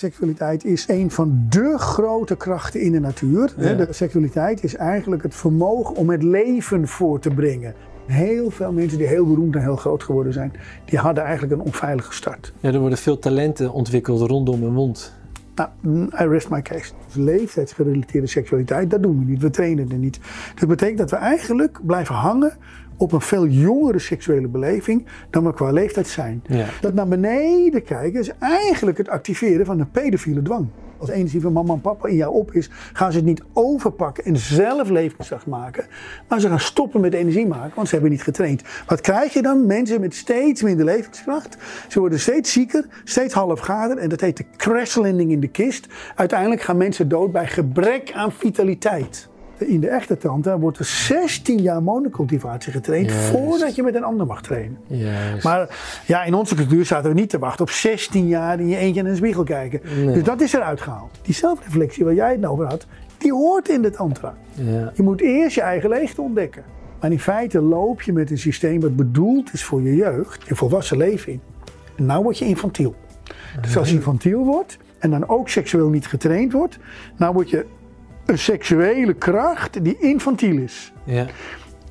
Seksualiteit is een van de grote krachten in de natuur. Ja. De seksualiteit is eigenlijk het vermogen om het leven voor te brengen. Heel veel mensen die heel beroemd en heel groot geworden zijn, die hadden eigenlijk een onveilige start. Ja, er worden veel talenten ontwikkeld rondom een mond. Nou, I rest my case. Dus leeftijdsgerelateerde seksualiteit, dat doen we niet. We trainen er niet. Dat betekent dat we eigenlijk blijven hangen op een veel jongere seksuele beleving dan we qua leeftijd zijn. Ja. Dat naar beneden kijken is eigenlijk het activeren van een pedofiele dwang. Als energie van mama en papa in jou op is, gaan ze het niet overpakken en zelf levenskracht maken. Maar ze gaan stoppen met energie maken, want ze hebben niet getraind. Wat krijg je dan? Mensen met steeds minder levenskracht. Ze worden steeds zieker, steeds halfgader. En dat heet de crash landing in de kist. Uiteindelijk gaan mensen dood bij gebrek aan vitaliteit. In de echte tand hè, wordt er 16 jaar monocultivatie getraind Juist. voordat je met een ander mag trainen. Juist. Maar ja, in onze cultuur zaten we niet te wachten op 16 jaar in je eentje in een spiegel kijken. Nee. Dus dat is eruit gehaald. Die zelfreflectie waar jij het over had, die hoort in de tantra. ja. Je moet eerst je eigen leegte ontdekken. Maar in feite loop je met een systeem wat bedoeld is voor je jeugd, je volwassen leven in. En nou word je infantiel. Dus als je infantiel wordt en dan ook seksueel niet getraind wordt, nou word je een seksuele kracht die infantiel is. Ja.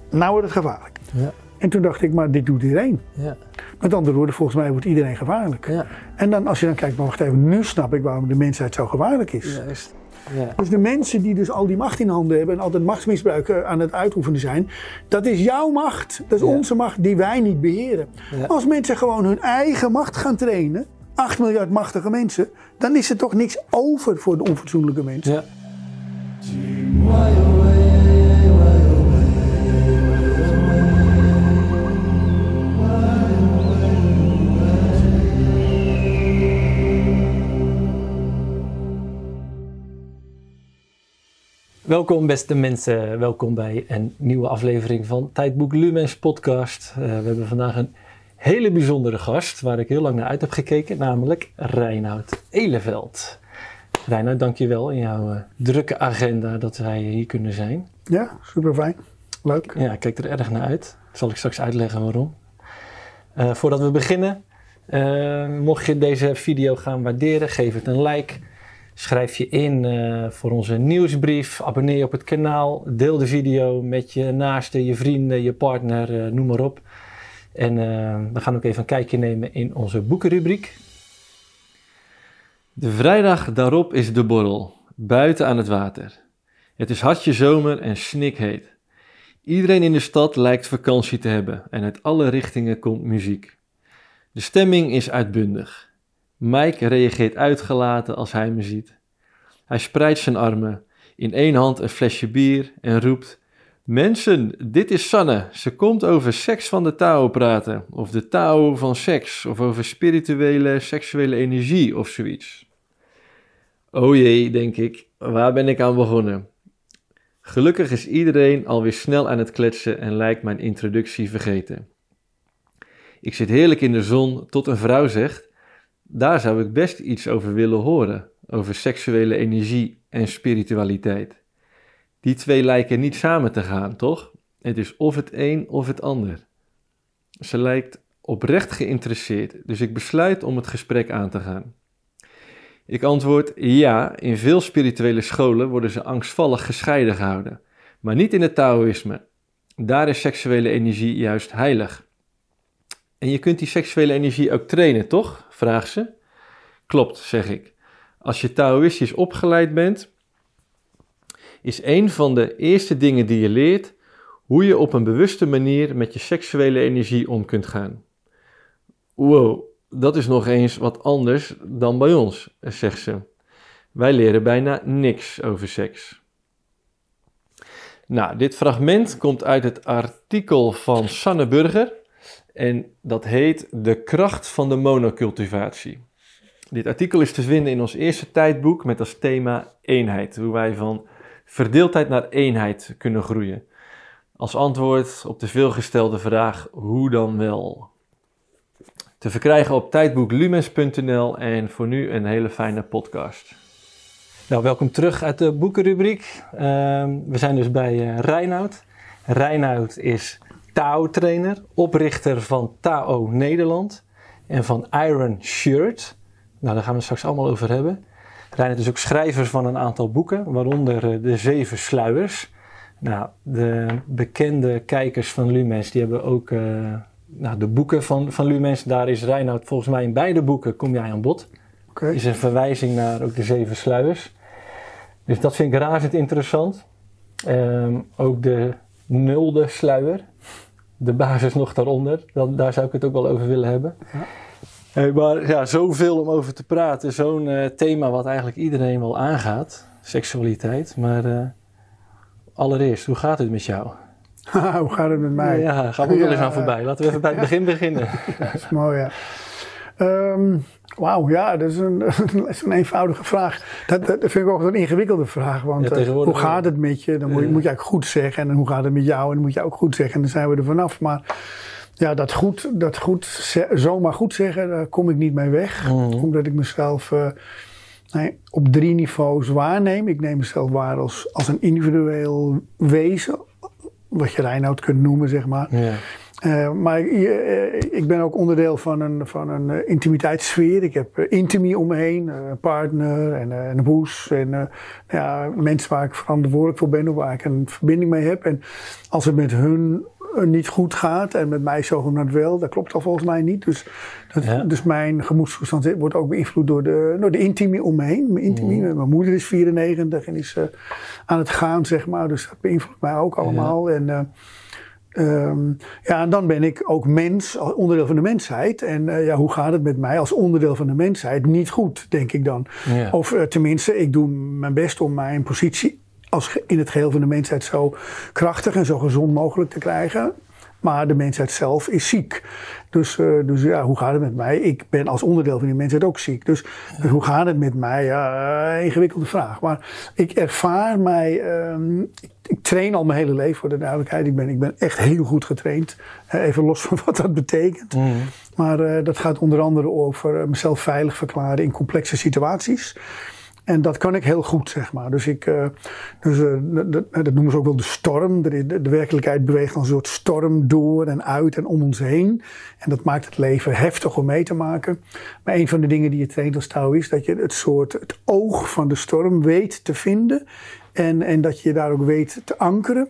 Nou wordt het gevaarlijk. Ja. En toen dacht ik, maar dit doet iedereen. Ja. Met andere woorden, volgens mij wordt iedereen gevaarlijk. Ja. En dan als je dan kijkt, maar wacht even, nu snap ik waarom de mensheid zo gevaarlijk is. Juist. Ja. Dus de mensen die dus al die macht in handen hebben en altijd machtsmisbruik aan het uitoefenen zijn, dat is jouw macht. Dat is Ja. onze macht die wij niet beheren. Ja. Als mensen gewoon hun eigen macht gaan trainen, 8 miljard machtige mensen, dan is er toch niks over voor de onfatsoenlijke mensen. Welkom beste mensen, welkom bij een nieuwe aflevering van Tijdboek Lumens podcast. Eh, we hebben vandaag een hele bijzondere gast waar ik heel lang naar uit heb gekeken, namelijk Reinoud Eleveld. Reinoud, dankjewel in jouw eh, drukke agenda dat wij hier kunnen zijn. Ja, super fijn. Leuk. Ja, ik kijk er erg naar uit. Zal ik straks uitleggen waarom. Eh, voordat we beginnen, eh, mocht je deze video gaan waarderen, geef het een like. Schrijf je in voor onze nieuwsbrief. Abonneer je op het kanaal. Deel de video met je naasten, je vrienden, je partner, noem maar op. En we gaan ook even een kijkje nemen in onze boekenrubriek. De vrijdag daarop is de borrel, buiten aan het water. Het is hartje zomer en snikheet. Iedereen in de stad lijkt vakantie te hebben en uit alle richtingen komt muziek. De stemming is uitbundig. Mike reageert uitgelaten als hij me ziet. Hij spreidt zijn armen, in één hand een flesje bier en roept: Mensen, dit is Sanne. Ze komt over seks van de Tao praten, of de Tao van seks, of over spirituele, seksuele energie of zoiets. O jee, denk ik, waar ben ik aan begonnen? Gelukkig is iedereen alweer snel aan het kletsen en lijkt mijn introductie vergeten. Ik zit heerlijk in de zon tot een vrouw zegt: Daar zou ik best iets over willen horen, over seksuele energie en spiritualiteit. Die twee lijken niet samen te gaan, toch? Het is of het een of het ander. Ze lijkt oprecht geïnteresseerd, dus ik besluit om het gesprek aan te gaan. Ik antwoord ja, in veel spirituele scholen worden ze angstvallig gescheiden gehouden, maar niet in het Taoïsme. Daar is seksuele energie juist heilig. En je kunt die seksuele energie ook trainen, toch? vraagt ze. Klopt, zeg ik. Als je Taoïstisch opgeleid bent, is een van de eerste dingen die je leert hoe je op een bewuste manier met je seksuele energie om kunt gaan. Wow, dat is nog eens wat anders dan bij ons, zegt ze. Wij leren bijna niks over seks. Nou, dit fragment komt uit het artikel van Sanne Burger en dat heet De kracht van de monocultivatie. Dit artikel is te vinden in ons eerste tijdboek met als thema eenheid, hoe wij van verdeeldheid naar eenheid kunnen groeien. Als antwoord op de veelgestelde vraag hoe dan wel? Te verkrijgen op tijdboeklumens.nl en voor nu een hele fijne podcast. Nou, welkom terug uit de boekenrubriek. Ehm, we zijn dus bij eh Reinoud. Reinoud is Tao-trainer, oprichter van Tao Nederland en van Iron Shirt. Nou, daar gaan we het straks allemaal over hebben. Reinhard is ook schrijver van een aantal boeken, waaronder eh, De Zeven Sluiers. Nou, de bekende kijkers van Lumens, die hebben ook uh, nou, de boeken van, van Lumens. Daar is Reinhard volgens mij in beide boeken, kom jij aan bod. Okay. Is een verwijzing naar ook De Zeven Sluiers. Dus dat vind ik razend interessant. Um, ook de nulde sluier, de basis nog daaronder, dan, daar zou ik het ook wel over willen hebben. Ja. Hey, maar ja, zoveel om over te praten. Zo'n uh, thema wat eigenlijk iedereen wel aangaat. Seksualiteit. Maar uh, allereerst, hoe gaat het met jou? hoe gaat het met mij? Ja, gaan we ook wel eens aan voorbij. Laten we even bij het begin beginnen. dat is mooi, ja. Um, Wauw, ja, dat is, een, dat is een eenvoudige vraag. Dat, dat vind ik ook een ingewikkelde vraag. Want ja, hoe gaat het met je? Dan moet, je, moet je eigenlijk goed zeggen. En hoe gaat het met jou? En dan moet je ook goed zeggen. En dan zijn we er vanaf. Maar ja, dat goed, dat goed, zomaar goed zeggen, daar kom ik niet mee weg. Mm. Omdat ik mezelf uh, nee, op drie niveaus waarneem. Ik neem mezelf waar als, als een individueel wezen. Wat je Reinoud kunt noemen, zeg maar. Ja. Uh, maar uh, ik ben ook onderdeel van een, van een uh, intimiteitssfeer. Ik heb intimie om me heen, een partner en een boes. En ja, mensen waar ik verantwoordelijk voor ben of waar ik een verbinding mee heb. En als het met hun niet goed gaat en met mij zogenaamd wel, dat klopt al volgens mij niet. Dus, dat, dus mijn gemoedstoestand wordt ook beïnvloed door de, door de intimie om me heen. Mijn, intimie, mm. mijn moeder is 94 en is aan het gaan, zeg maar. Dus dat beïnvloedt mij ook allemaal. Ja. En, Um, ja, en dan ben ik ook mens, onderdeel van de mensheid. En uh, ja, hoe gaat het met mij als onderdeel van de mensheid? Niet goed, denk ik dan. Of uh, tenminste, ik doe mijn best om mijn positie als in het geheel van de mensheid zo krachtig en zo gezond mogelijk te krijgen. Maar de mensheid zelf is ziek. Dus, uh, dus ja, hoe gaat het met mij? Ik ben als onderdeel van die mensheid ook ziek. Dus, dus hoe gaat het met mij? Ja, ingewikkelde vraag. Maar ik ervaar mij. Um, ik, ik, train al mijn hele leven voor de duidelijkheid. Ik ben, ik ben echt heel goed getraind. Even los van wat dat betekent. Mm. Maar uh, dat gaat onder andere over mezelf veilig verklaren in complexe situaties. En dat kan ik heel goed, zeg maar. Dus ik, uh, dus, uh, dat, dat, noemen ze ook wel de storm. De, de, werkelijkheid beweegt een soort storm door en uit en om ons heen. En dat maakt het leven heftig om mee te maken. Maar een van de dingen die je traint als touw is dat je het soort, het oog van de storm weet te vinden. En, en dat je daar ook weet te ankeren.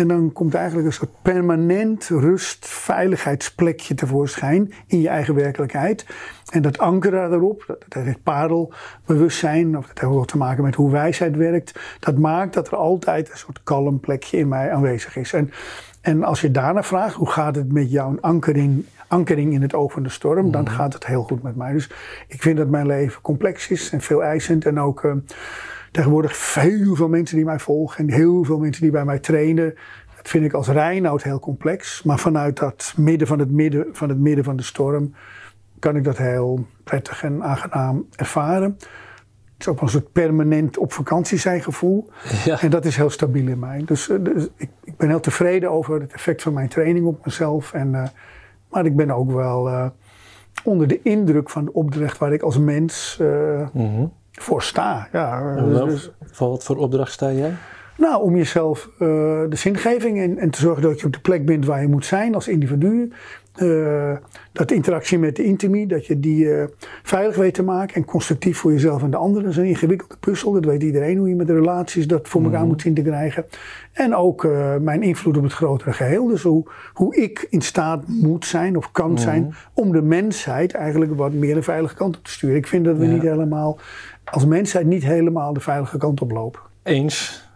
En dan komt eigenlijk een soort permanent rust, veiligheidsplekje tevoorschijn in je eigen werkelijkheid. En dat ankeren daarop, dat, dat heeft parelbewustzijn, of dat heeft ook te maken met hoe wijsheid werkt. Dat maakt dat er altijd een soort kalm plekje in mij aanwezig is. En, en als je daarna vraagt, hoe gaat het met jouw ankering, ankering in het oog van de storm, dan mhm. gaat het heel goed met mij. Dus ik vind dat mijn leven complex is en veel eisend en ook... Uh, tegenwoordig veel, veel mensen die mij volgen en heel veel mensen die bij mij trainen. Dat vind ik als Reinoud heel complex. Maar vanuit dat midden van het midden van, het midden van de storm kan ik dat heel prettig en aangenaam ervaren. Het is ook een soort permanent op vakantie zijn gevoel. Ja. En dat is heel stabiel in mij. Dus, eh, dus ik, ik, ben heel tevreden over het effect van mijn training op mezelf. En, uh, maar ik ben ook wel uh, onder de indruk van de opdracht waar ik als mens uh, mm -hmm voor sta. Ja, dus, wat voor opdracht sta jij? Nou, om jezelf uh, de zingeving en, en, te zorgen dat je op de plek bent waar je moet zijn als individu. Uh, dat interactie met de intimie, dat je die uh, veilig weet te maken en constructief voor jezelf en de anderen. Dat is een ingewikkelde puzzel, dat weet iedereen hoe je met de relaties dat voor elkaar mm moet zien te krijgen. En ook mijn invloed op het grotere geheel. Dus hoe, hoe ik in staat moet zijn of kan mhm. zijn om de mensheid eigenlijk wat meer een veilige kant op te sturen. Ik vind dat we niet helemaal als mensheid niet helemaal de veilige kant op lopen. Eens.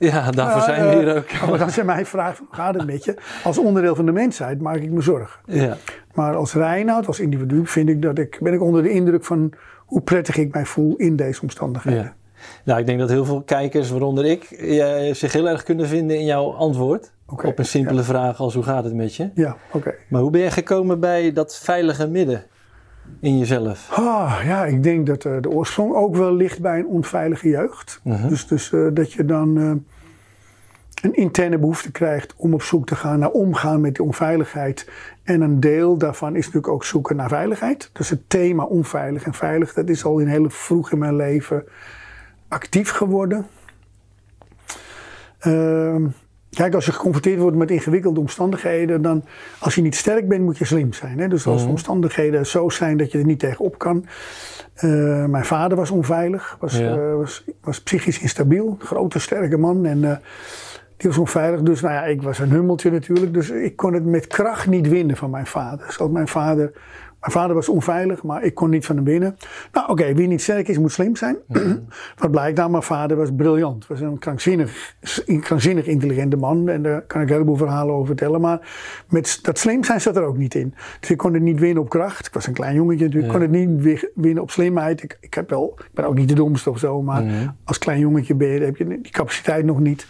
Ja, daarvoor zijn we hier ook. Maar dan zijn mij vraag, hoe gaat het met je? Als onderdeel van de mensheid maak ik me zorgen. Ja. Maar als Reinoud, als individu, vind ik dat ik, ben ik onder de indruk van hoe prettig ik mij voel in deze omstandigheden. Ja. Nou, ik denk dat heel veel kijkers, waaronder ik, zich heel erg kunnen vinden in jouw antwoord. op een simpele vraag als hoe gaat het met je? Ja, oké. Maar hoe ben je gekomen bij dat veilige midden? In jezelf? Ah, ja, ik denk dat uh, de oorsprong ook wel ligt bij een onveilige jeugd. Uh -huh. Dus, dus uh, dat je dan uh, een interne behoefte krijgt om op zoek te gaan naar omgaan met die onveiligheid. En een deel daarvan is natuurlijk ook zoeken naar veiligheid. Dus het thema onveilig en veilig, dat is al in hele vroeg in mijn leven actief geworden. Kijk, als je geconfronteerd wordt met ingewikkelde omstandigheden, dan als je niet sterk bent, moet je slim zijn. Hè? Dus als de Mhm. omstandigheden zo zijn dat je er niet tegenop kan. Eh, mijn vader was onveilig, was, Ja. eh, was, was psychisch instabiel, grote, sterke man. En eh, die was onveilig. Dus nou ja, ik was een hummeltje natuurlijk. Dus ik kon het met kracht niet winnen van mijn vader. Zoals mijn vader. Mijn vader was onveilig, maar ik kon niet van hem winnen. Nou, oké, wie niet sterk is, moet slim zijn. Wat blijkt nou? Mijn vader was briljant. Was een krankzinnig, een krankzinnig intelligente man. En daar kan ik een heleboel verhalen over vertellen. Maar met dat slim zijn zat er ook niet in. Dus ik kon het niet winnen op kracht. Ik was een klein jongetje natuurlijk. Ik kon het niet wi- winnen op slimheid. Ik, ik, heb wel, ik ben ook niet de domste of zo. Maar als klein jongetje ben je, heb je die capaciteit nog niet.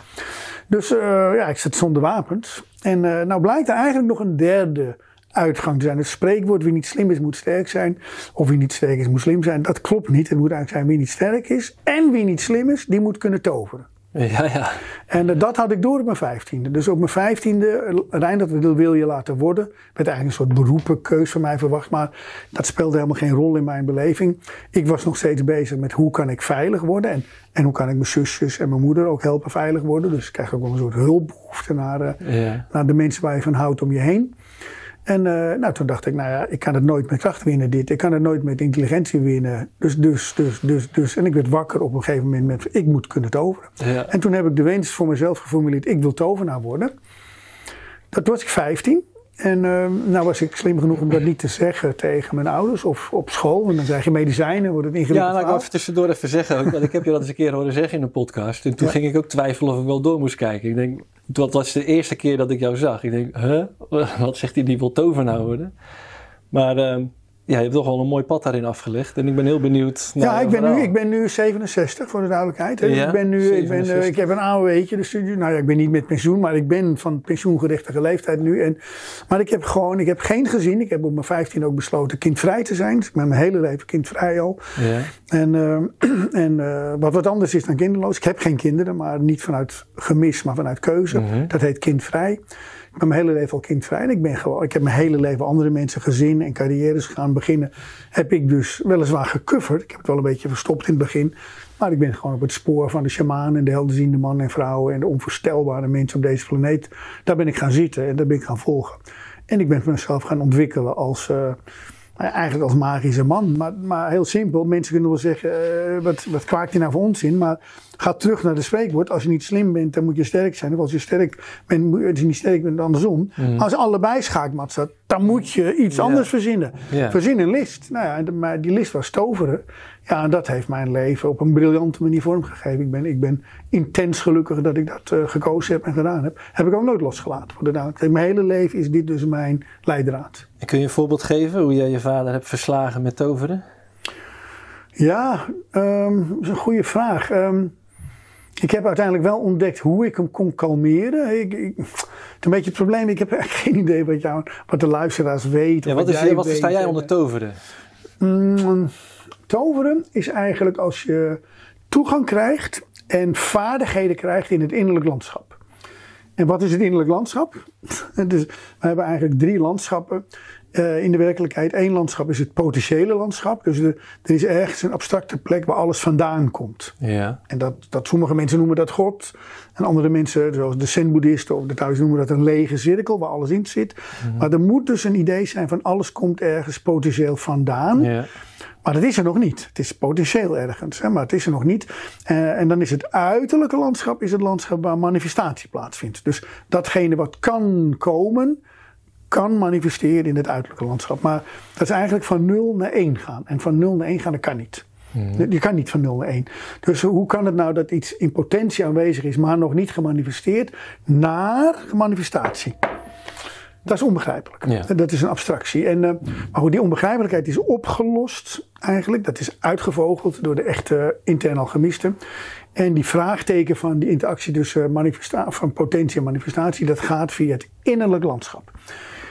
Dus eh, ja, ik zat zonder wapens. En eh, nou blijkt er eigenlijk nog een derde uitgang te zijn. Het spreekwoord wie niet slim is moet sterk zijn. Of wie niet sterk is moet slim zijn. Dat klopt niet. Het moet eigenlijk zijn wie niet sterk is. En wie niet slim is, die moet kunnen toveren. Ja, ja. En eh, dat had ik door op mijn vijftiende. Dus op mijn vijftiende, uh, Reindert wil, wil je laten worden. Werd eigenlijk een soort beroepenkeus van mij verwacht. Maar dat speelde helemaal geen rol in mijn beleving. Ik was nog steeds bezig met hoe kan ik veilig worden. En, en hoe kan ik mijn zusjes en mijn moeder ook helpen veilig worden. Dus ik krijg ook wel een soort hulpbehoefte naar, Ja. naar de mensen waar je van houdt om je heen. En uh, nou, toen dacht ik, nou ja, ik kan het nooit met kracht winnen dit. Ik kan het nooit met intelligentie winnen. Dus, dus, dus, dus, dus. En ik werd wakker op een gegeven moment met, ik moet kunnen toveren. Ja. En toen heb ik de wens voor mezelf geformuleerd, ik wil tovenaar worden. Dat was ik 15. En uh, nou was ik slim genoeg om dat niet te zeggen tegen mijn ouders of op school. Want dan krijg je medicijnen, wordt het ingewikkeld. Ja, nou, ik wil even tussendoor even zeggen. ook, Want ik heb je dat eens een keer horen zeggen in een podcast. En toen Ja. ging ik ook twijfelen of ik wel door moest kijken. Ik denk, dat was de eerste keer dat ik jou zag. Ik denk, huh? Wat zegt hij, die wil tovenaar worden? Maar ehm, ja, je hebt toch wel een mooi pad daarin afgelegd. En ik ben heel benieuwd naar Ja, ik ben, nu, ik ben nu 67 voor de duidelijkheid. hè. Ja, ik, ben nu, ik, ben, eh, 67. ik heb een AOW'tje, de studie. Nou ja, ik ben niet met pensioen, maar ik ben van pensioengerechtige leeftijd nu. En, maar ik heb gewoon, ik heb geen gezin. Ik heb op mijn 15 ook besloten kindvrij te zijn. Dus ik ben mijn hele leven kindvrij al. Ja. En, eh, en eh, wat wat anders is dan kinderloos. Ik heb geen kinderen, maar niet vanuit gemis, maar vanuit keuze. Mhm. Dat heet kindvrij. Ben mijn hele leven al kindvrij. En ik, ben gewoon, ik heb mijn hele leven andere mensen gezin en carrières gaan beginnen. Heb ik dus weliswaar gecoverd. Ik heb het wel een beetje verstopt in het begin. Maar ik ben gewoon op het spoor van de shamaan en de helderziende mannen en vrouwen. En de onvoorstelbare mensen op deze planeet. Daar ben ik gaan zitten en daar ben ik gaan volgen. En ik ben mezelf gaan ontwikkelen als... eh, eigenlijk als magische man. Maar, maar heel simpel. Mensen kunnen wel zeggen, eh, wat, wat kwaakt hij nou voor onzin? Maar ga terug naar de spreekwoord. Als je niet slim bent, dan moet je sterk zijn. Of als je sterk bent, moet- als je niet sterk bent, andersom. Als allebei schaakmat staat, dan moet je iets anders verzinnen. Verzin een list. Nou ja, de- maar die list was toveren. Ja, en dat heeft mijn leven op een briljante manier vormgegeven. Ik ben, ik ben intens gelukkig dat ik dat eh, gekozen heb en gedaan heb. Heb ik ook nooit losgelaten. Voor de. Mijn hele leven is dit dus mijn leidraad. En kun je een voorbeeld geven hoe jij je vader hebt verslagen met toveren? Ja, ehm, dat is een goede vraag. Ehm, ik heb uiteindelijk wel ontdekt hoe ik hem kon kalmeren. Ik, ik, het is een beetje het probleem, ik heb eigenlijk geen idee wat, jou, wat de luisteraars weten. Ja, wat, is, jij wat weet. jij onder toveren? Mm, toveren is eigenlijk als je toegang krijgt en vaardigheden krijgt in het innerlijk landschap. En wat is het innerlijk landschap? dus we hebben eigenlijk drie landschappen eh, in de werkelijkheid. Eén landschap is het potentiële landschap. Dus er, er is ergens een abstracte plek waar alles vandaan komt. Ja. En dat, dat sommige mensen noemen dat God. En andere mensen, zoals de Zen-boeddhisten of de Taoïsten, noemen dat een lege cirkel waar alles in zit. Maar er moet dus een idee zijn van alles komt ergens potentieel vandaan. ja. Maar dat is er nog niet. Het is potentieel ergens, hè, maar het is er nog niet. Eh, en dan is het uiterlijke landschap is het landschap waar manifestatie plaatsvindt. Dus datgene wat kan komen, kan manifesteren in het uiterlijke landschap. Maar dat is eigenlijk van 0 naar 1 gaan. En van 0 naar 1 gaan, dat kan niet. Je kan niet van 0 naar 1. Dus hoe kan het nou dat iets in potentie aanwezig is, maar nog niet gemanifesteerd, naar manifestatie? Dat is onbegrijpelijk. Ja. Dat is een abstractie. En, eh, maar hoe die onbegrijpelijkheid is opgelost, eigenlijk, dat is uitgevogeld door de echte interne alchemisten. En die vraagteken van die interactie tussen manifesta- van potentie en manifestatie, dat gaat via het innerlijk landschap.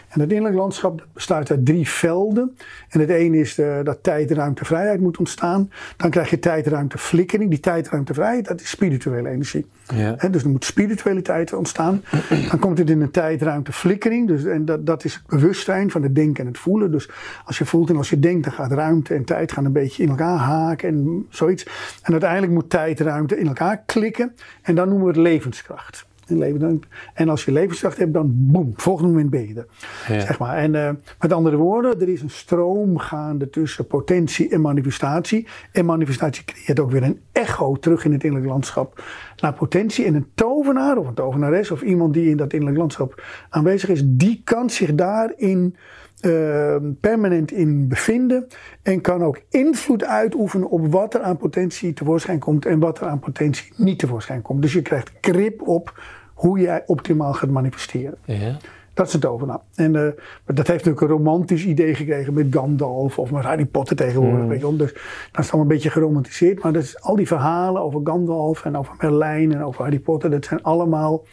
En het innerlijk landschap bestaat uit drie velden. En het ene is eh, dat tijd, ruimte, vrijheid moet ontstaan. Dan krijg je tijd, ruimte, flikkering. Die tijd, ruimte, vrijheid, dat is spirituele energie. Ja. Dus er moet spiritualiteit ontstaan. Dan komt het in een tijd, ruimte, flikkering. Dus, en dat, dat is het bewustzijn van het denken en het voelen. Dus als je voelt en als je denkt, dan gaat ruimte en tijd gaan een beetje in elkaar haken en zoiets. En uiteindelijk moet tijd, ruimte in elkaar klikken. En dan noemen we het levenskracht. In leven. Dan- En als je levenskracht hebt, dan boem, volgende moment ben je er. Ja. Zeg maar. En eh, met andere woorden, er is een stroom gaande tussen potentie en manifestatie. En manifestatie creëert ook weer een echo terug in het innerlijk landschap naar potentie. En een tovenaar of een tovenares of iemand die in dat innerlijk landschap aanwezig is, die kan zich daarin eh, permanent in bevinden. En kan ook invloed uitoefenen op wat er aan potentie tevoorschijn komt en wat er aan potentie niet tevoorschijn komt. Dus je krijgt grip op hoe jij optimaal gaat manifesteren. Ja. Dat is een tovenaar. En eh, dat heeft natuurlijk een romantisch idee gekregen met Gandalf of met Harry Potter tegenwoordig. Weet je. Dus dat is allemaal een beetje geromantiseerd. Maar dat is, al die verhalen over Gandalf en over Merlijn en over Harry Potter, dat zijn allemaal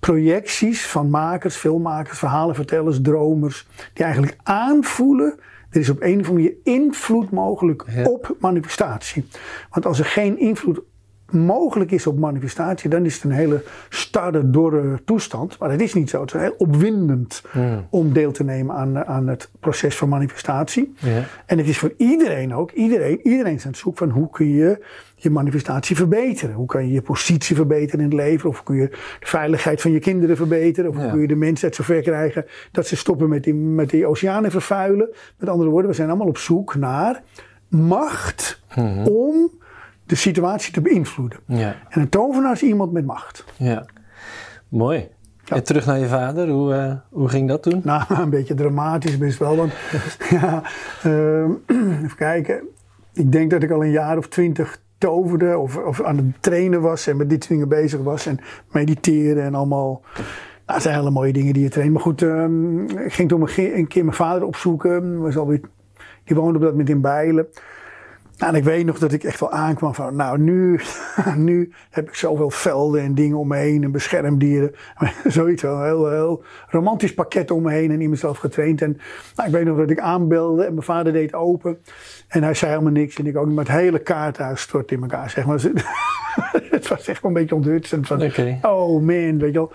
projecties van makers, filmmakers, verhalenvertellers, dromers, die eigenlijk aanvoelen. Er is op een of andere manier invloed mogelijk Ja. op manifestatie. Want als er geen invloed mogelijk is op manifestatie, dan is het een hele starre, dorre toestand. Maar dat is niet zo. Het is heel opwindend Hmm. om deel te nemen aan, aan het proces van manifestatie. En het is voor iedereen ook, iedereen, iedereen is aan het zoeken van hoe kun je je manifestatie verbeteren. Hoe kan je je positie verbeteren in het leven? Of kun je de veiligheid van je kinderen verbeteren? Of Ja. kun je de mensheid zover krijgen dat ze stoppen met die, met die oceanen vervuilen? Met andere woorden, we zijn allemaal op zoek naar macht om de situatie te beïnvloeden. Ja. En een tovenaar is iemand met macht. ja. Mooi. En terug naar je vader, hoe, eh, hoe ging dat toen? Nou, een beetje dramatisch best wel. Want ja, ehm, even kijken. Ik denk dat ik al een jaar of twintig toverde of, of aan het trainen was en met dit soort dingen bezig was. En mediteren en allemaal. Nou, dat zijn hele mooie dingen die je traint. Maar goed, ehm, ik ging toen een keer mijn vader opzoeken. Was alweer, die woonde op dat moment in Bijlen. Nou, en ik weet nog dat ik echt wel aankwam van, nou nu, nu heb ik zoveel velden en dingen om me heen en beschermdieren. Zoiets wel, een heel, heel romantisch pakket om me heen en in mezelf getraind. En nou, ik weet nog dat ik aanbelde en mijn vader deed open. En hij zei helemaal niks en ik ook niet, maar het hele kaarthuis stort in elkaar, zeg maar. het was echt wel een beetje onthutsend van, oh man, weet je wel.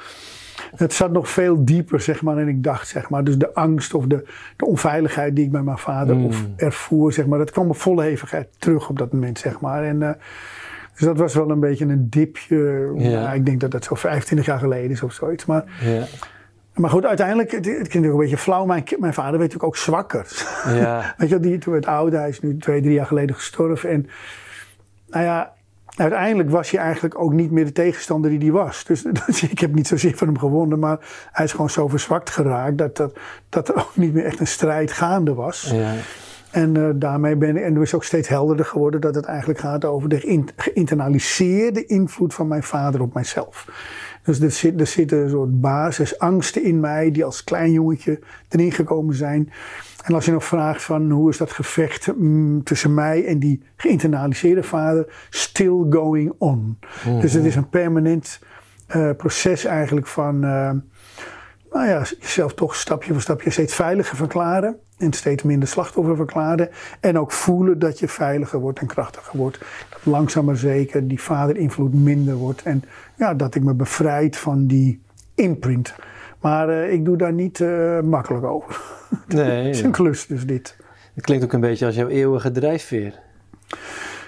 Het zat nog veel dieper, zeg maar, dan ik dacht, zeg maar. Dus de angst of de, de onveiligheid die ik bij mijn vader Mm. of ervoer, zeg maar. Dat kwam op volle hevigheid terug op dat moment, zeg maar. En, eh, dus dat was wel een beetje een dipje. Ja. Ik denk dat dat zo 25 jaar geleden is of zoiets. Maar, Ja. maar goed, uiteindelijk, het, het klinkt ook een beetje flauw. Mijn, mijn vader werd natuurlijk ook zwakker. Ja. Weet je die toen werd oud, hij is nu twee, drie jaar geleden gestorven. En nou ja, uiteindelijk was hij eigenlijk ook niet meer de tegenstander die hij was. Dus, dus ik heb niet zozeer van hem gewonnen, maar hij is gewoon zo verzwakt geraakt dat, dat, dat er ook niet meer echt een strijd gaande was. Ja. En eh, daarmee ben ik, en er is ook steeds helderder geworden dat het eigenlijk gaat over de geïn- geïnternaliseerde invloed van mijn vader op mijzelf. Dus er, zit, er zitten een soort basisangsten in mij die als klein jongetje erin gekomen zijn. En als je nog vraagt van hoe is dat gevecht mm, tussen mij en die geïnternaliseerde vader, still going on. Dus het is een permanent eh, proces eigenlijk van, eh, nou ja, jezelf toch stapje voor stapje steeds veiliger verklaren. En steeds minder slachtoffer verklaren. En ook voelen dat je veiliger wordt en krachtiger wordt. Dat langzaam maar zeker die vaderinvloed minder wordt. En ja, dat ik me bevrijd van die imprint. Maar eh, ik doe daar niet eh, makkelijk over. Nee, Het is een klus dus dit. het klinkt ook een beetje als jouw eeuwige drijfveer.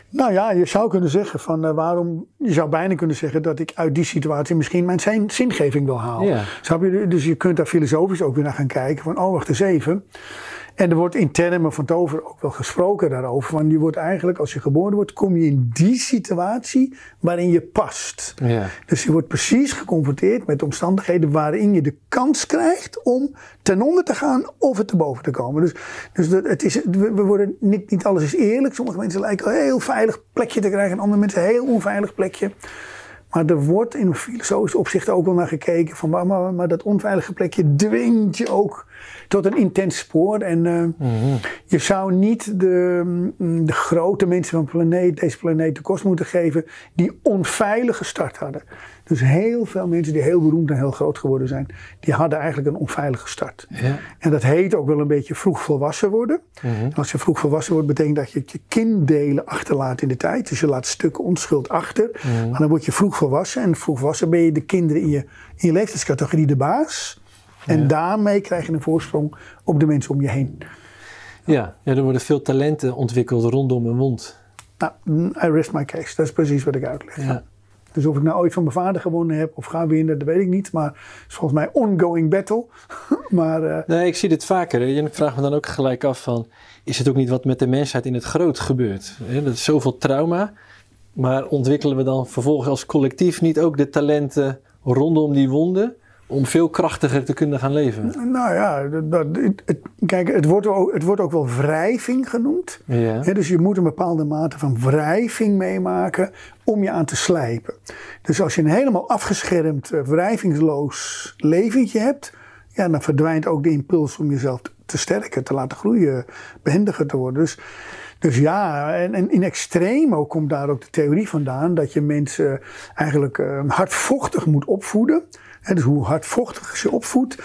Nou ja, je zou kunnen zeggen van eh, waarom. Je zou bijna kunnen zeggen dat ik uit die situatie misschien mijn zin- zingeving wil halen. Ja. Dus je kunt daar filosofisch ook weer naar gaan kijken van oh wacht eens even. En er wordt in termen van tover ook wel gesproken daarover. Van je wordt eigenlijk, als je geboren wordt, kom je in die situatie waarin je past. Ja. Dus je wordt precies geconfronteerd met omstandigheden waarin je de kans krijgt om ten onder te gaan of het te boven te komen. Dus, dus het is, we worden niet, niet alles is eerlijk. Sommige mensen lijken een heel veilig plekje te krijgen en andere mensen een heel onveilig plekje. Maar er wordt in filosofisch opzicht ook wel naar gekeken van maar, maar, maar dat onveilige plekje dwingt je ook tot een intens spoor. En eh, je zou niet de, mm, de grote mensen van planeet, deze planeet de kost moeten geven die onveilige start hadden. Dus heel veel mensen die heel beroemd en heel groot geworden zijn, die hadden eigenlijk een onveilige start. Ja. En dat heet ook wel een beetje vroeg volwassen worden. En als je vroeg volwassen wordt, betekent dat je je kinddelen achterlaat in de tijd. Dus je laat stukken onschuld achter. Maar dan word je vroeg volwassen. En vroeg volwassen ben je de kinderen in je, in je leeftijdscategorie de baas. En daarmee krijg je een voorsprong op de mensen om je heen. Ja. ja, er worden veel talenten ontwikkeld rondom een mond. Nou, I rest my case. Dat is precies wat ik uitleg. Ja. Dus of ik nou ooit van mijn vader gewonnen heb of ga winnen, dat weet ik niet. Maar het is volgens mij ongoing battle. maar, uh... Nee, ik zie dit vaker. En ik vraag me dan ook gelijk af van... is het ook niet wat met de mensheid in het groot gebeurt? Dat is zoveel trauma. Maar ontwikkelen we dan vervolgens als collectief niet ook de talenten rondom die wonden om veel krachtiger te kunnen gaan leven? Nou ja, dat, het, kijk, het wordt, ook, het wordt ook wel wrijving genoemd. Ja. dus je moet een bepaalde mate van wrijving meemaken om je aan te slijpen. Dus als je een helemaal afgeschermd, eh, wrijvingsloos leventje hebt, ja, dan verdwijnt ook de impuls om jezelf te sterken, te laten groeien, behendiger te worden. Dus dus ja, en, in extremo komt daar ook de theorie vandaan dat je mensen eigenlijk uh, hardvochtig moet opvoeden. Dus hoe hardvochtig je opvoedt,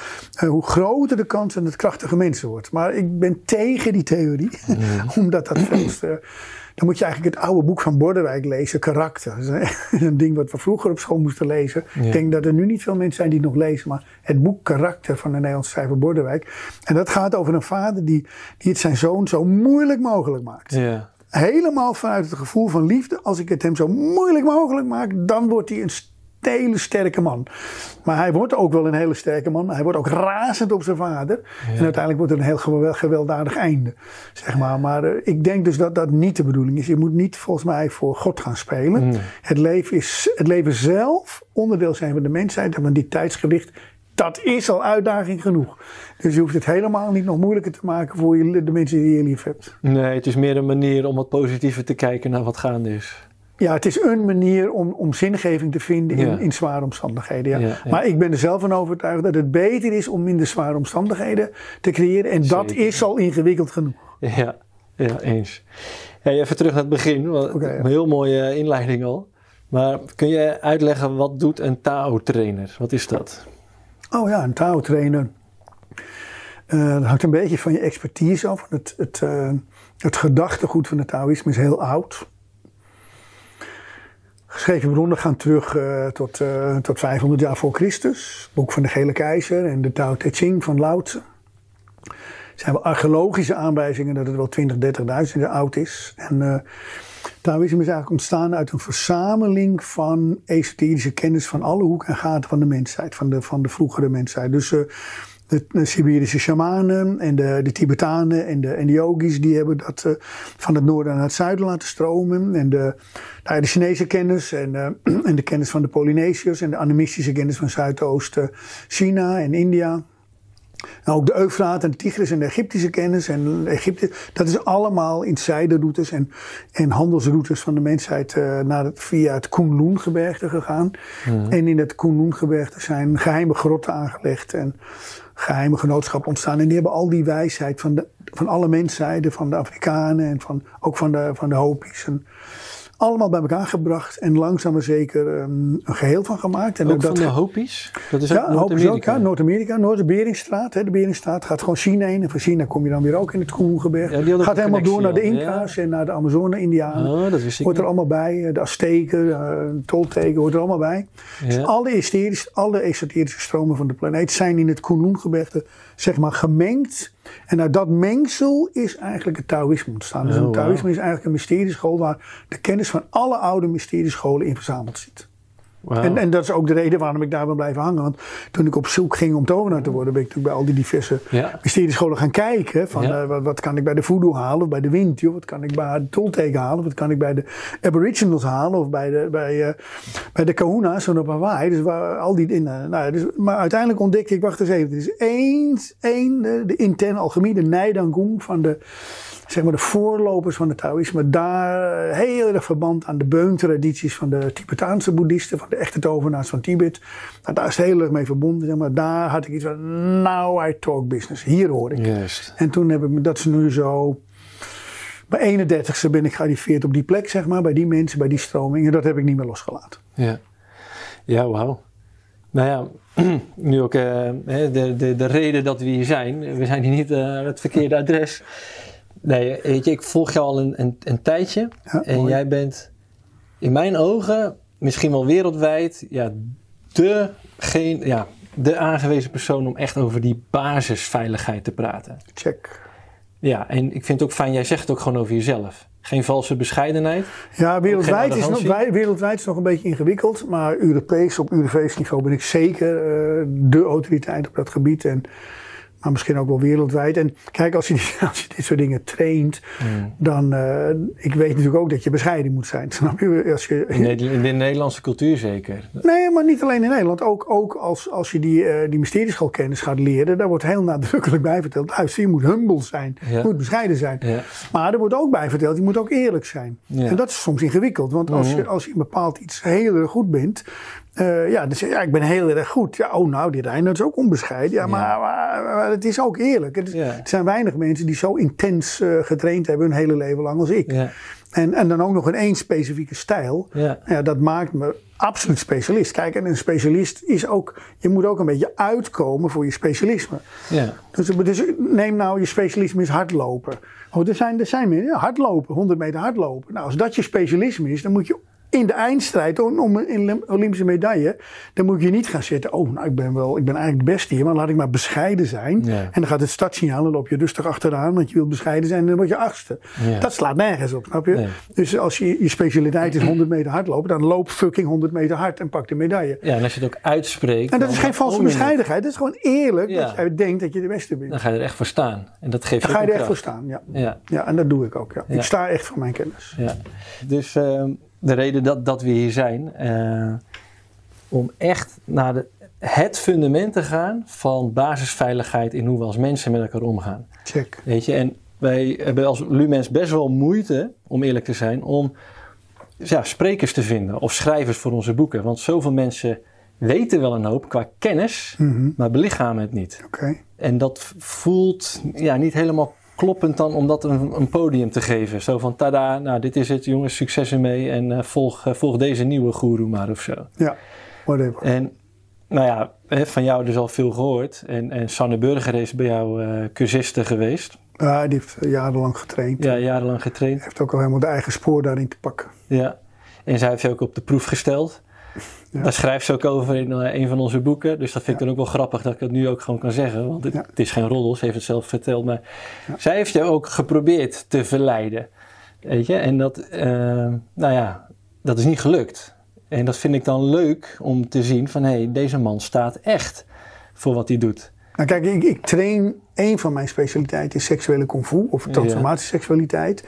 uh, hoe groter de kans dat het krachtige mensen wordt. Maar ik ben tegen die theorie, omdat dat veel dan moet je eigenlijk het oude boek van Bordewijk lezen, Karakter. Dat is een ding wat we vroeger op school moesten lezen. Ik denk dat er nu niet veel mensen zijn die het nog lezen, maar het boek Karakter van de Nederlandse schrijver Bordewijk. En dat gaat over een vader die, die het zijn zoon zo moeilijk mogelijk maakt. Ja. Helemaal vanuit het gevoel van liefde. Als ik het hem zo moeilijk mogelijk maak, dan wordt hij een hele sterke man. Maar hij wordt ook wel een hele sterke man. Hij wordt ook razend op zijn vader. En uiteindelijk wordt het een heel gewelddadig einde. Zeg maar. Maar uh, ik denk dus dat dat niet de bedoeling is. Je moet niet volgens mij voor God gaan spelen. Mm. Het, leven is, het leven zelf onderdeel zijn van de mensheid. En van die tijdsgewicht dat is al uitdaging genoeg. Dus je hoeft het helemaal niet nog moeilijker te maken voor je, de mensen die je lief hebt. Nee, het is meer een manier om wat positiever te kijken naar wat gaande is. Ja, het is een manier om, om zingeving te vinden in, in zware omstandigheden. Ja. Maar ik ben er zelf van overtuigd dat het beter is om minder zware omstandigheden te creëren. En dat is al ingewikkeld genoeg. Ja, ja eens. even terug naar het begin. Een heel mooie inleiding al. Maar kun je uitleggen wat doet een Tao-trainer? Wat is dat? Oh ja, een Tao-trainer. Uh, dat hangt een beetje van je expertise af. Het, het, uh, het gedachtegoed van het Taoïsme is heel oud. Geschreven bronnen gaan terug uh, tot, uh, tot 500 jaar voor Christus. Boek van de Gele Keizer en de Tao Te Ching van Lao. Er zijn wel archeologische aanwijzingen dat het wel 20, 30.000 jaar oud is. En uh, Taoïsme is eigenlijk ontstaan uit een verzameling van esoterische kennis van alle hoeken en gaten van de mensheid, van de, van de vroegere mensheid. Dus de, Siberische shamanen en de, de Tibetanen en de, en de yogis, die hebben dat uh, van het noorden naar het zuiden laten stromen. En de, nou, de Chinese kennis en, uh, en de kennis van de Polynesiërs en de animistische kennis van Zuidoost-China en India. En ook de Eufraat en de Tigris en de Egyptische kennis en Egypte, dat is allemaal in zijderoutes en, en handelsroutes van de mensheid uh, naar het, via het Kunlun-gebergte gegaan. Mm. En in het Kunlun-gebergte zijn geheime grotten aangelegd en geheime genootschappen ontstaan. En die hebben al die wijsheid van, de, van alle menszijden, van de Afrikanen en van, ook van de, van de Hopi's. En allemaal bij elkaar gebracht en langzaam maar zeker um, een geheel van gemaakt. En ook, dat van de Hopi's? Dat is ja, Noord-Amerika. Noord-Amerika, Noord-Beringstraat. De Beringstraat gaat gewoon China in. En van China kom je dan weer ook in het Koengeberg. Ja, gaat helemaal door naar de Inca's en naar de Amazone-Indianen. Oh, dat wist ik Hoort er allemaal bij. Eh, de Azteken, uh, Tolteken, hoort er allemaal bij. Dus alle, esoterische, alle esoterische stromen van de planeet zijn in het Kunlun-gebergte zeg maar gemengd. En uit dat mengsel is eigenlijk het Taoïsme ontstaan. Dus oh, het Taoïsme is eigenlijk een mysterieschool waar de kennis van alle oude mysteriescholen in verzameld zit. En, en, dat is ook de reden waarom ik daar ben blijven hangen. Want toen ik op zoek ging om tovenaar te worden, ben ik natuurlijk bij al die diverse ja. mysteriescholen gaan kijken. Van uh, wat, wat, kan ik bij de voodoo halen, of bij de wind, joh, wat kan ik bij de tolteken halen, of wat kan ik bij de aboriginals halen, of bij de, bij, uh, bij de kahuna's en op Hawaii. Dus waar, al die dingen. Nou, dus, maar uiteindelijk ontdekte ik, wacht eens even, er is één, één de, de interne alchemie, de Nijdangung van de zeg maar de voorlopers van het Taoïsme, daar heel erg verband aan de beuntradities van de Tibetaanse boeddhisten, van de echte tovenaars van Tibet. Nou, daar is het heel erg mee verbonden. Zeg maar. Daar had ik iets van, now I talk business. Hier hoor ik. Juist. En toen heb ik, dat is nu zo, bij 31ste ben ik gearriveerd op die plek, zeg maar, bij die mensen, bij die stroming. En dat heb ik niet meer losgelaten. Ja, ja wauw. Nou ja, nu ook uh, de, de, de reden dat we hier zijn. We zijn hier niet uh, het verkeerde adres. Nee, weet je, ik volg jou al een, een, een tijdje. en jij bent in mijn ogen, misschien wel wereldwijd, ja, de, geen, ja, de aangewezen persoon om echt over die basisveiligheid te praten. Check. Ja, en ik vind het ook fijn, jij zegt het ook gewoon over jezelf. Geen valse bescheidenheid. Ja, wereldwijd is, nog, wereldwijd is nog een beetje ingewikkeld. Maar Europees, op Europees niveau ben ik zeker eh, de autoriteit op dat gebied. En, maar misschien ook wel wereldwijd. En kijk, als je, die- als je dit soort dingen traint, Hmm. dan... eh, ik weet natuurlijk ook dat je bescheiden moet zijn. Snap je? Als je In, Neder- in de Nederlandse cultuur zeker. Nee, maar niet alleen in Nederland. Ook, ook als, als je die, eh die mysterieschoolkennis gaat leren, daar wordt heel nadrukkelijk bij verteld. Luister, je moet humble zijn. Ja. Je moet bescheiden zijn. Ja. Maar er wordt ook bij verteld, je moet ook eerlijk zijn. Ja. En dat is soms ingewikkeld. Want als, je, als je in bepaald iets heel erg goed bent. Eh, ja, je, ja, ik ben heel erg goed. Ja, oh nou, die Reiner is ook onbescheiden. Ja, maar, maar, maar het is ook eerlijk. Het is- Ja. Er zijn weinig mensen die zo intens eh, getraind hebben hun hele leven lang als ik. Ja. En, en dan ook nog in één specifieke stijl. Ja. Ja, dat maakt me absoluut specialist. Kijk, en een specialist is ook, je moet ook een beetje uitkomen voor je specialisme. Ja. Dus, dus neem nou je specialisme is hardlopen. Oh, er zijn, er zijn mensen, ja, hardlopen, 100 meter hardlopen. Nou, als dat je specialisme is, dan moet je in de eindstrijd om, een Olympische medaille, dan moet je niet gaan zitten. Oh, nou, ik ben wel, ik ben eigenlijk het beste hier, maar laat ik maar bescheiden zijn. Ja. En dan gaat het startsignaal, dan loop je rustig achteraan, want je wilt bescheiden zijn en dan word je achtste. Ja. Dat slaat nergens op, snap je? Nee. Dus als je, je specialiteit is 100 meter hardlopen, dan loop fucking 100 meter hard en pak de medaille. ja, en als je het ook uitspreekt. En dat is geen valse je- bescheidenheid, dat is gewoon eerlijk Ja. dat jij denkt dat je de beste bent. Dan ga je er echt voor staan. En dat geeft Dan ook ga je er echt voor staan, ja. Ja. En dat doe ik ook. Ja. Ja. Ik sta echt voor mijn kennis. Ja. Dus ehm, de reden dat, dat we hier zijn, eh, om echt naar de, het fundament te gaan van basisveiligheid in hoe we als mensen met elkaar omgaan. Check. Weet je, en wij hebben als Lumens best wel moeite, om eerlijk te zijn, om ja, sprekers te vinden of schrijvers voor onze boeken. Want zoveel mensen weten wel een hoop qua kennis, Mhm. maar belichamen het niet. Oké. En dat voelt ja, niet helemaal kloppend dan om dat een, een podium te geven. Zo van, tada, nou dit is het jongens, succes ermee en eh, volg, eh, volg deze nieuwe guru maar of zo. Ja, whatever. En nou ja, hè, van jou dus al veel gehoord. En, en Sanne Burger is bij jou eh cursiste geweest. Ja, die heeft jarenlang getraind. Ja, jarenlang getraind. Heeft ook al helemaal de eigen spoor daarin te pakken. Ja. En zij heeft je ook op de proef gesteld. Ja. Daar schrijft ze ook over in eh, een van onze boeken. Dus dat vind ik dan ook wel grappig dat ik dat nu ook gewoon kan zeggen. Want het, Ja. het is geen roddel, ze heeft het zelf verteld. Maar zij heeft je ook geprobeerd te verleiden. Weet je? En dat, eh, nou ja, dat is niet gelukt. En dat vind ik dan leuk om te zien van... hé, hey, deze man staat echt voor wat hij doet. Nou kijk, ik, ik train, een van mijn specialiteiten is seksuele kung fu of transformatieseksualiteit.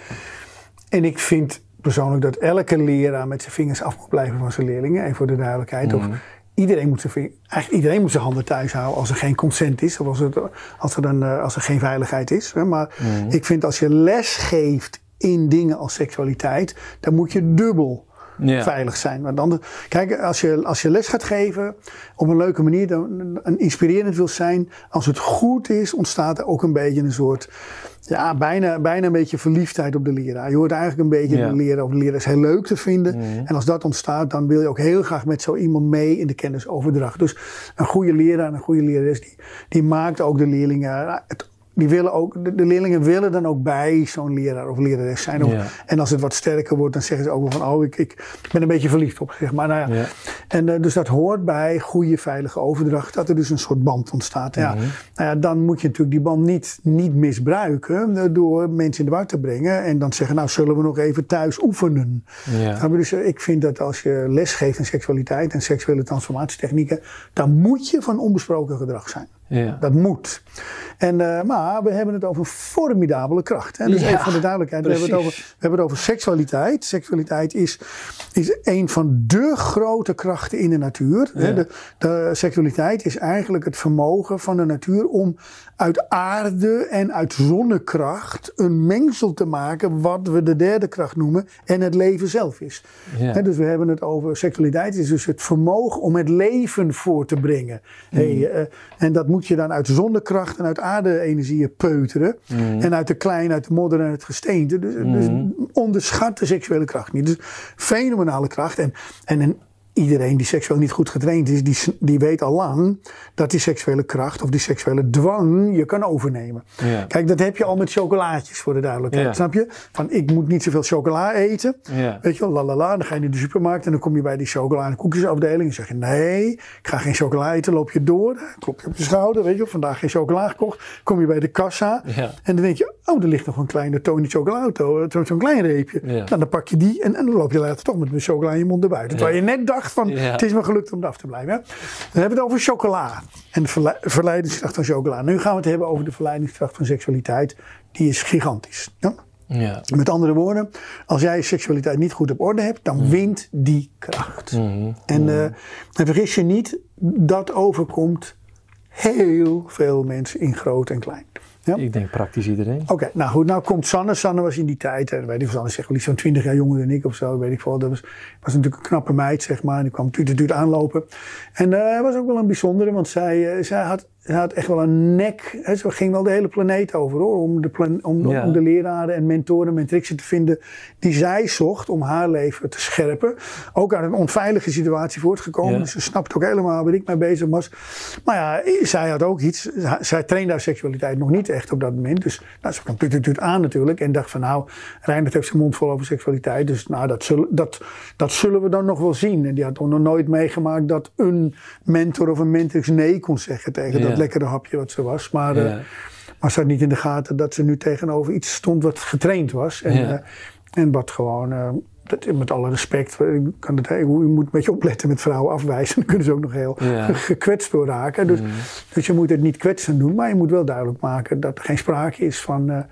En ik vind persoonlijk dat elke leraar met zijn vingers af moet blijven van zijn leerlingen. En voor de duidelijkheid. Of iedereen moet zijn eigenlijk iedereen moet zijn handen thuis houden als er geen consent is. Of als, het, als, er, een, eh, als er geen veiligheid is. Maar ik vind als je les geeft in dingen als seksualiteit, dan moet je dubbel Ja. veilig zijn. Want dan, kijk, als je, als je les gaat geven op een leuke manier, dan, een inspirerend wil zijn, als het goed is, ontstaat er ook een beetje een soort, ja, bijna, bijna een beetje verliefdheid op de leraar. Je hoort eigenlijk een beetje Ja. de leraar of de leraar is heel leuk te vinden. Mhm. En als dat ontstaat, dan wil je ook heel graag met zo iemand mee in de kennisoverdracht. Dus een goede leraar en een goede lerares, die, die maakt ook de leerlingen het die willen ook, de, de leerlingen willen dan ook bij zo'n leraar of lerares zijn. Of- Ja. En als het wat sterker wordt, dan zeggen ze ook wel van, oh, ik, ik ben een beetje verliefd op, zeg maar. Nou ja. Ja. En eh, dus dat hoort bij goede, veilige overdracht, dat er dus een soort band ontstaat. Ja. Mhm. Nou ja, dan moet je natuurlijk die band niet, niet misbruiken eh, door mensen in de war te brengen. En dan zeggen, nou, zullen we nog even thuis oefenen. Ja. Dus eh, ik vind dat als je les geeft in seksualiteit en seksuele transformatietechnieken, dan moet je van onbesproken gedrag zijn. Ja. Dat moet. En, eh, maar we hebben het over formidabele kracht. Hè? Dus Ja, even voor de duidelijkheid. We hebben, het over, we hebben het over seksualiteit. Seksualiteit is, is een van de grote krachten in de natuur. Hè? De, de seksualiteit is eigenlijk het vermogen van de natuur om uit aarde en uit zonnekracht een mengsel te maken. Wat we de derde kracht noemen. En het leven zelf is. Hè, dus we hebben het over seksualiteit is dus het vermogen om het leven voor te brengen. Hey, eh, en dat moet je dan uit zonnekracht en uit aarde-energieën peuteren. En uit de klein, uit de modder en het gesteente. Dus, dus onderschat de seksuele kracht niet. Dus fenomenale kracht. En, en een, iedereen die seksueel niet goed getraind is, die, die weet al lang dat die seksuele kracht of die seksuele dwang je kan overnemen. Ja. Kijk, dat heb je al met chocolaatjes voor de duidelijkheid. Ja. Snap je? Van ik moet niet zoveel chocola eten. Ja. Weet je wel, la la la. Dan ga je naar de supermarkt en dan kom je bij die chocola- en koekjesafdeling. En zeg je nee, ik ga geen chocola eten. Loop je door, klop je op je schouder. Weet je wel, vandaag geen chocola gekocht. Kom je bij de kassa. En dan denk je, oh, er ligt nog een kleine Tony Chocolauto, zo- zo'n klein reepje. Ja. Nou, dan pak je die en, en dan loop je later toch met een chocola in je mond erbij. Terwijl je net dacht van, het is me gelukt om eraf te blijven. Hè? Dan hebben we het over chocola en de verle- verleidingskracht van chocola. Nu gaan we het hebben over de verleidingskracht van seksualiteit. Die is gigantisch. Ja? Ja. Met andere woorden, als jij je seksualiteit niet goed op orde hebt, dan wint die kracht. Mhm. En, eh, en vergis je niet, dat overkomt heel veel mensen in groot en klein. Ja? Ik denk praktisch iedereen. Oké, nou goed, nou komt Sanne. Sanne was in die tijd, en weet ik, Sanne is echt wel iets van 20 jaar jonger dan ik of zo, weet ik veel. Dat was, was natuurlijk een knappe meid, zeg maar. En die kwam tuut aanlopen. En eh was ook wel een bijzondere, want zij, eh, zij, had, zij had echt wel een nek. Hè, ze ging wel de hele planeet over hoor, om de, plan, om, Ja. om de leraren en mentoren, mentrixen te vinden die zij zocht om haar leven te scherpen. Ook uit een onveilige situatie voortgekomen. Ja. Dus ze snapte ook helemaal waar ik mee bezig was. Maar ja, zij had ook iets. Zij trainde haar seksualiteit nog niet echt op dat moment. Dus nou, ze kwam tuut aan natuurlijk. En dacht van nou, Reinhard heeft zijn mond vol over seksualiteit. Dus nou, dat zullen, dat, dat zullen we dan nog wel zien. En die had nog nooit meegemaakt dat een mentor of een mentrix nee kon zeggen tegen Ja. dat lekkere hapje wat ze was. Maar, Ja. maar ze had niet in de gaten dat ze nu tegenover iets stond wat getraind was. En, eh, en wat gewoon, eh, dat, met alle respect, kan het, je moet een beetje opletten met vrouwen afwijzen. Dan kunnen ze ook nog heel Ja. Gekwetst door raken. Dus, dus je moet het niet kwetsend doen, maar je moet wel duidelijk maken dat er geen sprake is van,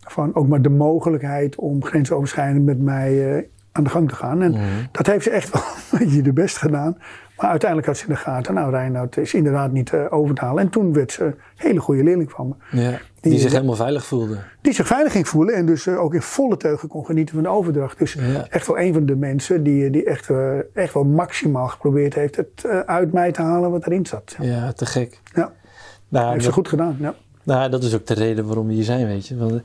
van ook maar de mogelijkheid om grensoverschrijdend met mij aan de gang te gaan. En Mhm. dat heeft ze echt wel een beetje de best gedaan. Maar uiteindelijk had ze in de gaten, nou Reinoud is inderdaad niet eh, over te halen. En toen werd ze een hele goede leerling van me. Ja. Die zich helemaal veilig voelde. Die zich veilig ging voelen en dus eh, ook in volle teugen kon genieten van de overdracht. Dus Ja. echt wel een van de mensen die, die echt, eh, echt wel maximaal geprobeerd heeft het eh, uit mij te halen wat erin zat. Ja, te gek. Ja, Nou, heeft ze dat, goed gedaan. Ja. nou, dat is ook de reden waarom we hier zijn, weet je. Want eh,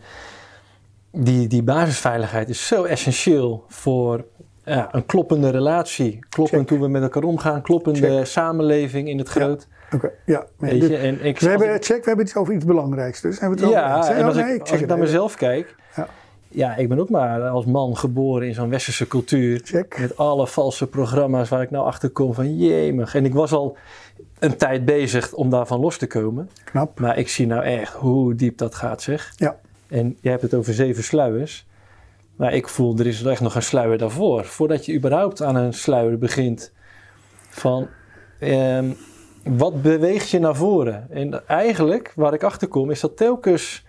die, die basisveiligheid is zo essentieel voor ja, een kloppende relatie. Kloppend hoe we met elkaar omgaan. Kloppende Check. samenleving in het groot. Oké, ja. Nee, Weet je, en ik, we, hebben, ik- check, we hebben het over iets belangrijks. Dus hebben we het ja, en als ik, als naar mezelf kijk. Ja. Ja, ik ben ook maar als man geboren in zo'n westerse cultuur. Check. Met alle valse programma's waar ik nou achter kom van jemig. En ik was al een tijd bezig om daarvan los te komen. Knap. Maar ik zie nou echt hoe diep dat gaat zeg. Ja. En jij hebt het over zeven sluiers. Maar ik voel, er is echt nog een sluier daarvoor. Voordat je überhaupt aan een sluier begint. Van, ehm, wat beweegt je naar voren? En eigenlijk, waar ik achter kom, is dat telkens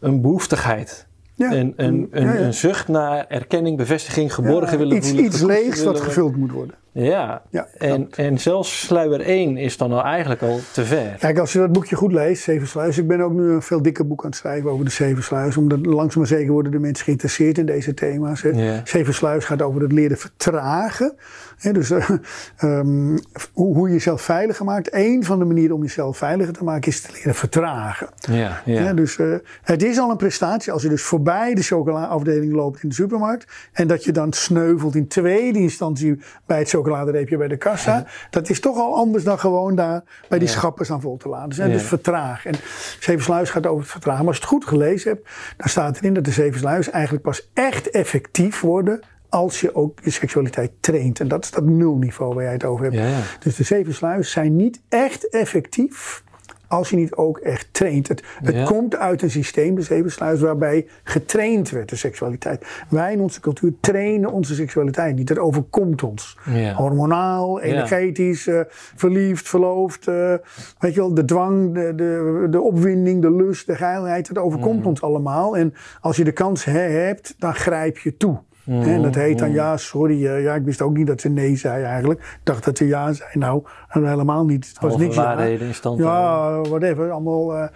een behoeftigheid. Ja. Een, een, een, Ja, ja. een zucht naar erkenning, bevestiging, geborgen willen iets, voelen. iets leegs wat willen gevuld moet worden. Ja, Ja, en, en zelfs sluier 1 is dan al eigenlijk al te ver. Kijk, als je dat boekje goed leest, Zeven Sluizen. Ik ben ook nu een veel dikker boek aan het schrijven over de Zeven Sluizen. Omdat langzaam maar zeker worden de mensen geïnteresseerd in deze thema's. Hè. Ja. Zeven Sluizen gaat over het leren vertragen. Dus ehm, hoe, hoe je jezelf veiliger maakt. Eén van de manieren om jezelf veiliger te maken is te leren vertragen. Ja, ja. Dus eh, het is al een prestatie als je dus voorbij de chocolaafdeling loopt in de supermarkt. En dat je dan sneuvelt in tweede instantie bij het chocoladereepje bij de kassa. Dat is toch al anders dan gewoon daar bij die Ja. schappen aan vol te laten. Dus, Ja. dus vertraag. En Zeven Sluis gaat over het vertragen. Maar als je het goed gelezen hebt, dan staat erin dat de Zeven Sluis eigenlijk pas echt effectief worden. Als je ook je seksualiteit traint. En dat is dat nulniveau waar jij het over hebt. Ja, ja. Dus de zeven sluizen zijn niet echt effectief als je niet ook echt traint. Het, het Ja. komt uit een systeem, de zeven sluizen, waarbij getraind werd de seksualiteit. Wij in onze cultuur trainen onze seksualiteit niet. Dat overkomt ons. Hormonaal, energetisch, eh, verliefd, verloofd. eh, weet je wel, de dwang, de, de, de opwinding, de lust, de geilheid. Het overkomt Mhm. ons allemaal. En als je de kans he- hebt, dan grijp je toe. En dat heet dan, ja, sorry, eh, ja, ik wist ook niet dat ze nee zei eigenlijk. Ik dacht dat ze ja zei. Nou, helemaal niet. Het was Halve niks ja. waarheden in stand Ja, whatever. Allemaal. eh,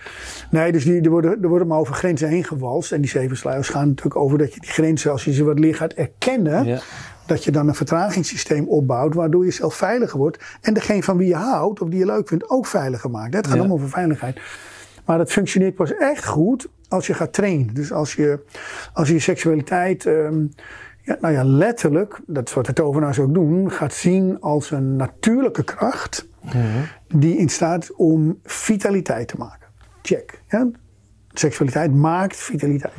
nee, dus die, er, worden, er worden maar over grenzen heen gewalst. En die zeven sluiers gaan natuurlijk over dat je die grenzen, als je ze wat leer gaat erkennen. Ja. Dat je dan een vertragingssysteem opbouwt, waardoor je zelf veiliger wordt. En degene van wie je houdt of die je leuk vindt ook veiliger maakt. Het gaat Ja. allemaal over veiligheid. Maar dat functioneert pas echt goed als je gaat trainen. Dus als je als je, je seksualiteit, ehm, ja, nou ja, letterlijk, dat is wat de tovenaars ook doen, gaat zien als een natuurlijke kracht die in staat is om vitaliteit te maken. Check. Ja? Seksualiteit maakt vitaliteit.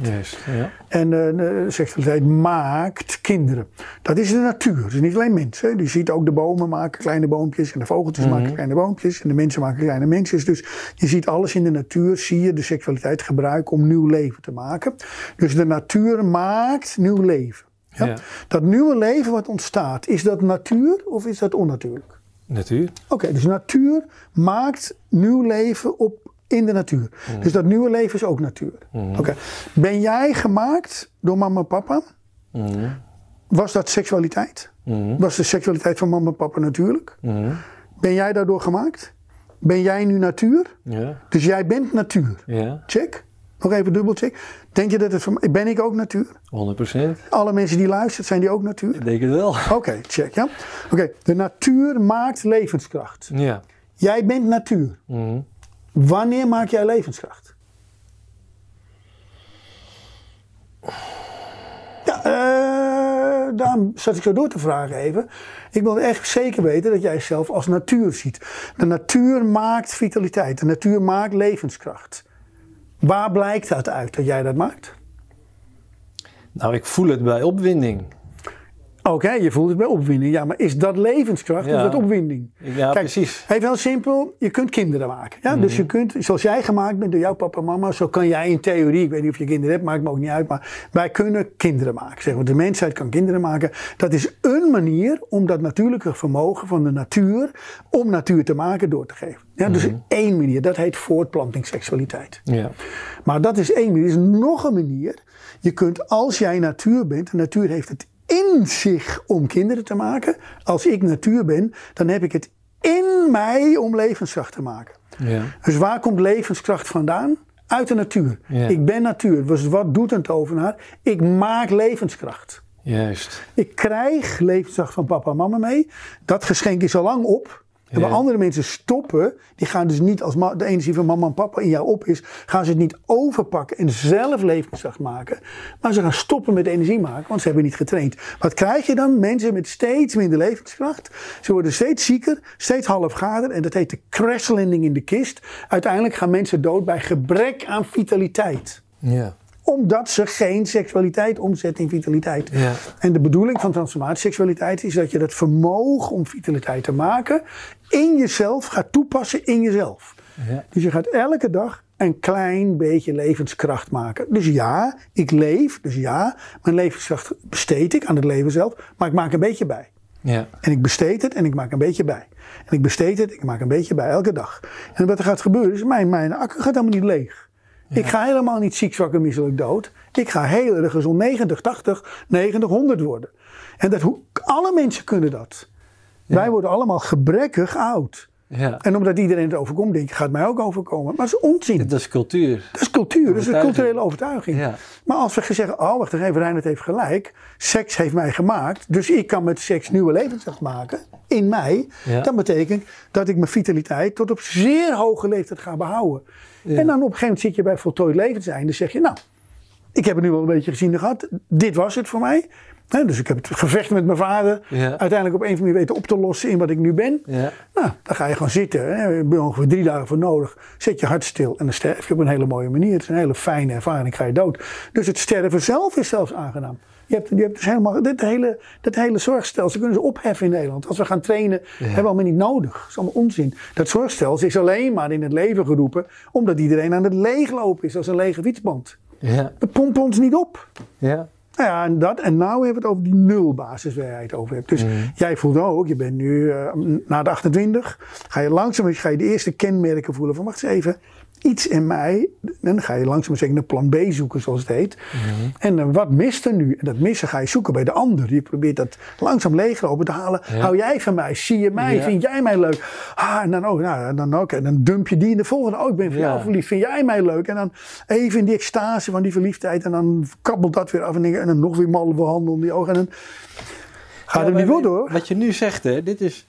Ja. En eh, seksualiteit maakt kinderen. Dat is de natuur. Dus niet alleen mensen. Je ziet ook de bomen maken kleine boompjes. En de vogeltjes maken kleine boompjes. En de mensen maken kleine mensjes. Dus je ziet alles in de natuur. Zie je de seksualiteit gebruiken om nieuw leven te maken. Dus de natuur maakt nieuw leven. Ja? Ja. Dat nieuwe leven wat ontstaat. Is dat natuur of is dat onnatuurlijk? Natuur. Oké, dus natuur maakt nieuw leven op in de natuur. Dus dat nieuwe leven is ook natuur. Oké. Ben jij gemaakt door mama en papa? Mhm. Was dat seksualiteit? Was de seksualiteit van mama en papa natuurlijk? Ben jij daardoor gemaakt? Ben jij nu natuur? Ja. Dus jij bent natuur. Ja. Check. Nog even dubbelcheck. Denk je dat het van ben ik ook natuur? 100%. Alle mensen die luisteren, zijn die ook natuur? Ik denk het wel. Oké, check ja. Oké, de natuur maakt levenskracht. Ja. Jij bent natuur. Wanneer maak jij levenskracht? Ja, eh, daarom zat ik zo door te vragen even. Ik wil echt zeker weten dat jij jezelf als natuur ziet. De natuur maakt vitaliteit. De natuur maakt levenskracht. Waar blijkt dat uit dat jij dat maakt? Nou, ik voel het bij opwinding. Oké, je voelt het bij opwinding. Ja, maar is dat levenskracht of Ja. is dat opwinding? Ja, precies. Even heel simpel, je kunt kinderen maken. Ja? Dus je kunt, zoals jij gemaakt bent door jouw papa en mama, zo kan jij in theorie, ik weet niet of je kinderen hebt, maakt me ook niet uit, maar wij kunnen kinderen maken. Zeg maar. De mensheid kan kinderen maken. Dat is een manier om dat natuurlijke vermogen van de natuur, om natuur te maken, door te geven. Ja, dus één manier, dat heet voortplantingsseksualiteit. Ja. Maar dat is één manier. Er is nog een manier. Je kunt, als jij natuur bent, de natuur heeft het in zich om kinderen te maken. Als ik natuur ben, dan heb ik het in mij om levenskracht te maken. Ja. Dus waar komt levenskracht vandaan? Uit de natuur. Ja. Ik ben natuur. Dus wat doet een tovenaar? Ik maak levenskracht. Juist. Ik krijg levenskracht van papa en mama mee. Dat geschenk is al lang op. En waar andere mensen stoppen, die gaan dus niet als de energie van mama en papa in jou op is, gaan ze het niet overpakken en zelf levenskracht maken. Maar ze gaan stoppen met energie maken, want ze hebben niet getraind. Wat krijg je dan? Mensen met steeds minder levenskracht. Ze worden steeds zieker, steeds halfgader. En dat heet de crash landing in de kist. Uiteindelijk gaan mensen dood bij gebrek aan vitaliteit Ja. Omdat ze geen seksualiteit omzetten in vitaliteit. Ja. En de bedoeling van transformatieseksualiteit is dat je dat vermogen om vitaliteit te maken in jezelf gaat toepassen in jezelf. Ja. Dus je gaat elke dag een klein beetje levenskracht maken. Dus ja, ik leef. Dus ja, mijn levenskracht besteed ik aan het leven zelf. Maar ik maak een beetje bij. Ja. En ik besteed het en ik maak een beetje bij. En ik besteed het, ik maak een beetje bij elke dag. En wat er gaat gebeuren is, mijn, mijn accu gaat helemaal niet leeg. Ik ga helemaal niet ziek, zwak en misselijk dood. Ik ga heel erg gezond 90, 80, 90, 100 worden. En dat, hoe- alle mensen kunnen dat. Wij worden allemaal gebrekkig oud. Ja. En omdat iedereen het overkomt, denk ik, gaat mij ook overkomen. Maar dat is onzin. Dat is cultuur. Dat is cultuur, dat is een culturele overtuiging. Ja. Maar als we zeggen, oh wacht even, Reinhard heeft gelijk. Seks heeft mij gemaakt, dus ik kan met seks nieuwe levenskracht maken. In mij. Ja. Dat betekent dat ik mijn vitaliteit tot op zeer hoge leeftijd ga behouden. En dan op een gegeven moment zit je bij voltooid levenseinde. zeg je, nou, ik heb het nu wel een beetje gezien en gehad. Dit was het voor mij. Dus ik heb het gevecht met mijn vader Ja. uiteindelijk op een of andere manier weten op te lossen in wat ik nu ben. Ja. Nou, dan ga je gewoon zitten. Hè. Je ongeveer drie dagen voor nodig. Zet je hart stil en dan sterf je op een hele mooie manier. Het is een hele fijne ervaring, ga je dood. Dus het sterven zelf is zelfs aangenaam. Je hebt, je hebt dus helemaal, dit hele, dat hele zorgstelsel kunnen ze opheffen in Nederland. Als we gaan trainen, hebben we allemaal niet nodig. Dat is allemaal onzin. Dat zorgstelsel is alleen maar in het leven geroepen, omdat iedereen aan het leeglopen is als een lege fietsband. Ja. We pompen ons niet op. Ja. Nou ja, en dat. En nou hebben we het over die nulbasis waar jij het over hebt. Dus jij voelt ook, je bent nu eh, na de 28, ga je langzaam ga je de eerste kenmerken voelen van wacht eens even, iets in mij. Dan ga je langzaam zeker een plan B zoeken, zoals het heet. En eh, wat mist er nu? En dat missen ga je zoeken bij de ander. Je probeert dat langzaam leeglopen te halen. Hou jij van mij? Zie je mij? Ja. Vind jij mij leuk? Ah, en dan ook, nou, en dan ook. En dan dump je die in de volgende. Oh, ik ben Ja. jou verliefd. Vind jij mij leuk? En dan even in die extase van die verliefdheid. En dan kabbelt dat weer af. En, dan- en dan nog weer malle handen om die ogen. En dan gaat het niet worden hoor. Wat je nu zegt, hè, dit is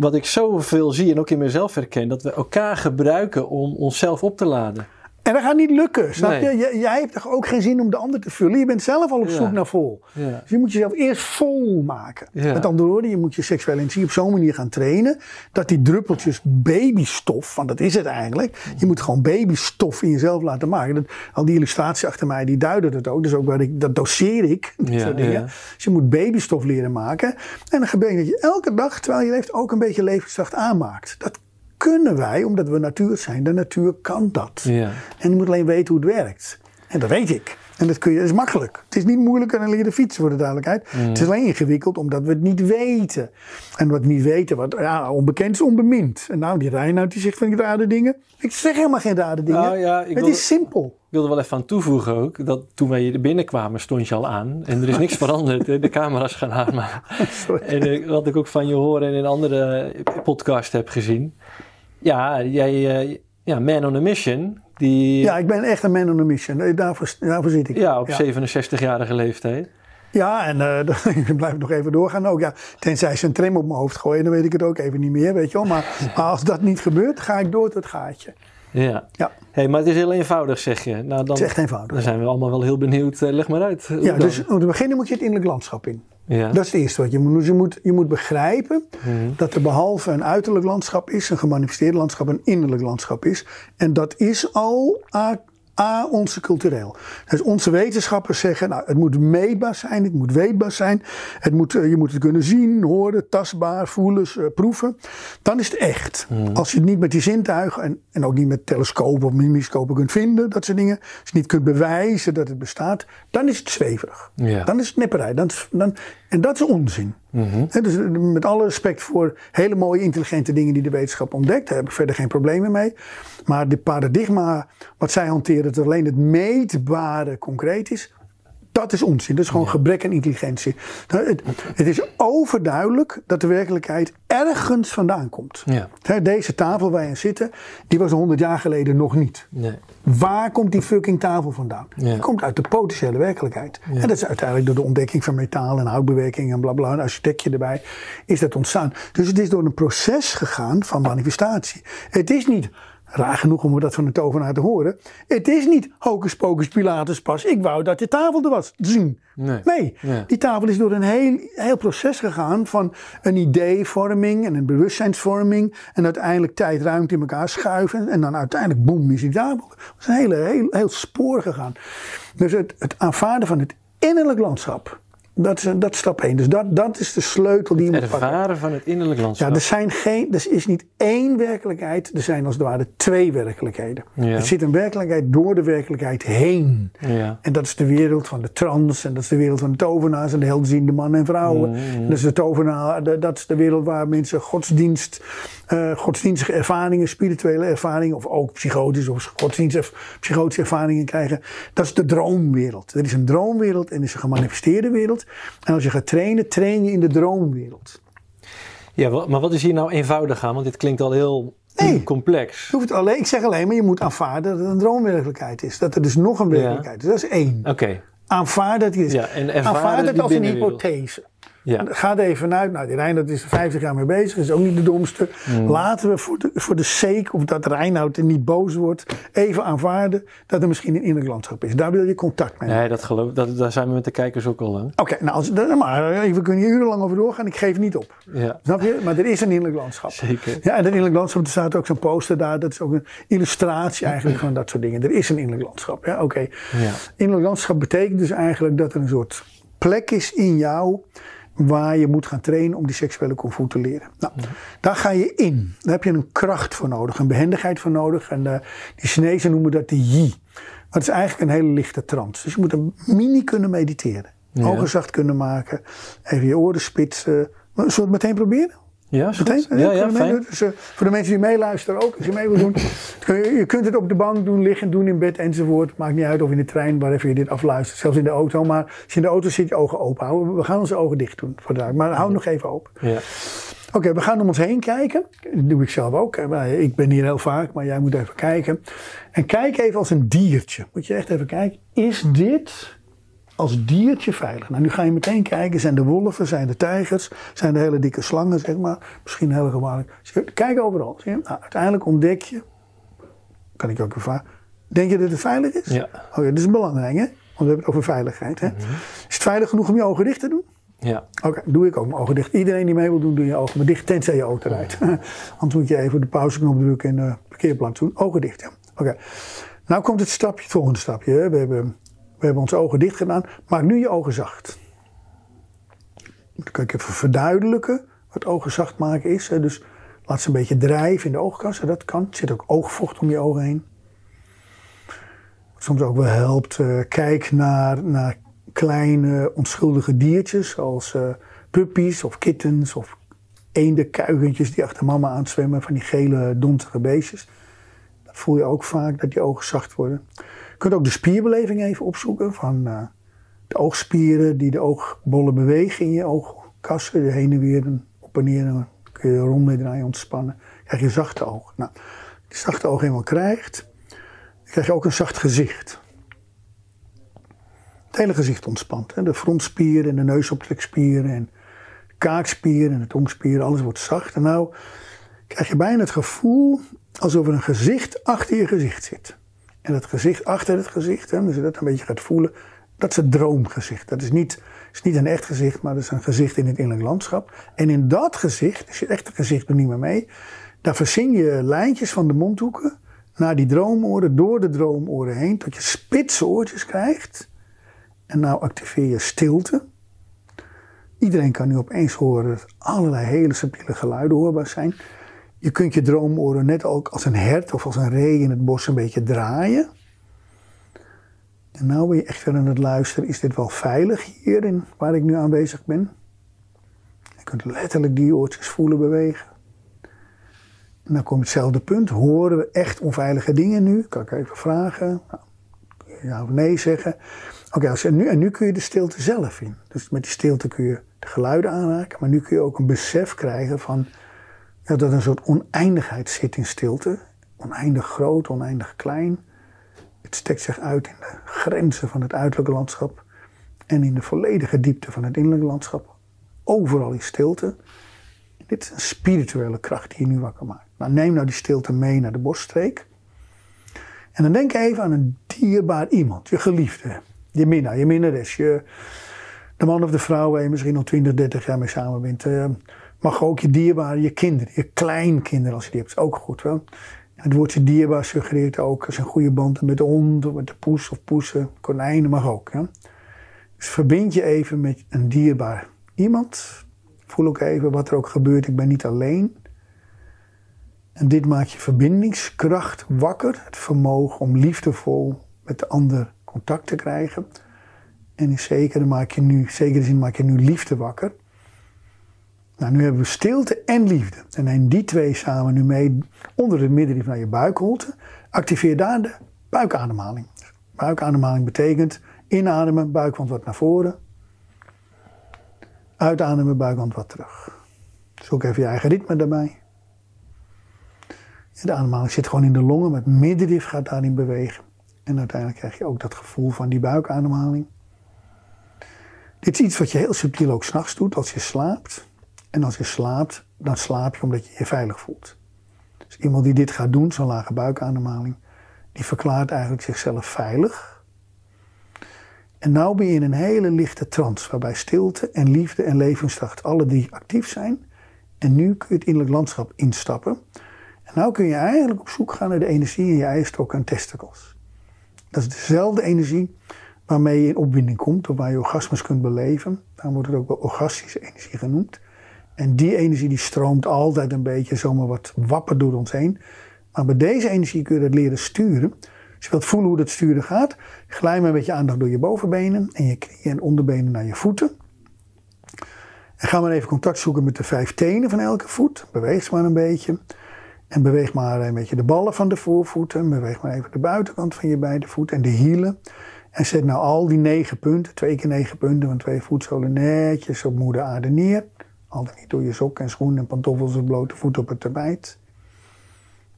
wat ik zoveel zie en ook in mezelf herken. Dat we elkaar gebruiken om onszelf op te laden. En dat gaat niet lukken, snap Nee. je? Jij hebt toch ook geen zin om de ander te vullen? Je bent zelf al op Ja. zoek naar vol. Ja. Dus je moet jezelf eerst vol maken. Ja. Met andere woorden, je moet je seksuele energie op zo'n manier gaan trainen. Dat die druppeltjes babystof, want dat is het eigenlijk. Je moet gewoon babystof in jezelf laten maken. Dat, al die illustraties achter mij, die duiden het ook. Dus ook waar ik, dat doseer ik. Dat soort dingen. Dus je moet babystof leren maken. En dan gebeurt dat je elke dag, terwijl je leeft, ook een beetje levenskracht aanmaakt. Dat kunnen wij, omdat we natuur zijn. De natuur kan dat. Ja. En je moet alleen weten hoe het werkt. En dat weet ik. En dat, kun je, dat is makkelijk. Het is niet moeilijker dan leren fietsen, voor de duidelijkheid. Het is alleen ingewikkeld omdat we het niet weten. En wat we niet weten, wat ja, onbekend is onbemind. En nou, die Reinoud die zegt van die rare dingen. Ik zeg helemaal geen rare dingen. Nou ja, ik het wilde- is simpel. Ik wilde wel even aan toevoegen ook, dat toen wij er binnenkwamen stond je al aan. En er is niks veranderd, de camera's gaan aan. Maar, en eh, wat ik ook van je horen en in andere podcast heb gezien. Ja, jij, eh, ja, Man on a Mission, die Ja, ik ben echt een man on a mission. Daarvoor, daarvoor zit ik. ja, op 67-jarige leeftijd. Ja, en eh ik blijf nog even doorgaan ook. Ja, tenzij ze een tram op mijn hoofd gooien, dan weet ik het ook even niet meer, weet je wel. Maar, maar als dat niet gebeurt, ga ik door tot het gaatje. Ja. Ja, Hey, maar het is heel eenvoudig, zeg je. Nou, dan, het is echt eenvoudig. dan zijn we allemaal wel heel benieuwd. Eh, leg maar uit. Ja, dan? dus om te beginnen moet je het innerlijk landschap in. Ja. Dat is het eerste wat je moet doen. Dus je moet, je moet begrijpen dat er behalve een uiterlijk landschap is, een gemanifesteerd landschap, een innerlijk landschap is. En dat is al A, onze cultureel. Dus onze wetenschappers zeggen, nou, het moet meetbaar zijn, het moet weetbaar zijn. Het moet, eh, je moet het kunnen zien, horen, tastbaar, voelen, eh, proeven. Dan is het echt. Als je het niet met die zintuigen en, en ook niet met telescopen of microscopen kunt vinden, dat soort dingen. Als je niet kunt bewijzen dat het bestaat, dan is het zweverig. Ja. Dan is het nipperij. Dan, dan, en dat is onzin. Hè, dus met alle respect voor hele mooie, intelligente dingen die de wetenschap ontdekt, daar heb ik verder geen problemen mee. Maar dit paradigma wat zij hanteren, dat alleen het meetbare concreet is, dat is onzin. Dat is gewoon gebrek aan intelligentie. Nou, Het, het is overduidelijk dat de werkelijkheid ergens vandaan komt. Ja. Deze tafel waar je aan zitten, die was 100 jaar geleden nog niet. Nee. Waar komt die fucking tafel vandaan? Ja. Die komt uit de potentiële werkelijkheid. En dat is uiteindelijk door de ontdekking van metaal en houtbewerking en blabla, een architectje erbij, is dat ontstaan. Dus het is door een proces gegaan van manifestatie. Het is niet, raar genoeg om dat van een tovenaar te horen, het is niet hocus pocus pilatus pas, ik wou dat de tafel er was. Zien. Nee. Nee, Ja. die tafel is door een heel, heel proces gegaan van een ideevorming en een bewustzijnsvorming. En uiteindelijk tijd, ruimte in elkaar schuiven. En dan uiteindelijk, boem, is die tafel. Het is een hele, heel, heel spoor gegaan. Dus het, het aanvaarden van het innerlijk landschap. Dat is, dat is stap 1. Dus dat, dat is de sleutel die je moet pakken. Ervaren van het innerlijk landschap. Ja, er, zijn geen, er is niet één werkelijkheid, er zijn als het ware twee werkelijkheden. Ja. Er zit een werkelijkheid door de werkelijkheid heen. Ja. En dat is de wereld van de trans, en dat is de wereld van de tovenaars en de helderziende mannen en vrouwen. En dat is de tovenaar, dat is de wereld waar mensen godsdienst, eh, godsdienstige ervaringen, spirituele ervaringen, of ook psychotische of godsdienstige psychotische ervaringen krijgen. Dat is de droomwereld. Er is een droomwereld en er is een gemanifesteerde wereld. En als je gaat trainen, train je in de droomwereld. Ja, maar wat is hier nou eenvoudig aan? Want dit klinkt al heel Nee. complex. Je hoeft alleen, ik zeg alleen maar, je moet aanvaarden dat het een droomwerkelijkheid is. Dat er dus nog een werkelijkheid is. Dat is één. Oké. Aanvaard dat die is. Ja, en het die als een hypothese. Ja. Ga er even vanuit. Nou, die Reinoud is er 50 jaar mee bezig. Is ook niet de domste. Mm. Laten we voor de, voor de sake, of dat Reinoud er niet boos wordt, even aanvaarden dat er misschien een innerlijk landschap is. Daar wil je contact mee. Nee, dat geloof, dat, daar zijn we met de kijkers ook al. Oké, nou, als, maar we kunnen hier urenlang over doorgaan. Ik geef niet op. Ja, Snap je? Maar er is een innerlijk landschap. zeker. Ja, en dat innerlijk landschap, er staat ook zo'n poster daar. Dat is ook een illustratie eigenlijk van dat soort dingen. Er is een innerlijk landschap. Ja, oké. Ja. Innerlijk landschap betekent dus eigenlijk dat er een soort plek is in jou waar je moet gaan trainen om die seksuele kung fu te leren. Nou, daar ga je in. Daar heb je een kracht voor nodig, een behendigheid voor nodig. En eh, die Chinezen noemen dat de yi. Maar het is eigenlijk een hele lichte trance. Dus je moet een mini kunnen mediteren. Ogen zacht kunnen maken. Even je oren spitsen. Zullen we het meteen proberen? Ja. Meteen? Ja, ja, fijn. Dus, eh, voor de mensen die meeluisteren ook, als je mee wil doen. je, je kunt het op de bank doen, liggen doen in bed enzovoort. Maakt niet uit of in de trein, waarver je dit afluistert. Zelfs in de auto. Maar als je in de auto zit, je ogen open houden. We gaan onze ogen dicht doen. De, maar hou nog even open. Ja. Oké, we gaan om ons heen kijken. Dat doe ik zelf ook. Ik ben hier heel vaak, maar jij moet even kijken. En kijk even als een diertje. Moet je echt even kijken. Is dit als diertje veilig? Nou, nu ga je meteen kijken. Zijn de wolven, zijn de tijgers, zijn de hele dikke slangen, zeg maar. Misschien heel gevaarlijk. Kijk overal. Zie je? Nou, uiteindelijk ontdek je, kan ik je ook ervaren, Denk je dat het veilig is? Ja. Oké, dat is belangrijk hè? Want we hebben het over veiligheid hè? Mhm. Is het veilig genoeg om je ogen dicht te doen? Ja. Oké, doe ik ook mijn ogen dicht. Iedereen die mee wil doen, doe je ogen maar dicht, tenzij je auto rijdt. Anders moet je even de pauzeknop drukken en de parkeerplaats doen. Ogen dicht, ja. Oké. Nou komt het stapje, het volgende stapje. hè. We hebben, we hebben onze ogen dicht gedaan. Maak nu je ogen zacht. Dan kan ik even verduidelijken wat ogen zacht maken is. Dus laat ze een beetje drijven in de oogkassen. Dat kan. Er zit ook oogvocht om je ogen heen. Wat soms ook wel helpt. eh, kijk naar, naar kleine onschuldige diertjes. Zoals eh puppies of kittens of eendenkuigentjes die achter mama aanzwemmen. Van die gele dontige beestjes. Dat voel je ook vaak, dat die ogen zacht worden. Kunt ook de spierbeleving even opzoeken. Van eh, de oogspieren die de oogbollen bewegen in je oogkassen. Heen en weer op en neer. Dan kun je rond draaien, ontspannen. Dan krijg je zachte ogen. Nou, die zachte ogen eenmaal krijgt, dan krijg je ook een zacht gezicht. Het hele gezicht ontspant. Hè? De frontspieren en de neusoptrekspieren en kaakspieren en de tongspieren, alles wordt zacht. En nou krijg je bijna het gevoel alsof er een gezicht achter je gezicht zit. En dat gezicht achter het gezicht, hè, als je dat een beetje gaat voelen, dat is het droomgezicht. Dat is niet, is niet een echt gezicht, maar dat is een gezicht in het innerlijk landschap. En in dat gezicht, dus je echte gezicht doet niet meer mee, daar verzin je lijntjes van de mondhoeken naar die droomoren, door de droomoren heen, tot je spitse oortjes krijgt. En nou activeer je stilte. Iedereen kan nu opeens horen dat allerlei hele subtiele geluiden hoorbaar zijn. Je kunt je droomoren net ook als een hert of als een ree in het bos een beetje draaien. En nou ben je echt weer aan het luisteren. Is dit wel veilig hierin waar ik nu aanwezig ben? Je kunt letterlijk die oortjes voelen bewegen. En dan komt hetzelfde punt. Horen we echt onveilige dingen nu? Kan ik even vragen? Nou, ja of nee zeggen. Oké, als en, nu, en nu kun je de stilte zelf in. Dus met die stilte kun je de geluiden aanraken. Maar nu kun je ook een besef krijgen van dat er een soort oneindigheid zit in stilte. Oneindig groot, oneindig klein. Het strekt zich uit in de grenzen van het uiterlijke landschap. En in de volledige diepte van het innerlijke landschap. Overal is stilte. Dit is een spirituele kracht die je nu wakker maakt. Nou, neem nou die stilte mee naar de bosstreek. En dan denk even aan een dierbaar iemand. Je geliefde. Je minnaar, je minnares. Je, de man of de vrouw waar je misschien al 20, 30 jaar mee samen bent. Mag ook je dierbare, je kinderen. Je kleinkinderen als je die hebt. is ook goed wel. Het woordje dierbaar suggereert ook als een goede band met de hond. Met de poes of poesen. Konijnen mag ook. Ja? Dus verbind je even met een dierbaar iemand. Voel ook even wat er ook gebeurt. Ik ben niet alleen. En dit maakt je verbindingskracht wakker. Het vermogen om liefdevol met de ander contact te krijgen. En in zekere, maak je nu, zekere zin maak je nu liefde wakker. Nou, nu hebben we stilte en liefde. En neem die twee samen nu mee onder de middenrif naar je buikholte. Activeer daar de buikademhaling. Buikademhaling betekent inademen, buikwand wat naar voren. Uitademen, buikwand wat terug. Zoek even je eigen ritme daarbij. De ademhaling zit gewoon in de longen, maar het middenrif gaat daarin bewegen. En uiteindelijk krijg je ook dat gevoel van die buikademhaling. Dit is iets wat je heel subtiel ook s'nachts doet als je slaapt. En als je slaapt, dan slaap je omdat je je veilig voelt. Dus iemand die dit gaat doen, zo'n lage buikademhaling, die verklaart eigenlijk zichzelf veilig. En nou ben je in een hele lichte trance, waarbij stilte en liefde en levenskracht alle drie actief zijn. En nu kun je het innerlijk landschap instappen. En nou kun je eigenlijk op zoek gaan naar de energie in je eierstok en testicles. Dat is dezelfde energie waarmee je in opwinding komt, of waar je orgasmes kunt beleven. Daarom wordt het ook wel orgastische energie genoemd. En die energie die stroomt altijd een beetje zomaar wat wapper door ons heen. Maar bij deze energie kun je het leren sturen. Als je wilt voelen hoe dat sturen gaat, glij maar met je aandacht door je bovenbenen en je knieën en onderbenen naar je voeten. En ga maar even contact zoeken met de vijf tenen van elke voet. Beweeg ze maar een beetje. En beweeg maar een beetje de ballen van de voorvoeten. Beweeg maar even de buitenkant van je beide voeten en de hielen. En zet nou al die negen punten, twee keer negen punten van twee voetzolen netjes op moeder aarde neer. Altijd niet door je sok en schoen en pantoffels of blote voet op het tapijt.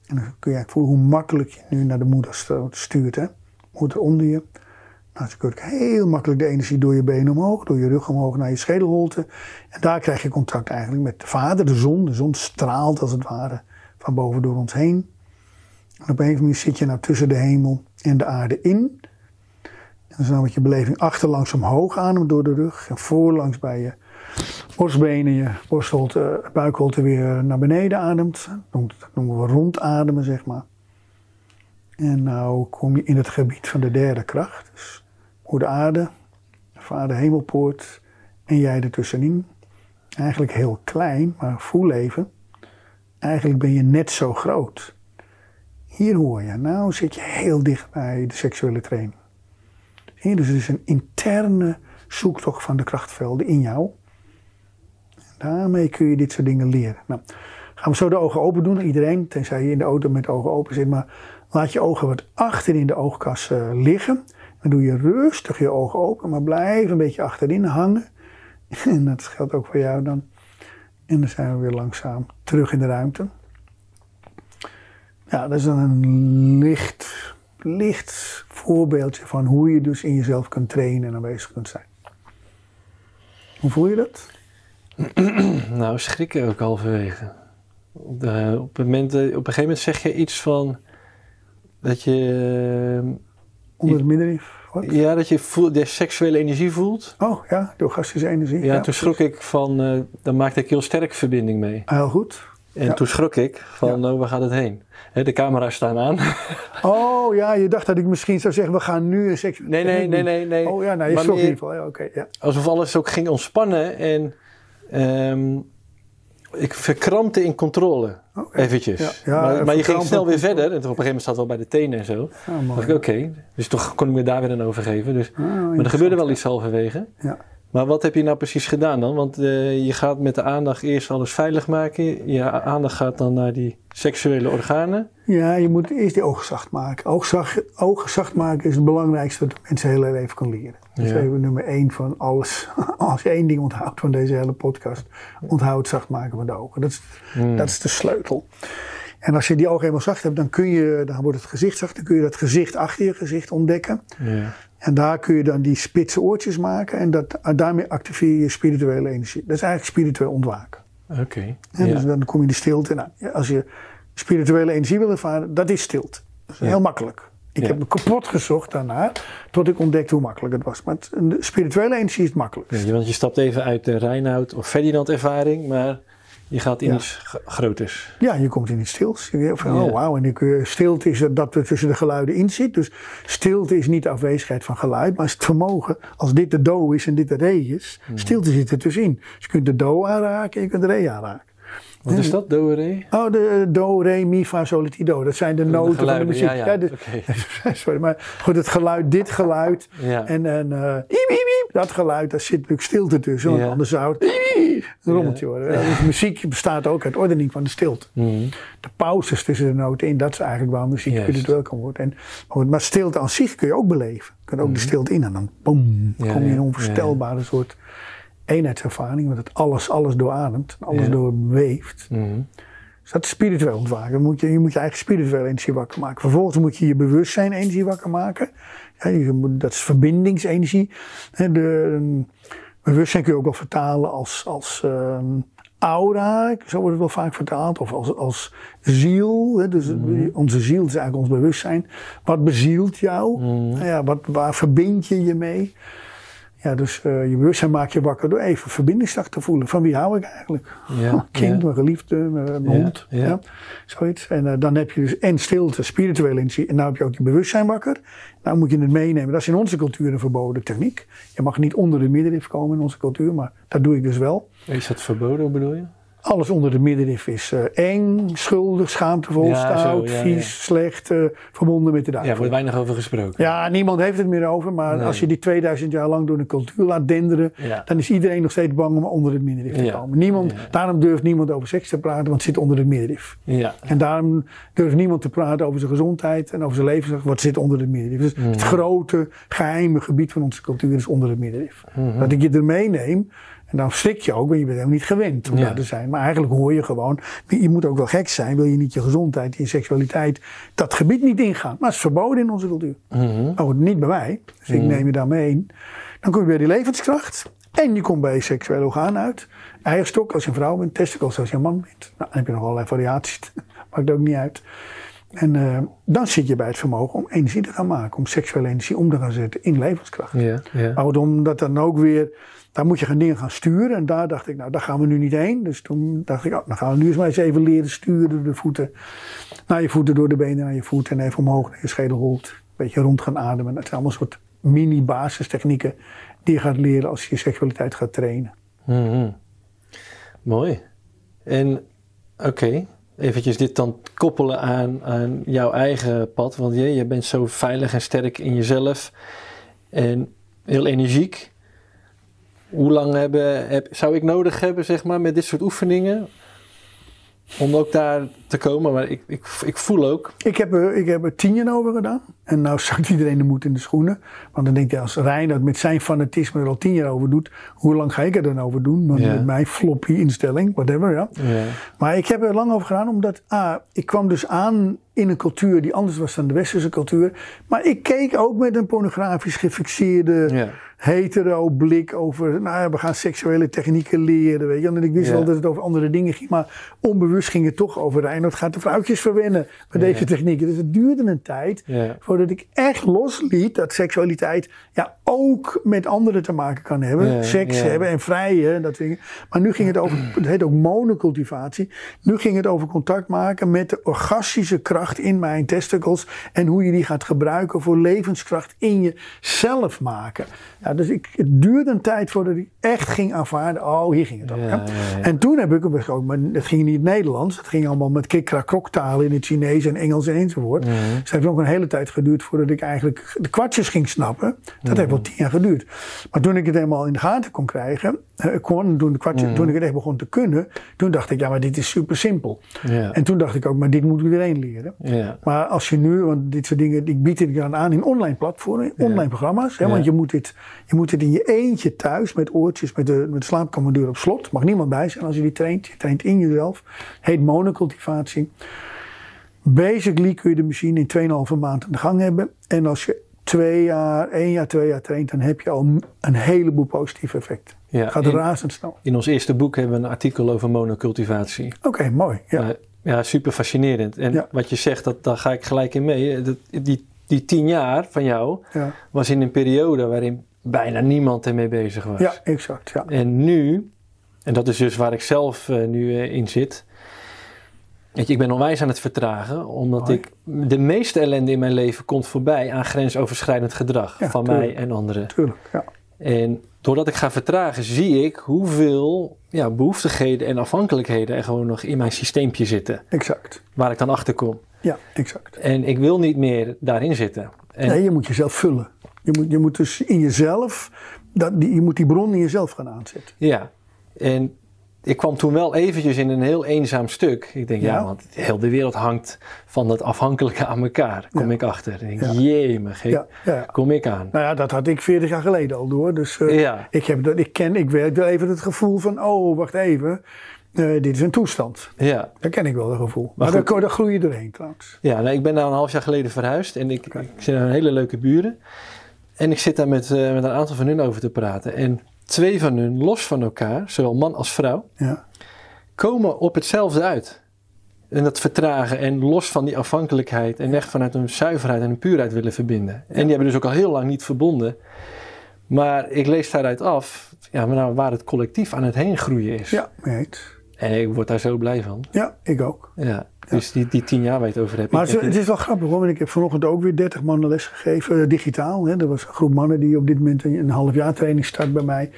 En dan kun je eigenlijk voelen hoe makkelijk je nu naar de moeder stuurt. Hè? Moeder onder je. Nou, dan kun heel makkelijk de energie door je benen omhoog, door je rug omhoog naar je schedelholte. En daar krijg je contact eigenlijk met de vader, de zon. De zon straalt als het ware van boven door ons heen. En op een andere manier zit je nou tussen de hemel en de aarde in. En dan met je beleving achterlangs omhoog ademen door de rug. En voorlangs bij je borstbenen, je borstholte, buikholte weer naar beneden ademt. Dat noemen we rondademen, zeg maar. En nou kom je in het gebied van de derde kracht. Dus moeder aarde, vader hemelpoort en jij ertussenin. Eigenlijk heel klein, maar voel even. Eigenlijk ben je net zo groot. Hier hoor je, nou zit je heel dicht bij de seksuele training. Zie dus het is een interne zoektocht van de krachtvelden in jou. Daarmee kun je dit soort dingen leren. Nou, gaan we zo de ogen open doen, iedereen, tenzij je in de auto met de ogen open zit. Maar laat je ogen wat achter in de oogkas uh, liggen. Dan doe je rustig je ogen open, maar blijf een beetje achterin hangen. En dat geldt ook voor jou dan. En dan zijn we weer langzaam terug in de ruimte. Ja, dat is dan een licht, licht voorbeeldje van hoe je dus in jezelf kunt trainen en aanwezig kunt zijn. Hoe voel je dat? nou, schrikken ook halverwege. Op, de, op, het moment, op een gegeven moment zeg je iets van dat je. Onder het? Ja, dat je de seksuele energie voelt. Oh ja, door gastische energie. Ja, toen schrok ik van, uh, dan maakte ik heel sterk verbinding mee. Heel goed. En toen schrok ik van, nou, waar gaat het heen? de camera's staan aan. Oh ja, je dacht dat ik misschien zou zeggen, we gaan nu een seksuele... Nee, nee, nee, nee, nee. Oh ja, nou, je schrok in ieder geval. Ja, ja. Alsof alles ook ging ontspannen en... Um, ik verkrampte in controle. Okay. Eventjes. Ja, maar, maar je ging snel weer verder. En op een gegeven moment zat het wel bij de tenen en zo. Dacht ik, oké. Dus toch kon ik me daar weer aan overgeven. Dus, ah, maar er gebeurde wel iets halverwege. Ja. Maar wat heb je nou precies gedaan dan? Want uh, je gaat met de aandacht eerst alles veilig maken. Je aandacht gaat dan naar die seksuele organen. Ja, je moet eerst die ogen zacht maken. Ogen zacht, zacht maken is het belangrijkste wat mensen heel leven kan leren. Dat is even nummer één van alles. Als je één ding onthoudt van deze hele podcast, onthoud het zacht maken van de ogen. Dat is, hmm. dat is de sleutel. En als je die ogen helemaal zacht hebt, dan, kun je, dan wordt het gezicht zacht. Dan kun je dat gezicht achter je gezicht ontdekken. Ja. En daar kun je dan die spitse oortjes maken. En dat, daarmee activeer je spirituele energie. Dat is eigenlijk spiritueel ontwaken. Oké. Dus dan kom je in de stilte. Nou, als je spirituele energie wil ervaren, dat is stilte. Dat is heel makkelijk. Ik heb me kapot gezocht daarna, tot ik ontdekte hoe makkelijk het was. Maar de spirituele energie is makkelijk. Ja, want je stapt even uit de Reinoud of Ferdinand ervaring, maar je gaat in ja. iets groters. Ja, je komt in iets stils. Van, oh wauw, en ik, stilte is dat er tussen de geluiden in zit. Dus stilte is niet de afwezigheid van geluid, maar is het vermogen. Als dit de do is en dit de re is, hmm. stilte zit er tussenin. Dus je kunt de do aanraken en je kunt de re aanraken. Wat is dat, do, re? Oh, de do, re, mi, fa, sol, ti, do. Dat zijn de, noten van de muziek. Ja, ja. ja Sorry, maar goed, het geluid, dit geluid en, en uh, dat geluid, daar zit natuurlijk stilte tussen. Want anders zou het een rommeltje worden. Dus muziek bestaat ook uit ordening van de stilte. Mm. De pauzes tussen de noten in, dat is eigenlijk waar muziek spiritueel kan worden. En, maar stilte aan zich kun je ook beleven. Je kunt ook de mm. stilte in en dan boom, kom je in een onvoorstelbare soort eenheidservaring, want het alles, alles doorademt, alles ja. doorweeft. Mm. Dus dat is spiritueel ontwaken. Dan moet je, je moet je eigen spirituele energie wakker maken. Vervolgens moet je je bewustzijn energie wakker maken. Ja, je, dat is verbindingsenergie. De, bewustzijn kun je ook wel vertalen als, als uh, aura, zo wordt het wel vaak vertaald, of als, als ziel. Hè? Dus mm. onze ziel is eigenlijk ons bewustzijn. Wat bezielt jou? Mm. Ja, wat, waar verbind je je mee? Ja, dus uh, je bewustzijn maak je wakker door even verbindingsdag te voelen. Van wie hou ik eigenlijk? Ja, kind, ja. mijn geliefde, mijn hond. Ja, zoiets. En uh, dan heb je dus en stilte, spirituele energie. En nou heb je ook je bewustzijn wakker. Nou moet je het meenemen. Dat is in onze cultuur een verboden techniek. Je mag niet onder de middenrif komen in onze cultuur, maar dat doe ik dus wel. Is dat verboden, bedoel je? Alles onder de middenrif is uh, eng, schuldig, schaamtevol, ja, stout, ja, vies, slecht, uh, verbonden met de duivel. Ja, er wordt weinig over gesproken. Ja, niemand heeft het meer over. Maar nee. als je die 2000 jaar lang door de cultuur laat denderen, dan is iedereen nog steeds bang om onder het middenrif te komen. Niemand, Daarom durft niemand over seks te praten, want het zit onder het middenrif. Ja. En daarom durft niemand te praten over zijn gezondheid en over zijn leven, wat zit onder het middenrif. Dus mm. het grote, geheime gebied van onze cultuur is onder het middenrif. Mm -hmm. Dat ik je er meeneem en dan schrik je ook, want je bent helemaal niet gewend om daar te zijn. Maar eigenlijk hoor je gewoon, je moet ook wel gek zijn, wil je niet je gezondheid, je seksualiteit, dat gebied niet ingaan. Maar het is verboden in onze cultuur. Mm Oh, niet bij mij. Dus ik mhm. neem je daarmee in. Dan kom je bij die levenskracht. En je komt bij je seksuele orgaan uit. Eierstok als je een vrouw bent, testicles als je een man bent. Nou, dan heb je nog allerlei variaties. Maakt ook niet uit. En uh, dan zit je bij het vermogen om energie te gaan maken, om seksuele energie om te gaan zetten in levenskracht. Ja, ja. Maar om dat dan ook weer, daar moet je gaan dingen gaan sturen. En daar dacht ik, nou daar gaan we nu niet heen. Dus toen dacht ik, oh, dan gaan we nu eens maar eens even leren sturen de voeten. Naar je voeten, door de benen naar je voeten en even omhoog naar je schedelholt. Een beetje rond gaan ademen. Dat zijn allemaal soort mini-basistechnieken die je gaat leren als je je seksualiteit gaat trainen. Mm Mooi. En oké, eventjes dit dan koppelen aan, aan jouw eigen pad. Want je, je bent zo veilig en sterk in jezelf en heel energiek. Hoe lang hebben, heb, zou ik nodig hebben, zeg maar, met dit soort oefeningen? Om ook daar te komen, maar ik, ik, ik voel ook. Ik heb, er, ik heb er tien jaar over gedaan. En nou zakt iedereen de moed in de schoenen. Want dan denk je, als Rijn met zijn fanatisme er al tien jaar over doet, hoe lang ga ik er dan over doen? Want Ja. met mijn floppy instelling, whatever, ja. Ja. Maar ik heb er lang over gedaan, omdat ah, ik kwam dus aan in een cultuur die anders was dan de westerse cultuur. Maar ik keek ook met een pornografisch gefixeerde Ja. hetero blik over, nou ja, we gaan seksuele technieken leren, weet je. En ik wist Ja. wel dat het over andere dingen ging, maar onbewust ging het toch over Reinhard gaat de vrouwtjes verwennen met deze technieken. Dus het duurde een tijd voordat ik echt losliet dat seksualiteit ja, ook met anderen te maken kan hebben. Seks hebben en vrijen, dat dingen. Maar nu ging het over, het heet ook monocultivatie. Nu ging het over contact maken met de orgastische kracht in mijn testicles. En hoe je die gaat gebruiken voor levenskracht in jezelf maken. Ja, dus ik, het duurde een tijd voordat ik echt ging aanvaarden. Oh, hier ging het over. Ja, hè. ja, ja. En toen heb ik hem ook, maar het ging niet Nederlands. Het ging allemaal met kikra-kroktalen in het Chinees en Engels en enzovoort. Dus het heeft ook een hele tijd geduurd voordat ik eigenlijk de kwartjes ging snappen. Dat heeft wel tien jaar geduurd. Maar toen ik het helemaal in de gaten kon krijgen, kon, toen, de kwartjes, toen ik het echt begon te kunnen, toen dacht ik, ja, maar dit is super simpel. En toen dacht ik ook, maar dit moet iedereen leren. Ja. Maar als je nu, want dit soort dingen, ik bied dit dan aan in online platformen, in online programma's. Hè. Want je moet, dit, je moet het in je eentje thuis met oortjes, met de, met de slaapkamerdeur op slot. Mag niemand bij zijn als je die traint. Je traint in jezelf. Heet monocultivatie. Basically kun je de machine in 2,5 maand aan de gang hebben. En als je twee jaar, één jaar, twee jaar traint, dan heb je al een heleboel positieve effecten. Ja, gaat in- razendsnel. In ons eerste boek hebben we een artikel over monocultivatie. Oké, mooi. Ja. Ja, ja super fascinerend. En Ja. wat je zegt, dat, daar ga ik gelijk in mee. Dat, die, die tien jaar van jou ja. was in een periode waarin bijna niemand ermee bezig was. ja, exact. Ja. En nu, en dat is dus waar ik zelf eh, nu eh, in zit. Weet je, ik ben onwijs aan het vertragen, omdat ik de meeste ellende in mijn leven komt voorbij aan grensoverschrijdend gedrag Ja, van tuurlijk. mij en anderen. Tuurlijk. Ja. En doordat ik ga vertragen, zie ik hoeveel ja, behoeftigheden en afhankelijkheden er gewoon nog in mijn systeempje zitten, Exact. waar ik dan achter kom. Ja, exact. En ik wil niet meer daarin zitten. En, Nee, je moet jezelf vullen. Je moet, je moet dus in jezelf, dat, die, je moet die bron in jezelf gaan aanzetten. Ja, en ik kwam toen wel eventjes in een heel eenzaam stuk. Ik denk, ja, Ja. want heel de wereld hangt van dat afhankelijke aan elkaar. Kom Ja. ik achter. En ik denk, jemig, Ja, kom ik aan. Nou ja, dat had ik 40 jaar geleden al door. Dus eh, ik, heb dat, ik ken, ik werk wel even het gevoel van, oh, wacht even. eh, dit is een toestand. Ja, Dat ken ik wel, dat gevoel. Maar, daar, daar groei je doorheen trouwens. ja nou, ik ben daar een half jaar geleden verhuisd. En ik, ik zit aan hele leuke buren. En ik zit daar met, eh, met een aantal van hun over te praten. En twee van hun, los van elkaar, zowel man als vrouw, Ja, komen op hetzelfde uit. En dat vertragen en los van die afhankelijkheid en echt vanuit een zuiverheid en een puurheid willen verbinden. En die hebben dus ook al heel lang niet verbonden. Maar ik lees daaruit af ja, maar nou, waar het collectief aan het heen groeien is. ja mee eens. En ik word daar zo blij van. Ja, ik ook. Ja, dus die, die tien jaar waar je het over hebt. Maar ik het, is wel grappig hoor, want ik heb vanochtend ook weer 30 mannen les gegeven, eh, digitaal. Hè. Er was een groep mannen die op dit moment een, een half jaar training start bij mij.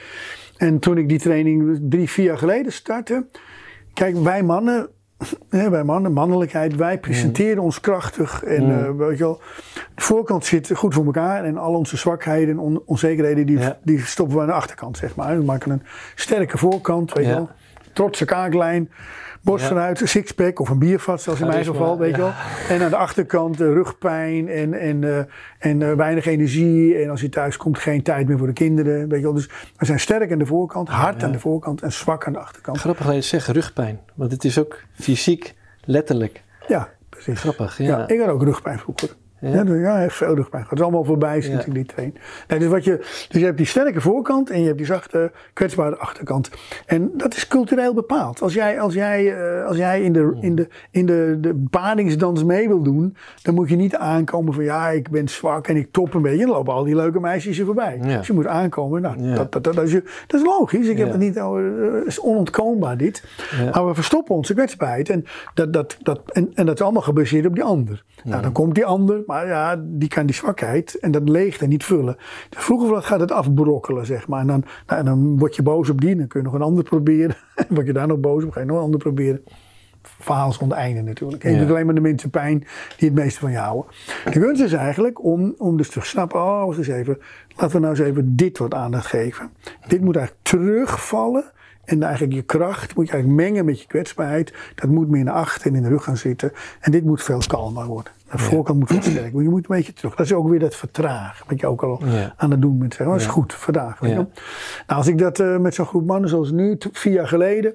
En toen ik die training drie, vier jaar geleden startte. Kijk, wij mannen, hè, wij mannen, mannelijkheid, wij presenteren ons krachtig. En Mm. eh, weet je wel, de voorkant zit goed voor elkaar. En al onze zwakheden en on- onzekerheden, die, Ja. die stoppen we aan de achterkant, zeg maar. We maken een sterke voorkant, weet je Ja. wel. Trotse kaaklijn. Borst Ja. sixpack of een biervat, zoals in mijn geval, weet je wel. En aan de achterkant eh, rugpijn en, en, eh, en eh, weinig energie. En als je thuis komt, geen tijd meer voor de kinderen. Weet je wel. Dus we zijn sterk aan de voorkant, hard aan de voorkant en zwak aan de achterkant. Grappig dat je zegt, rugpijn. Want het is ook fysiek, letterlijk. Ja, precies. Grappig, ja. ik had ook rugpijn vroeger. Ja, ja, heeft veel bij. Het is allemaal voorbij Ja. ik die train. Nee, dus, wat je, dus je hebt die sterke voorkant en je hebt die zachte, kwetsbare achterkant. En dat is cultureel bepaald. Als jij, als jij, eh, als jij in, de, in, de, in de, de paringsdans mee wil doen, dan moet je niet aankomen van ja, ik ben zwak en ik top een beetje. Dan lopen al die leuke meisjes je voorbij. Ja. Dus je moet aankomen. Nou, dat, dat, dat, dat is, dat is logisch. Ik heb het niet over. Het is onontkoombaar dit. Maar we verstoppen onze kwetsbaarheid. En dat, dat, dat, en, en dat is allemaal gebaseerd op die ander. Nou, dan komt die ander, maar ja, die kan die zwakheid en dat leegte niet vullen. Dus vroeger of laat gaat het afbrokkelen, zeg maar. En dan, nou, en dan word je boos op die, dan kun je nog een ander proberen. word je daar nog boos op, ga je nog een ander proberen. Verhaal zonder einde natuurlijk. En je Ja. doet alleen maar de mensen pijn die het meeste van je houden. De kunst is eigenlijk om, om dus te snappen, oh, eens even. Laten we nou eens even dit wat aandacht geven. Dit moet eigenlijk terugvallen. En eigenlijk je kracht moet je eigenlijk mengen met je kwetsbaarheid. Dat moet meer naar achter en in de rug gaan zitten. En dit moet veel kalmer worden. De voorkant moet sterker worden. Je moet een beetje terug. Dat is ook weer dat vertragen. Wat je ook al aan het doen bent. Dat is goed, weet je wel. Nou, als ik dat eh, met zo'n groep mannen zoals nu, vier jaar geleden.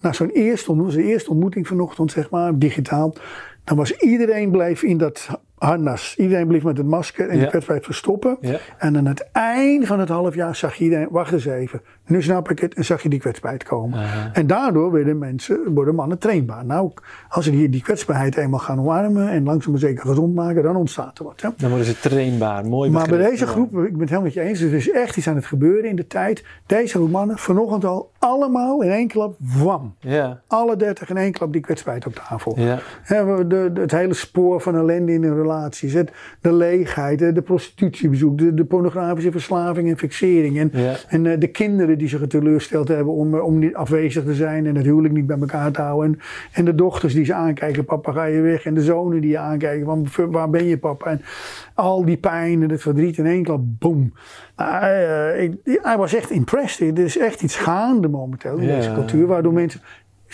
Nou, zo'n eerste, onze eerste ontmoeting vanochtend, zeg maar, digitaal. Dan was iedereen bleef in dat harnas. Iedereen bleef met het masker en Ja. de kwetsbaarheid verstoppen. Ja. En aan het eind van het half jaar zag je iedereen, wacht eens even, nu snap ik het, en zag je die kwetsbaarheid komen. En daardoor werden mensen, worden mannen trainbaar. Nou, als ze die, die kwetsbaarheid eenmaal gaan omarmen en langzaam maar zeker gezond maken, dan ontstaat er wat. Hè? Dan worden ze trainbaar. Mooi Maar bij deze groep, ik ben het helemaal met je eens, er is echt iets aan het gebeuren in de tijd. Deze groep mannen, vanochtend al, allemaal in één klap, wam. Ja, Alle dertig in één klap die kwetsbaarheid op tafel. ja. De, de- het hele spoor van ellende in hun relaties. Het, de leegheid, de, prostitutiebezoek, de, de pornografische verslaving en fixering. En, Ja. en eh, de kinderen die zich teleurgesteld hebben om, eh, om niet afwezig te zijn en het huwelijk niet bij elkaar te houden. En, en de dochters die ze aankijken, papa ga je weg. En de zonen die je aankijken, van, waar ben je papa? En al die pijn en het verdriet in één klap, boom. Nou, eh, ik, hij was echt impressed. Er is echt iets gaande momenteel in Ja. deze cultuur, waardoor mensen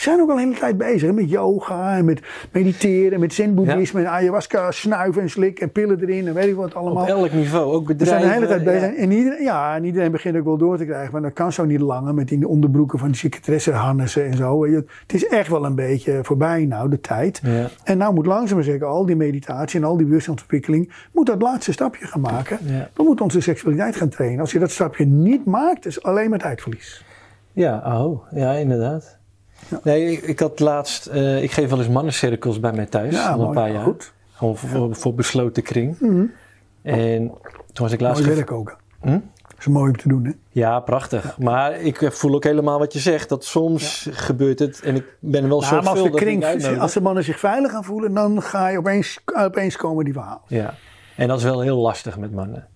zijn ook al een hele tijd bezig met yoga en met mediteren en met zen-boeddhisme en ayahuasca snuiven en slikken en pillen erin en weet ik wat allemaal. Op elk niveau, ook We bedrijven. zijn de hele tijd bezig. ja. En, iedereen, ja, en iedereen begint ook wel door te krijgen. Maar dat kan zo niet langer met die onderbroeken van die secretaressenharnessen en zo. Het is echt wel een beetje voorbij nou, de tijd. Ja. En nou moet langzaam maar zeker al die meditatie en al die bewustzijnsontwikkeling... moet dat laatste stapje gaan maken. We moeten onze seksualiteit gaan trainen. Als je dat stapje niet maakt, is alleen maar tijdverlies. Ja, oh, ja, inderdaad. Nee, ik, ik had laatst, eh, ik geef wel eens mannencirkels bij mij thuis, Ja, al een paar jaar. goed. Gewoon voor, besloten kring. Mhm. En toen was ik laatst... Mooi werk ook. Hm? Dat is mooi om te doen, hè? Ja, prachtig. Maar ik eh, voel ook helemaal wat je zegt, dat soms gebeurt het en ik ben wel Ja, maar als, de kring, als de mannen zich veilig gaan voelen, dan ga je opeens, opeens komen die verhaal. Ja, en dat is wel heel lastig met mannen.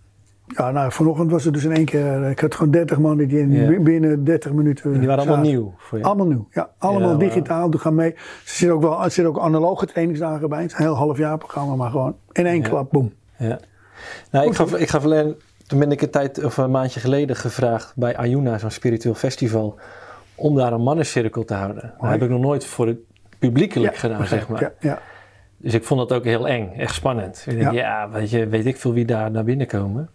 Ja, nou, vanochtend was het dus in één keer. Ik had gewoon 30 mannen die in, Ja. binnen 30 minuten. En die waren allemaal nieuw voor je. Allemaal nieuw, ja. Allemaal Ja, maar- digitaal, doe gaan mee. Er zitten ook wel er zitten ook analoge trainingsdagen bij. Het is een heel half jaar programma, maar gewoon in één Ja. klap, boem. Ja. Nou, ik gaf, ik gaf alleen, toen ben ik een tijd of een maandje geleden gevraagd bij Ayuna, zo'n spiritueel festival, om daar een mannencirkel te houden. Dat heb ik nog nooit voor het publiekelijk gedaan, zeg maar. Ja, ja. Dus ik vond dat ook heel eng, echt spannend. Ik denk, ja, weet, je, weet ik veel wie daar naar binnen komen.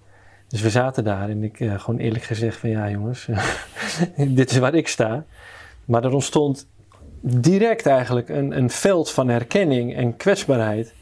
Dus we zaten daar en ik eh, gewoon eerlijk gezegd van ja jongens, dit is waar ik sta. Maar er ontstond direct eigenlijk een, een veld van herkenning en kwetsbaarheid.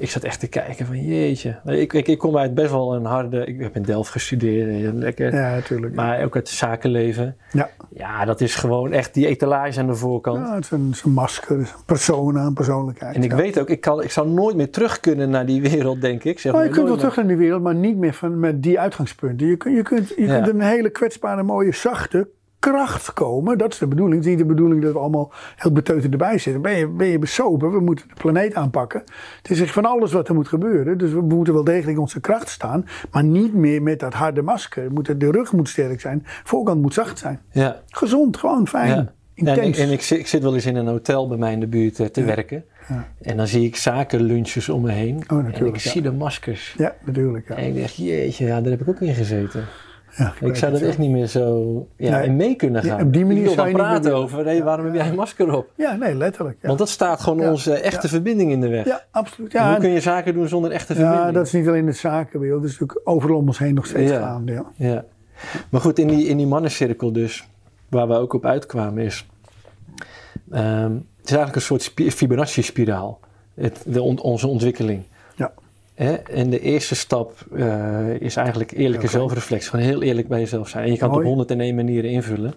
Ik zat echt te kijken van jeetje. Ik, ik, ik kom uit best wel een harde, ik heb in Delft gestudeerd, lekker. ja natuurlijk. Maar ook het zakenleven. Ja. Ja, dat is gewoon echt die etalage aan de voorkant. Ja, het is een, het is een masker, het is een persona, een persoonlijkheid. En ik ja. weet ook, ik, kan, ik zou nooit meer terug kunnen naar die wereld, denk ik. Zeg Oh, maar, je kunt wel terug naar die wereld, maar niet meer van, met die uitgangspunten. Je, je, kunt, je kunt een hele kwetsbare, mooie, zachte kracht komen. Dat is de bedoeling. Het is niet de bedoeling dat we allemaal heel beteuterd erbij zitten. Ben je, ben je besopen? We moeten de planeet aanpakken. Het is echt van alles wat er moet gebeuren. Dus we moeten wel degelijk onze kracht staan. Maar niet meer met dat harde masker. We moeten- De rug moet sterk zijn. Voorkant moet zacht zijn. Ja. Gezond, gewoon fijn. Ja. Ja, en ik, en ik, zit, ik zit wel eens in een hotel bij mij in de buurt eh, te werken. Ja. En dan zie ik zakenlunches om me heen. en natuurlijk, ik zie de maskers. ja, natuurlijk. En ik denk, jeetje, ja, daar heb ik ook in gezeten. Ja, Ik zou dat echt niet meer zo ja, Nee. in mee kunnen Ja, gaan. op die manier ik zou je praten meer- over, waarom heb jij een masker op? Ja, nee, letterlijk. Ja, Want dat staat gewoon Ja. onze echte Ja. verbinding in de weg. ja absoluut. En Ja, Hoe kun je zaken doen zonder echte ja, verbinding? dat is niet alleen de zakenwereld. Dat is natuurlijk overal om ons heen nog steeds Ja. gaande. Ja. Ja. Maar goed, in die, in die mannencirkel dus, waar we ook op uitkwamen, is... ehm, het is eigenlijk een soort spi- Fibonacci-spiraal. Het, de, on- onze ontwikkeling. Hè? En de eerste stap eh, is eigenlijk eerlijke zelfreflectie. Gewoon heel eerlijk bij jezelf zijn. En je kan het op Mooi. 101 manieren invullen.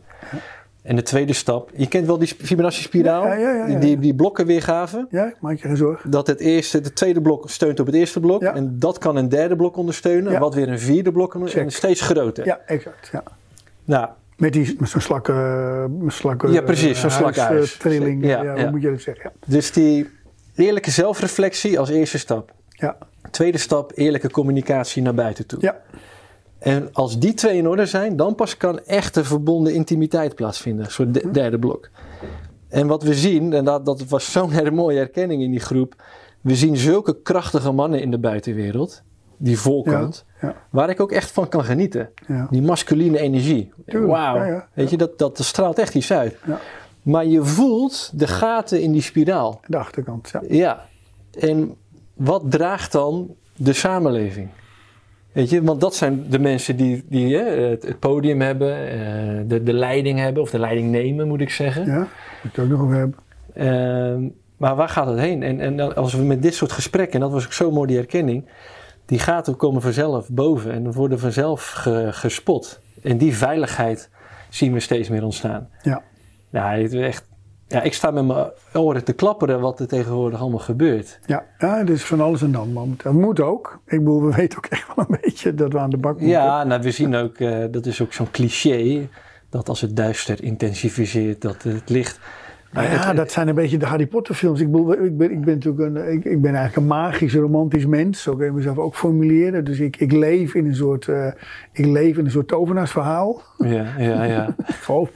En de tweede stap, je kent wel die Fibonacci-spiraal, Ja, ja, Die, die blokken weergave. Ja, maak je geen zorgen. Dat het eerste, het tweede blok steunt op het eerste blok. En dat kan een derde blok ondersteunen. Wat weer een vierde blok ondersteunen. En steeds groter. Ja, exact. Ja. Nou, Met, die, met zo'n met slakken Ja, precies, zo'n slakkenhuis. eh, trilling. Ja, hoe moet je dat zeggen? Ja. dus die eerlijke zelfreflectie als eerste stap. Ja. Tweede stap, eerlijke communicatie naar buiten toe. ja, En als die twee in orde zijn, dan pas kan echte verbonden intimiteit plaatsvinden. Een soort de- derde blok. En wat we zien, en dat, dat was zo'n hele mooie herkenning in die groep. We zien zulke krachtige mannen in de buitenwereld. Die volkant. ja. Waar ik ook echt van kan genieten. Ja. Die masculine energie. Wauw. Weet je, dat, dat straalt echt iets uit. Maar je voelt de gaten in die spiraal. De achterkant. Ja. Ja. En wat draagt dan de samenleving? Weet je, want dat zijn de mensen die, die hè, het, het podium hebben, eh, de, de leiding hebben, of de leiding nemen, moet ik zeggen. ja. Je het ook nog over hebben. Ehm, maar waar gaat het heen? En, en als we met dit soort gesprekken, en dat was ook zo mooi die herkenning, die gaten komen vanzelf boven en worden vanzelf ge- gespot. En die veiligheid zien we steeds meer ontstaan. Ja. Ja, het is echt, ja, ik sta met mijn oren te klapperen wat er tegenwoordig allemaal gebeurt. Ja, ja, het is van alles en dan momenteel. Dat moet ook. Ik bedoel, we weten ook echt wel een beetje dat we aan de bak moeten. Ja, nou, we zien ook, eh, dat is ook zo'n cliché, dat als het duister intensificeert, dat het licht... Nou ja, het- dat zijn een beetje de Harry Potter films. Ik, bedoel, ik, ben, ik ben natuurlijk een, ik, ik ben eigenlijk een magisch, romantisch mens. Zo kun je mezelf ook formuleren. Dus ik, ik leef in een soort, eh, ik leef in een soort tovenaarsverhaal. Ja, ja, ja. Gewoon.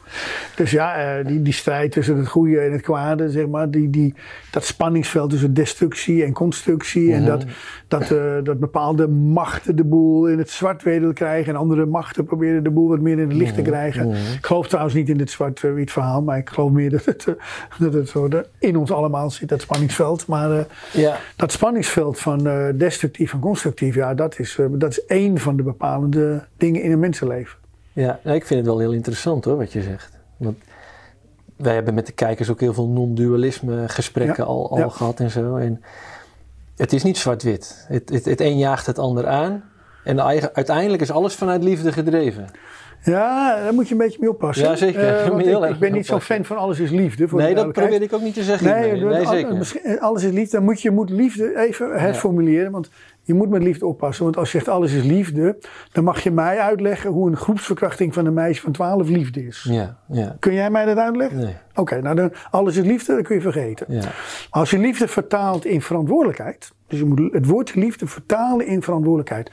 Dus ja, eh, die, die strijd tussen het goede en het kwade, zeg maar. Die, die, dat spanningsveld tussen destructie en constructie. En dat, dat, eh, dat bepaalde machten de boel in het zwart willen krijgen. En andere machten proberen de boel wat meer in het licht te krijgen. Ik geloof trouwens niet in dit zwart-wit verhaal. Maar ik geloof meer dat het, dat het zo in ons allemaal zit, dat spanningsveld. Maar eh, ja. dat spanningsveld van eh, destructief en constructief. Ja, dat is, eh, dat is één van de bepalende dingen in een mensenleven. Ja, nou, ik vind het wel heel interessant hoor, wat je zegt. Want wij hebben met de kijkers ook heel veel non-dualisme gesprekken Ja, al, al ja. gehad en zo. En het is niet zwart-wit. Het, het, het een jaagt het ander aan. En uiteindelijk is alles vanuit liefde gedreven. Ja, daar moet je een beetje mee oppassen. Ja, zeker. Eh, ik, ben niet zo'n fan van alles is liefde. Voor nee, dat probeer ik ook niet te zeggen. Nee, zeker. misschien- alles is liefde. Dan moet je moet liefde even herformuleren. Want je moet met liefde oppassen. Want als je zegt alles is liefde, dan mag je mij uitleggen hoe een groepsverkrachting van een meisje van 12 liefde is. Ja, ja. Kun jij mij dat uitleggen? Nee. Oké, nou dan alles is liefde, dat kun je vergeten. Ja. Als je liefde vertaalt in verantwoordelijkheid. Dus je moet het woord liefde vertalen in verantwoordelijkheid.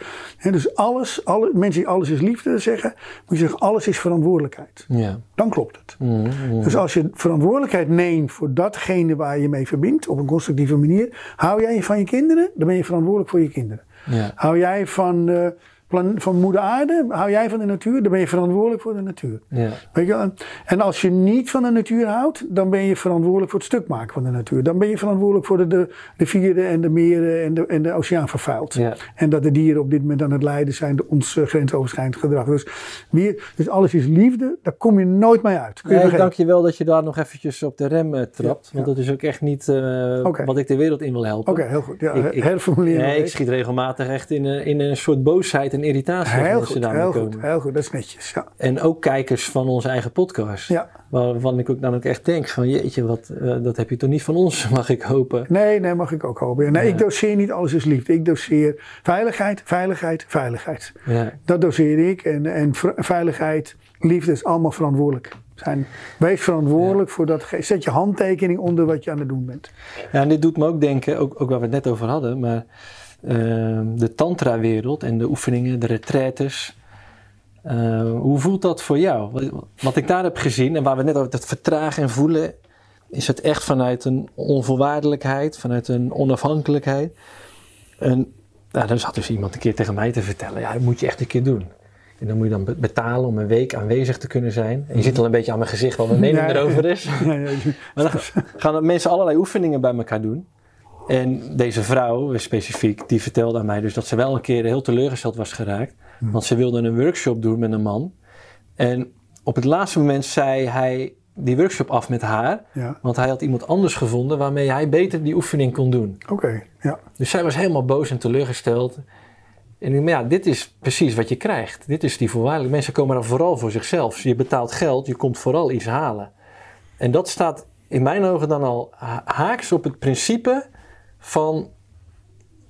Dus alles, alle, mensen die alles is liefde zeggen, moet je zeggen alles is verantwoordelijkheid. Ja. Dan klopt het. Mm, mm. Dus als je verantwoordelijkheid neemt voor datgene waar je mee verbindt, op een constructieve manier, hou jij je van je kinderen, dan ben je verantwoordelijk voor je kinderen. Ja. Hou jij van, eh, plan- van moeder aarde, hou jij van de natuur, dan ben je verantwoordelijk voor de natuur. Ja. Weet je, en als je niet van de natuur houdt, dan ben je verantwoordelijk voor het stuk maken van de natuur. Dan ben je verantwoordelijk voor de, de rivieren en de meren en de, en de oceaan vervuild. Ja. En dat de dieren op dit moment aan het lijden zijn ons eh, grensoverschrijdend gedrag. Dus, weer, dus alles is liefde, daar kom je nooit mee uit. Kun je Nee, vergeten. dank je wel dat je daar nog eventjes op de rem eh, trapt. Ja, Want dat is ook echt niet eh, wat ik de wereld in wil helpen. Oké, heel goed. Ja, Ik- ik- herformuleren. Nee, ik schiet regelmatig echt in een, in een soort boosheid en irritatie Heel mensen goed, daarmee heel komen. goed, heel goed. Dat is netjes. Ja. En ook kijkers van onze eigen podcast. Ja. Waarvan ik ook dan ook echt denk van jeetje, wat, eh, dat heb je toch niet van ons, mag ik hopen. Nee, nee, mag ik ook hopen. Nee, Ja. ik doseer niet alles is liefde. Ik doseer veiligheid, veiligheid, veiligheid. Ja, Dat doseer ik. En, en veiligheid, liefde is allemaal verantwoordelijk. Zijn, wees verantwoordelijk voor dat. Zet je handtekening onder wat je aan het doen bent. ja en dit doet me ook denken, ook, ook waar we het net over hadden, maar de tantra-wereld en de oefeningen, de retraites. eh, hoe voelt dat voor jou? Wat, ik daar heb gezien en waar we net over het vertragen en voelen, is het echt vanuit een onvoorwaardelijkheid, vanuit een onafhankelijkheid. En nou, dan zat dus iemand een keer tegen mij te vertellen, ja, dat moet je echt een keer doen. En dan moet je dan be- betalen om een week aanwezig te kunnen zijn. En je zit al een beetje aan mijn gezicht wat mijn mening Ja. erover is. Ja, ja, Maar dan gaan mensen allerlei oefeningen bij elkaar doen. En deze vrouw specifiek, die vertelde aan mij dus dat ze wel een keer heel teleurgesteld was geraakt. Want ze wilde een workshop doen met een man. En op het laatste moment zei hij die workshop af met haar. Ja, Want hij had iemand anders gevonden waarmee hij beter die oefening kon doen. oké. Ja. Dus zij was helemaal boos en teleurgesteld. En maar ja, dit is precies wat je krijgt. Dit is die voorwaardelijk. Mensen komen dan vooral voor zichzelf. Je betaalt geld, je komt vooral iets halen. En dat staat in mijn ogen dan al ha- haaks op het principe van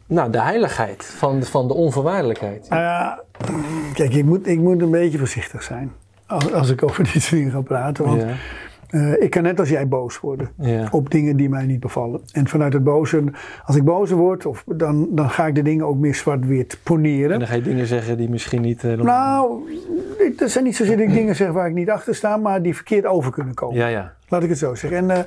nou, de heiligheid, van, van de onvoorwaardelijkheid. Nou kijk, ik moet, ik moet een beetje voorzichtig zijn. Als, als ik over dit soort dingen ga praten. Want Ja, eh, ik kan net als jij boos worden. ja. op dingen die mij niet bevallen. En vanuit het boze, als ik boos word, of, dan, dan ga ik de dingen ook meer zwart-wit En poneren. dan ga je dingen zeggen die misschien niet... eh, Nou, dat zijn niet zozeer dat ik dingen zeg waar ik niet achter sta, maar die verkeerd over kunnen komen. ja, ja. Laat ik het zo zeggen. En, eh,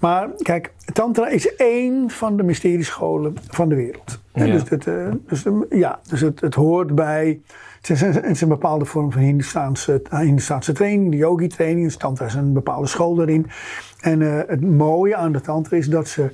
maar kijk, Tantra is één van de mysteriescholen van de wereld. En Ja. Dus, het, dus, ja, dus het, het hoort bij. Het is, een, bepaalde vorm van Hindustaanse, eh, training, de yogi training. Dus Tantra is een bepaalde school daarin. En eh, het mooie aan de Tantra is dat ze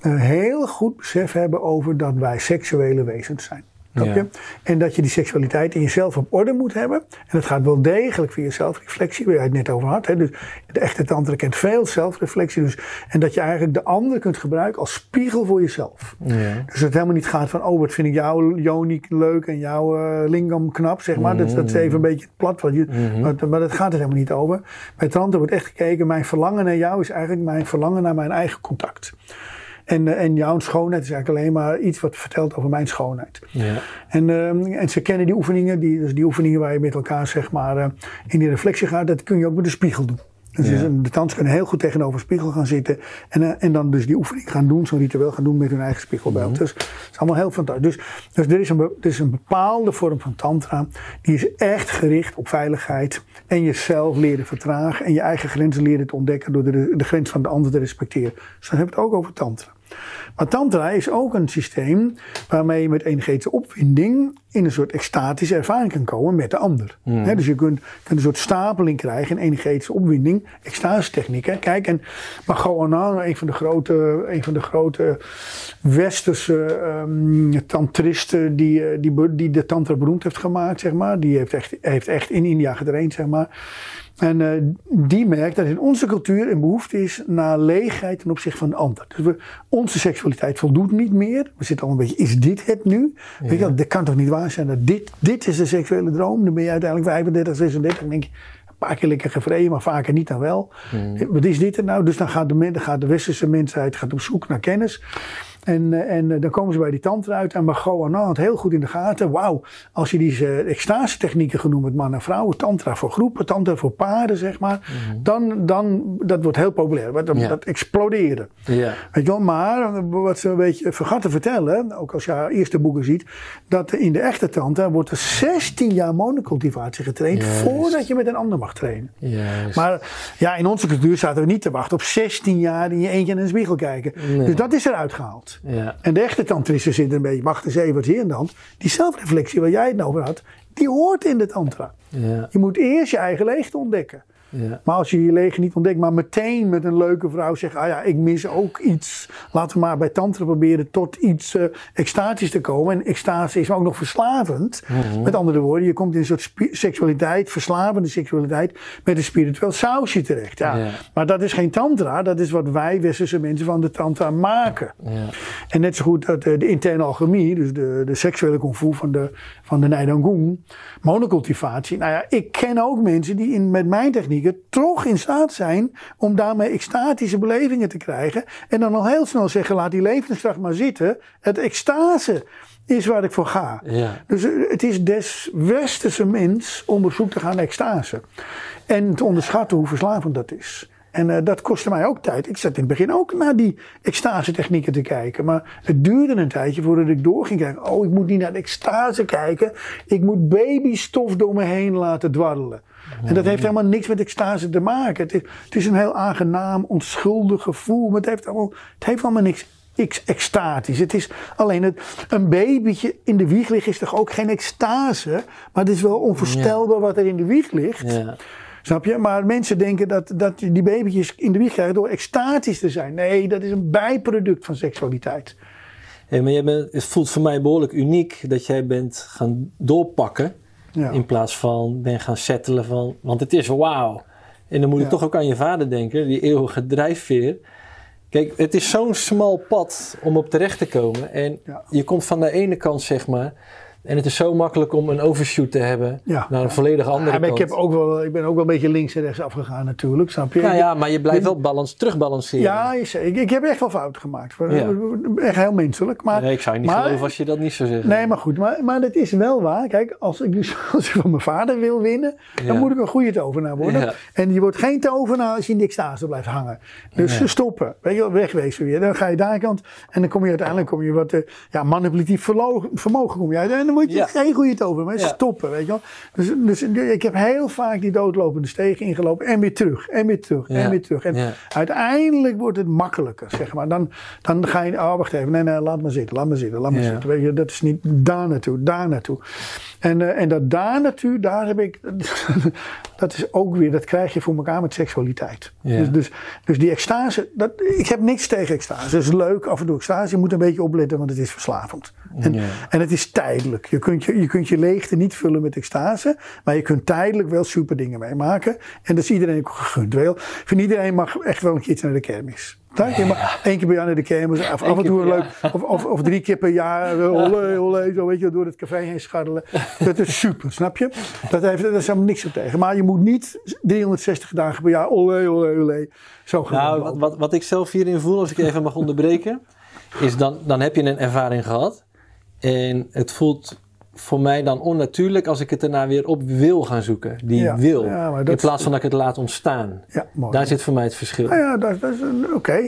een heel goed besef hebben over dat wij seksuele wezens zijn. Snap je? En dat je die seksualiteit in jezelf op orde moet hebben. En dat gaat wel degelijk via zelfreflectie, waar jij het net over had. Hè? Dus de echte tantra kent veel zelfreflectie. Dus, en dat je eigenlijk de ander kunt gebruiken als spiegel voor jezelf. ja. Dus het helemaal niet gaat van, oh wat vind ik jouw Joni leuk en jouw eh, lingam knap, zeg maar. Dat, dat is even een beetje plat, wat je, maar, maar dat gaat er helemaal niet over. Bij tantra wordt echt gekeken, mijn verlangen naar jou is eigenlijk mijn verlangen naar mijn eigen contact. En, eh, en jouw schoonheid is eigenlijk alleen maar iets wat vertelt over mijn schoonheid. ja. En, ehm, en ze kennen die oefeningen, die, dus die oefeningen waar je met elkaar zeg maar, eh, in die reflectie gaat, dat kun je ook met de spiegel doen. Dus Ja. de tans kunnen heel goed tegenover een spiegel gaan zitten en, eh, en dan dus die oefening gaan doen, zo'n ritueel gaan doen met hun eigen spiegelbeeld. Dus het is allemaal heel fantastisch. Dus, dus er, is een, er is een bepaalde vorm van tantra, die is echt gericht op veiligheid en jezelf leren vertragen en je eigen grenzen leren te ontdekken door de, de grens van de ander te respecteren. Dus dan hebben we het ook over tantra. Maar tantra is ook een systeem waarmee je met energetische opwinding in een soort extatische ervaring kan komen met de ander. Hè, dus je kunt, kunt een soort stapeling krijgen in energetische opwinding, extase technieken. Kijk, en Magoanana, een van de grote, een van de grote westerse ehm, tantristen die, eh, die, die de tantra beroemd heeft gemaakt, zeg maar. Die heeft echt, heeft echt in India getraind, zeg maar. En eh, die merkt dat in onze cultuur een behoefte is naar leegheid ten opzichte van de ander. Dus we, onze seksualiteit voldoet niet meer. We zitten al een beetje, is dit het nu? Weet je dat kan toch niet waar zijn dat dit, dit is de seksuele droom? Dan ben je uiteindelijk 35, 36 en denk je, een paar keer lekker gevreden, maar vaker niet dan wel. Wat is dit er nou? Dus dan gaat de, gaat de westerse mensheid gaat op zoek naar kennis. En, eh, en eh, dan komen ze bij die tantra uit en Margot Anand had heel goed in de gaten. Wauw, als je die uh, extase technieken genoemd met man en vrouwen, tantra voor groepen, tantra voor paarden, zeg maar. Dan, dan, dat wordt heel populair. Dat, Ja. dat explodeerde. Ja. Weet je wel, maar eh, wat ze een beetje vergat te vertellen, ook als je haar eerste boeken ziet, dat in de echte tantra wordt er 16 jaar monocultivatie getraind Juist. voordat je met een ander mag trainen. Juist. Maar ja, in onze cultuur zaten we niet te wachten op 16 jaar in je eentje in een spiegel kijken. Nee. Dus dat is eruit gehaald. Ja. En de echte tantristen zitten een beetje, wacht eens even, wat is hier aan de hand? Die zelfreflectie waar jij het over had, die hoort in de tantra. Ja. Je moet eerst je eigen leegte ontdekken. Ja. Maar als je je leegte niet ontdekt, maar meteen met een leuke vrouw zegt: Ah ja, ik mis ook iets. Laten we maar bij Tantra proberen tot iets eh, extatisch te komen. En extase is ook nog verslavend. Met andere woorden, je komt in een soort seksualiteit, verslavende seksualiteit, met een spiritueel sausje terecht. Ja. Ja. Maar dat is geen Tantra, dat is wat wij westerse mensen van de Tantra maken. Ja. En net zo goed dat eh, de interne alchemie, dus de, de seksuele kung fu van de, van de monocultivatie. Nou ja, ik ken ook mensen die in, met mijn technieken toch in staat zijn om daarmee extatische belevingen te krijgen. En dan al heel snel zeggen, laat die levenskracht maar zitten. Het extase is waar ik voor ga. Ja. Dus eh, het is des westerse mens om op zoek te gaan naar extase. En te onderschatten hoe verslavend dat is. En eh, dat kostte mij ook tijd. Ik zat in het begin ook naar die extase technieken te kijken. Maar het duurde een tijdje voordat ik door ging kijken. Oh, ik moet niet naar de extase kijken. Ik moet babystof door me heen laten dwarrelen. En dat heeft helemaal niks met extase te maken. Het is, het is een heel aangenaam, onschuldig gevoel. Maar het heeft allemaal, het heeft allemaal niks ex- extatisch. Het is alleen het, een babytje in de wieg liggen is toch ook geen extase. Maar het is wel onvoorstelbaar wat er in de wieg ligt. Ja. Snap je? Maar mensen denken dat, dat die babytjes in de wieg krijgen door extatisch te zijn. Nee, dat is een bijproduct van seksualiteit. Hey, maar jij bent, het voelt voor mij behoorlijk uniek dat jij bent gaan doorpakken. Ja. In plaats van ben gaan settelen van. Want het is wauw. En dan moet ik Ja. toch ook aan je vader denken, die eeuwige drijfveer. Kijk, het is zo'n smal pad om op terecht te komen. En Ja. je komt van de ene kant, zeg maar. En het is zo makkelijk om een overshoot te hebben Ja. naar een volledig andere Ja, maar kant. ik, heb ook wel, ik ben ook wel een beetje links en rechts afgegaan natuurlijk, snap je? Nou ja, maar je blijft wel balans, terugbalanceren. Ja, ik, ik heb echt wel fouten gemaakt. Ja. Echt heel menselijk. Maar, nee, ik zou je niet maar- geloven als je dat niet zou zeggen. Nee, maar goed. Maar, maar dat is wel waar. Kijk, als ik dus als ik van mijn vader wil winnen, dan moet ik een goede tovenaar worden. Ja. En je wordt geen tovenaar als je in de extase blijft hangen. Dus Ja. stoppen. Weet je wel, wegwezen weer. Dan ga je daar kant. En dan kom je uiteindelijk kom je wat eh, ja, manipulatief vermogen kom je uit. En word je Ja. geen goede tovenaar. Maar Ja. stoppen, weet je wel. Dus, dus ik heb heel vaak die doodlopende stegen ingelopen. En weer terug. En weer terug. En weer terug. En uiteindelijk wordt het makkelijker, zeg maar. Dan, dan ga je, oh wacht even, nee, nee, laat maar zitten, laat maar zitten, laat maar zitten. Weet je, dat is niet daar naartoe, daar naartoe. En, eh, en dat daar naartoe, daar heb ik, dat is ook weer, dat krijg je voor elkaar met seksualiteit. Ja. Dus, dus, dus die extase, dat, ik heb niks tegen extase. Het is leuk, af en toe extase, je moet een beetje opletten, want het is verslavend. En, Ja. en het is tijdelijk. Je kunt je, je kunt je leegte niet vullen met extase, maar je kunt tijdelijk wel super dingen meemaken. En dat is iedereen ook gegund. Ik vind iedereen mag echt wel een keertje naar de kermis. Mag één keer per jaar naar de kermis, of af en toe een leuk, of, of, of drie keer per jaar, eh, olé, olé, zo weet je, door het café heen scharrelen. Dat is super, snap je? Dat heeft, daar is helemaal niks op tegen. Maar je moet niet 360 dagen per jaar, olé, olé, olé, zo gaan Nou, wat, wat, wat ik zelf hierin voel, als ik even mag onderbreken, is dan, dan heb je een ervaring gehad. En het voelt voor mij dan onnatuurlijk als ik het daarna weer op wil gaan zoeken. Die Ja, wil. ja, in plaats van dat ik het laat ontstaan. Ja, mooi. Daar zit voor mij het verschil. Nou ja, dat, dat is een- oké,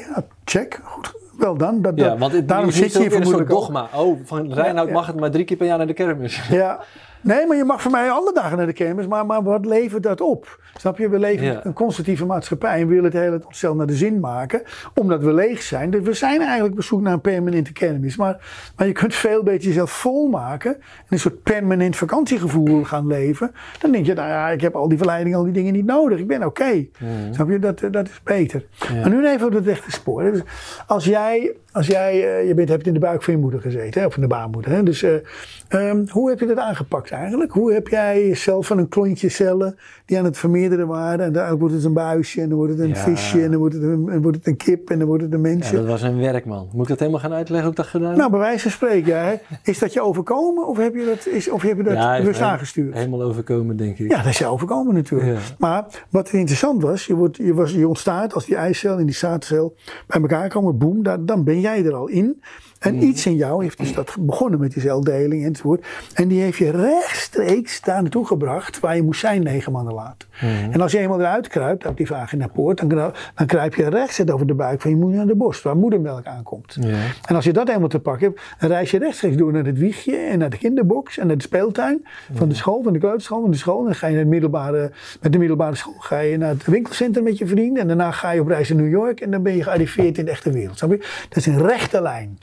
check, goed. Wel dan. Dat, Ja, want het, daarom zit je hier een vermoedelijk ook. dogma. Oh, van ja. mag het maar drie keer per jaar naar de kermis. Ja. Nee, maar je mag voor mij alle dagen naar de kermis. Maar, maar wat levert dat op? Snap je? We leven Ja. een constructieve maatschappij. En we willen het hele onszelf naar de zin maken. Omdat we leeg zijn. Dus we zijn eigenlijk op zoek naar een permanente kermis. Maar, maar je kunt veel beter jezelf volmaken. En een soort permanent vakantiegevoel gaan leven. Dan denk je, nou ja, ik heb al die verleidingen, al die dingen niet nodig. Ik ben oké. Snap je? Dat, dat is beter. Ja. Maar nu even op het rechte spoor. Dus als jij, als jij eh, je bent, hebt in de buik van je moeder gezeten. Hè? Of in de baarmoeder. Hè? Dus eh, ehm, hoe heb je dat aangepakt eigenlijk? Hoe heb jij zelf van een klontje cellen die aan het vermeerderen waren. En dan wordt het een buisje en dan wordt het een Ja. visje en dan wordt het een, en wordt het een kip en dan wordt het een Ja, mensje. dat was een werk, man. Moet ik dat helemaal gaan uitleggen hoe ik dat gedaan heb? Nou, bij wijze van spreken, hè, is dat je overkomen of heb je dat, is, of heb je dat Ja, bewust aangestuurd? Helemaal overkomen, denk ik. Ja, dat is je overkomen natuurlijk. Ja. Maar wat interessant was je, wordt, je was, je ontstaat als die eicel en die zaadcel bij elkaar komen, boem, dan, ben jij er al in. En Mhm. iets in jou heeft dus dat begonnen met die celdeling enzovoort. En die heeft je rechtstreeks daar naartoe gebracht waar je moest zijn negen maanden later. Mhm. En als je eenmaal eruit kruipt, uit die vaginapoort, dan, dan kruip je rechtstreeks over de buik van je moeder naar de borst, waar moedermelk aankomt. En als je dat eenmaal te pakken hebt, dan reis je rechtstreeks door naar het wiegje en naar de kinderbox en naar de speeltuin van de school, van de kleuterschool, van de school. En dan ga je naar het middelbare, met de middelbare school ga je naar het winkelcentrum met je vrienden. En daarna ga je op reis naar New York en dan ben je gearriveerd in de echte wereld. Snap je? Dat is een rechte lijn.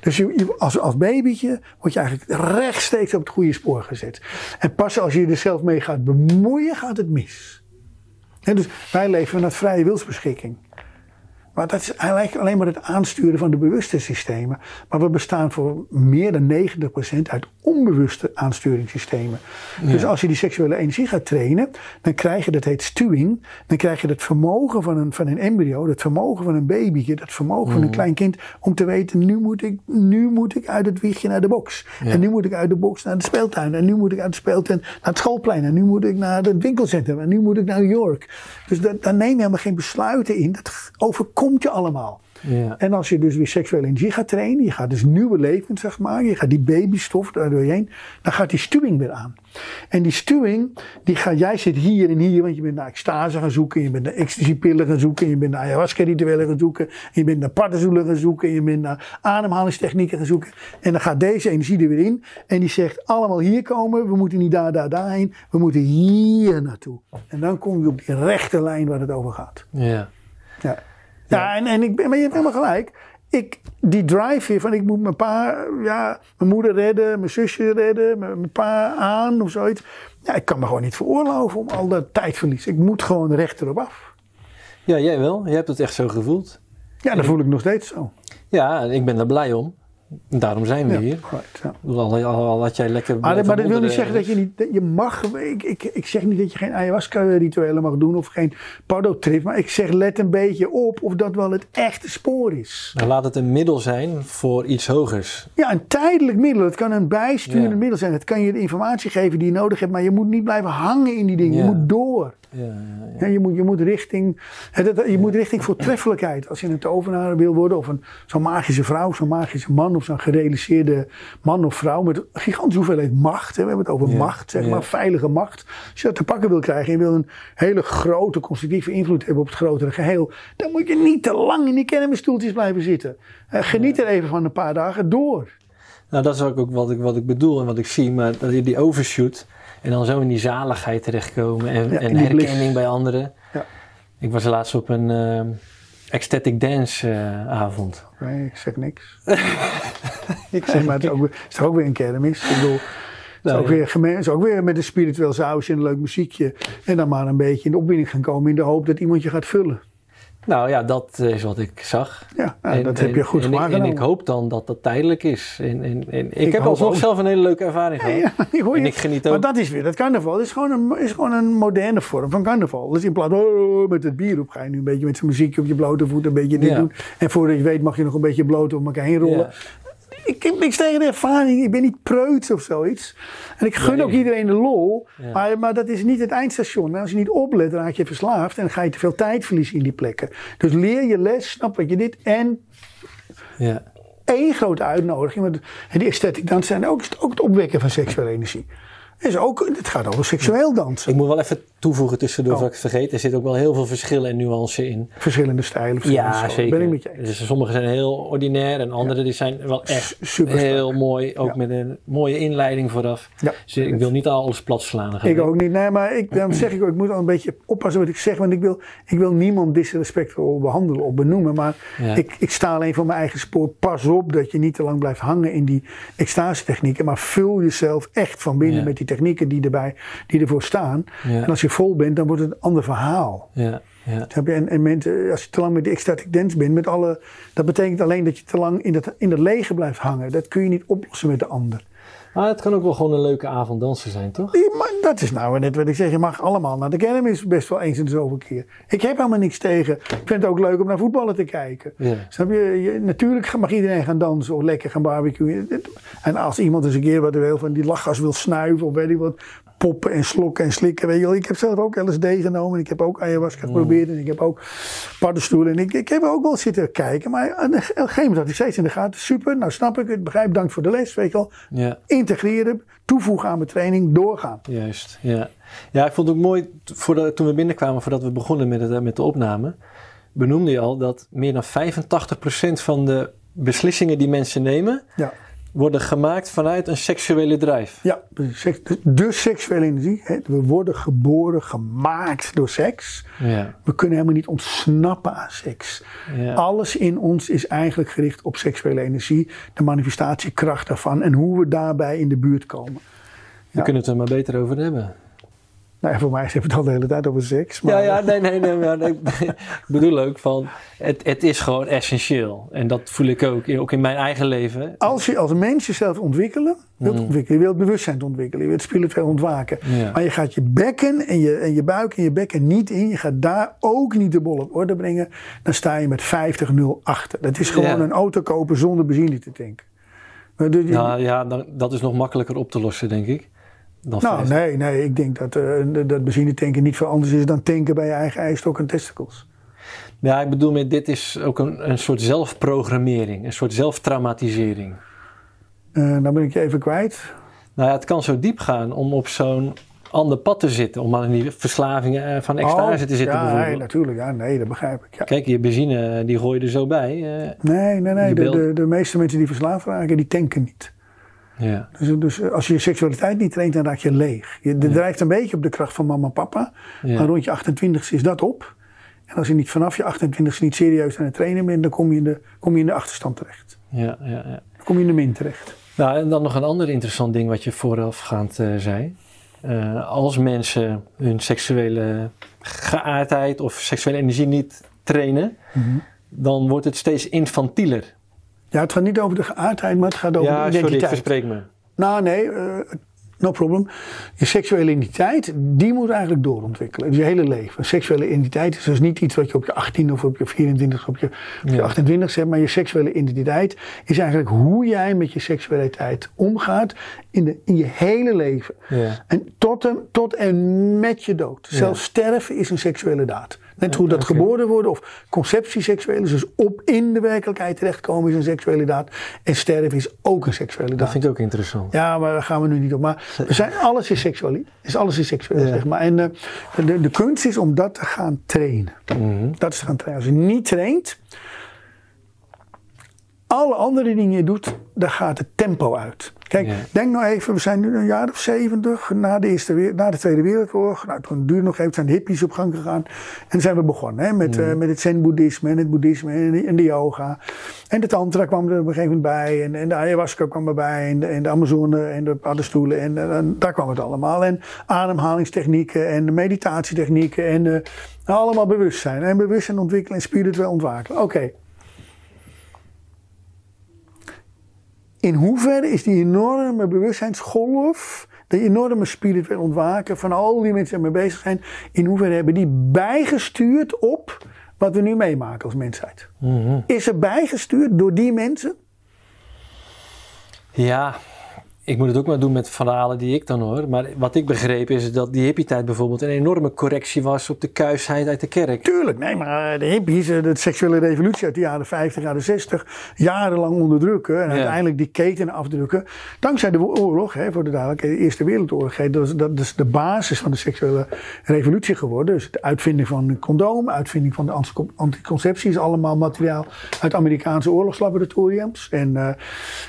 Dus je, als, als babytje word je eigenlijk rechtstreeks op het goede spoor gezet. En pas als je er zelf mee gaat bemoeien, gaat het mis. Hè, dus wij leven vanuit vrije wilsbeschikking. Maar dat is eigenlijk alleen maar het aansturen van de bewuste systemen. Maar we bestaan voor meer dan 90% uit onbewuste aansturingssystemen. Dus als je die seksuele energie gaat trainen, dan krijg je, dat heet stuwing, dan krijg je het vermogen van een, van een embryo, het vermogen van een babytje, dat vermogen van een klein kind, om te weten, nu moet ik, nu moet ik uit het wiegje naar de box. En nu moet ik uit de box naar de speeltuin. En nu moet ik uit de speeltuin naar het schoolplein. En nu moet ik naar het winkelcentrum. En nu moet ik naar New York. Dus da- daar neem je helemaal geen besluiten in. Dat overkomt je allemaal. Ja. En als je dus weer seksuele energie gaat trainen, je gaat dus nieuwe levens zeg maar, je gaat die babystof daar doorheen, dan gaat die stuwing weer aan. En die stuwing, die gaat, jij zit hier en hier, want je bent naar extase gaan zoeken, je bent naar ecstasy-pillen gaan zoeken, je bent naar ayahuasca-rituelen gaan zoeken, je bent naar paddenstoelen gaan zoeken, je bent naar ademhalingstechnieken gaan zoeken. En dan gaat deze energie er weer in en die zegt allemaal hier komen, we moeten niet daar, daar, daarheen, we moeten hier naartoe. En dan kom je op die rechte lijn waar het over gaat. Ja. Ja, ja en, en ik ben, maar je hebt helemaal gelijk. Ik, die drive weer van ik moet mijn pa, ja, mijn moeder redden, mijn zusje redden, mijn, mijn pa aan of zoiets. Ja, ik kan me gewoon niet veroorloven om al dat tijdverlies. Ik moet gewoon recht erop af. ja, jij wel. Je hebt het echt zo gevoeld. Ja, dat voel ik nog steeds zo. Ja, ik ben er blij om. Daarom zijn we Ja, hier. right, ja. Al, had jij lekker... Maar, maar dat wil niet zeggen dat je niet, dat je mag, ik, ik, ik zeg niet dat je geen ayahuasca-rituelen mag doen of geen pardo-trip, maar ik zeg let een beetje op of dat wel het echte spoor is. Nou, laat het een middel zijn voor iets hogers. Ja, een tijdelijk middel. Het kan een bijsturend Ja. middel zijn. Het kan je de informatie geven die je nodig hebt, maar je moet niet blijven hangen in die dingen. Je moet door. Ja, je, moet, je moet richting, je moet richting voortreffelijkheid. Als je een tovenaar wil worden, of een, zo'n magische vrouw, zo'n magische man, of zo'n gerealiseerde man of vrouw met een gigantische hoeveelheid macht. Hè. We hebben het over macht, zeg maar, veilige macht. Als je dat te pakken wil krijgen en je wil een hele grote constructieve invloed hebben op het grotere geheel, dan moet je niet te lang in die cannabisstoeltjes blijven zitten. Eh, geniet er even van een paar dagen door. Nou, dat is ook ook wat ik, wat ik bedoel en wat ik zie. Maar dat je die overshoot en dan zo in die zaligheid terechtkomen en, Ja, en herkenning bij anderen. Ja. Ik was laatst op een ehm, ecstatic dance eh, avond. Nee, ik zeg niks. ik zeg maar, het is ook, het is ook weer een kermis. Ik bedoel, het is, Nou, ook weer, geme- het is ook weer met een spiritueel sausje en een leuk muziekje. En dan maar een beetje in de opwinding gaan komen in de hoop dat iemand je gaat vullen. Nou ja, dat is wat ik zag. Ja, nou, En- dat heb je goed en, ik- En ik hoop dan dat dat tijdelijk is. En, ik, Ik heb alsnog ook. zelf een hele leuke ervaring gehad. Ja, ik hoor je. En ik geniet ook. Maar dat is weer, dat carnaval is gewoon een, is gewoon een moderne vorm van carnaval. Dus in plaats van oh, met het bier op ga je nu een beetje met zijn muziekje op je blote voet een beetje dit Ja. doen. En voordat je weet mag je nog een beetje bloot om elkaar heen rollen. Ik heb niks tegen de ervaring. Ik ben niet preuts of zoiets. En ik gun ook iedereen de lol. Ja. Maar, maar dat is niet het eindstation. Als je niet oplet, dan raak je verslaafd. En dan ga je te veel tijd verliezen in die plekken. Dus leer je les, snap wat je dit. En Ja. één grote uitnodiging. Want die esthetic dans zijn ook, ook het opwekken van seksuele energie. Is ook, het gaat over seksueel dansen. Ik moet wel even toevoegen tussendoor, Oh. ik het vergeet. Er zit ook wel heel veel verschillen en nuances in. Verschillende stijlen. verschillende Ja, zeker. Ben ik met je eens. Dus sommige zijn heel ordinair en andere die zijn wel echt Super heel mooi. Ook Ja. met een mooie inleiding vooraf. Ja. Dus ik wil niet alles plat slaan. Ik ook niet. Nee, maar ik, dan zeg ik ook, ik moet al een beetje oppassen wat ik zeg. Want ik wil, ik wil niemand disrespectvol behandelen of benoemen. Maar ik, ik sta alleen voor mijn eigen spoor. Pas op dat je niet te lang blijft hangen in die extase technieken. Maar vul jezelf echt van binnen met die technieken die, erbij, die ervoor staan. Ja. En als je vol bent, dan wordt het een ander verhaal. Ja, ja. En, en mensen, als je te lang met die ecstatic dance bent, met alle, dat betekent alleen dat je te lang in dat, in dat lege blijft hangen. Dat kun je niet oplossen met de ander. Maar het kan ook wel gewoon een leuke avond dansen zijn, toch? Ja, Maar dat is nou net wat ik zeg. Je mag allemaal naar de kermis best wel eens in de zoveel keer. Ik heb helemaal niks tegen. Ik vind het ook leuk om naar voetballen te kijken. Ja. Snap je? je? Natuurlijk mag iedereen gaan dansen of lekker gaan barbecuen. En als iemand eens een keer wat wil van die lachgas wil snuiven of weet ik wat. Poppen en slokken en slikken. Weet je wel. Ik heb zelf ook LSD genomen. Ik heb ook ayahuasca geprobeerd. En ik heb ook paddenstoelen. En ik, ik heb ook wel zitten kijken. Maar aan een gegeven moment had ik steeds in de gaten. Super, nou snap ik het. Begrijp, dank voor de les. Weet je wel. Ja, Integreren, toevoegen aan mijn training, doorgaan. juist. Ja, ja ik vond het ook mooi, voordat, toen we binnenkwamen, voordat we begonnen met, het, met de opname, benoemde je al dat meer dan 85% van de beslissingen die mensen nemen, Ja. Worden gemaakt vanuit een seksuele drijf. Ja, de seks- de seksuele energie. Hè. We worden geboren, gemaakt door seks. Ja, We kunnen helemaal niet ontsnappen aan seks. ja. Alles in ons is eigenlijk gericht op seksuele energie, de manifestatiekracht daarvan en hoe we daarbij in de buurt komen. we kunnen het er maar beter over hebben. Nou, voor mij hebben we het al de hele tijd over seks. Maar Ja, ja, nee, nee, nee. Maar nee, ik bedoel ook van, het, het is gewoon essentieel. En dat voel ik ook, ook in mijn eigen leven. Als je als mens jezelf ontwikkelen, wilt ontwikkelen, je wilt bewustzijn ontwikkelen, je wilt spiritueel ontwaken. Mm. Ja. Maar je gaat je bekken en je, en je buik en je bekken niet in. Je gaat daar ook niet de bol op orde brengen. Dan sta je met 50-0 achter. Dat is gewoon Ja. een auto kopen zonder benzine te tanken. Maar dus- Nou ja, dan, dat is nog makkelijker op te lossen, denk ik. Dan nou, vijf. nee, nee, ik denk dat, eh, dat benzine tanken niet veel anders is dan tanken bij je eigen ijstok en testicles. Ja, ik bedoel met dit is ook een, een soort zelfprogrammering. Een soort zelftraumatisering. Eh dan ben ik je even kwijt. Nou ja, het kan zo diep gaan om op zo'n ander pad te zitten. Om aan die verslavingen eh, van extase Oh, te zitten ja, nee, natuurlijk. Ja, nee, dat begrijp ik. Ja. Kijk, je benzine, die gooi je er zo bij. eh, Nee, nee, nee. De, de, de meeste mensen die verslaafd raken, die tanken niet. Ja. Dus, dus als je je seksualiteit niet traint, dan raak je leeg. Je drijft een beetje op de kracht van mama en papa. Ja. Maar rond je 28 is dat op. En als je niet vanaf je 28 niet serieus aan het trainen bent, dan kom je in de, kom je in de achterstand terecht. Ja, ja, ja. Dan kom je in de min terecht. Nou, en dan nog een ander interessant ding wat je voorafgaand eh zei. Eh, als mensen hun seksuele geaardheid of seksuele energie niet trainen, Mhm. dan wordt het steeds infantieler. Ja, het gaat niet over de geaardheid, maar het gaat over Ja, de sorry, ik identiteit. verspreek me. Nou, nee, eh, no problem. Je seksuele identiteit, die moet eigenlijk doorontwikkelen. Dus je hele leven. Seksuele identiteit is dus niet iets wat je op je 18 of op je 24 of op je, op je Ja. 28 hebt. Maar je seksuele identiteit is eigenlijk hoe jij met je seksualiteit omgaat in, de, in je hele leven. Ja. En tot en, tot en met je dood. Zelfs sterven is een seksuele daad. Net hoe dat geboren worden of conceptie seksueel is. Dus op in de werkelijkheid terechtkomen is een seksuele daad. En sterven is ook een seksuele daad. Dat vind ik ook interessant. Ja, maar daar gaan we nu niet op. Maar we zijn, alles is seksueel. Is alles is seksueel, Ja. zeg maar. En eh, de, de kunst is om dat te gaan trainen. Mhm. Dat is te gaan trainen. Als je niet traint, alle andere dingen je doet, daar gaat het tempo uit. Kijk, Ja. denk nou even, we zijn nu een jaar of zeventig na de, eerste, na de Tweede Wereldoorlog. Nou, toen duurde nog even, zijn de hippies op gang gegaan. En zijn we begonnen hè, met, eh, met het zen-boeddhisme en het boeddhisme en de, en de yoga. En de tantra kwam er op een gegeven moment bij. En, en de ayahuasca kwam erbij. En de, en de amazone en de paddenstoelen. En, en daar kwam het allemaal. En ademhalingstechnieken en meditatietechnieken. En eh, allemaal bewustzijn. En bewustzijn ontwikkelen en spiritueel ontwaken. Oké. In hoeverre is die enorme bewustzijnsgolf, die enorme spiritueel ontwaken van al die mensen die ermee bezig zijn, in hoeverre hebben die bijgestuurd op wat we nu meemaken als mensheid? Mhm. Is er bijgestuurd door die mensen? Ja, ik moet het ook maar doen met verhalen die ik dan hoor. Maar wat ik begreep is dat die hippie-tijd bijvoorbeeld een enorme correctie was op de kuisheid uit de kerk. Tuurlijk, nee, maar de hippies, eh, de seksuele revolutie uit de jaren 50, jaren 60, jarenlang onderdrukken en Ja. uiteindelijk die keten afdrukken. Dankzij de oorlog, hè, voor de duidelijkheid, de Eerste Wereldoorlog, hè, dat, is, dat is de basis van de seksuele revolutie geworden. Dus de uitvinding van een condoom, uitvinding van de antico- anticonceptie is allemaal materiaal uit Amerikaanse oorlogslaboratoriums. En eh,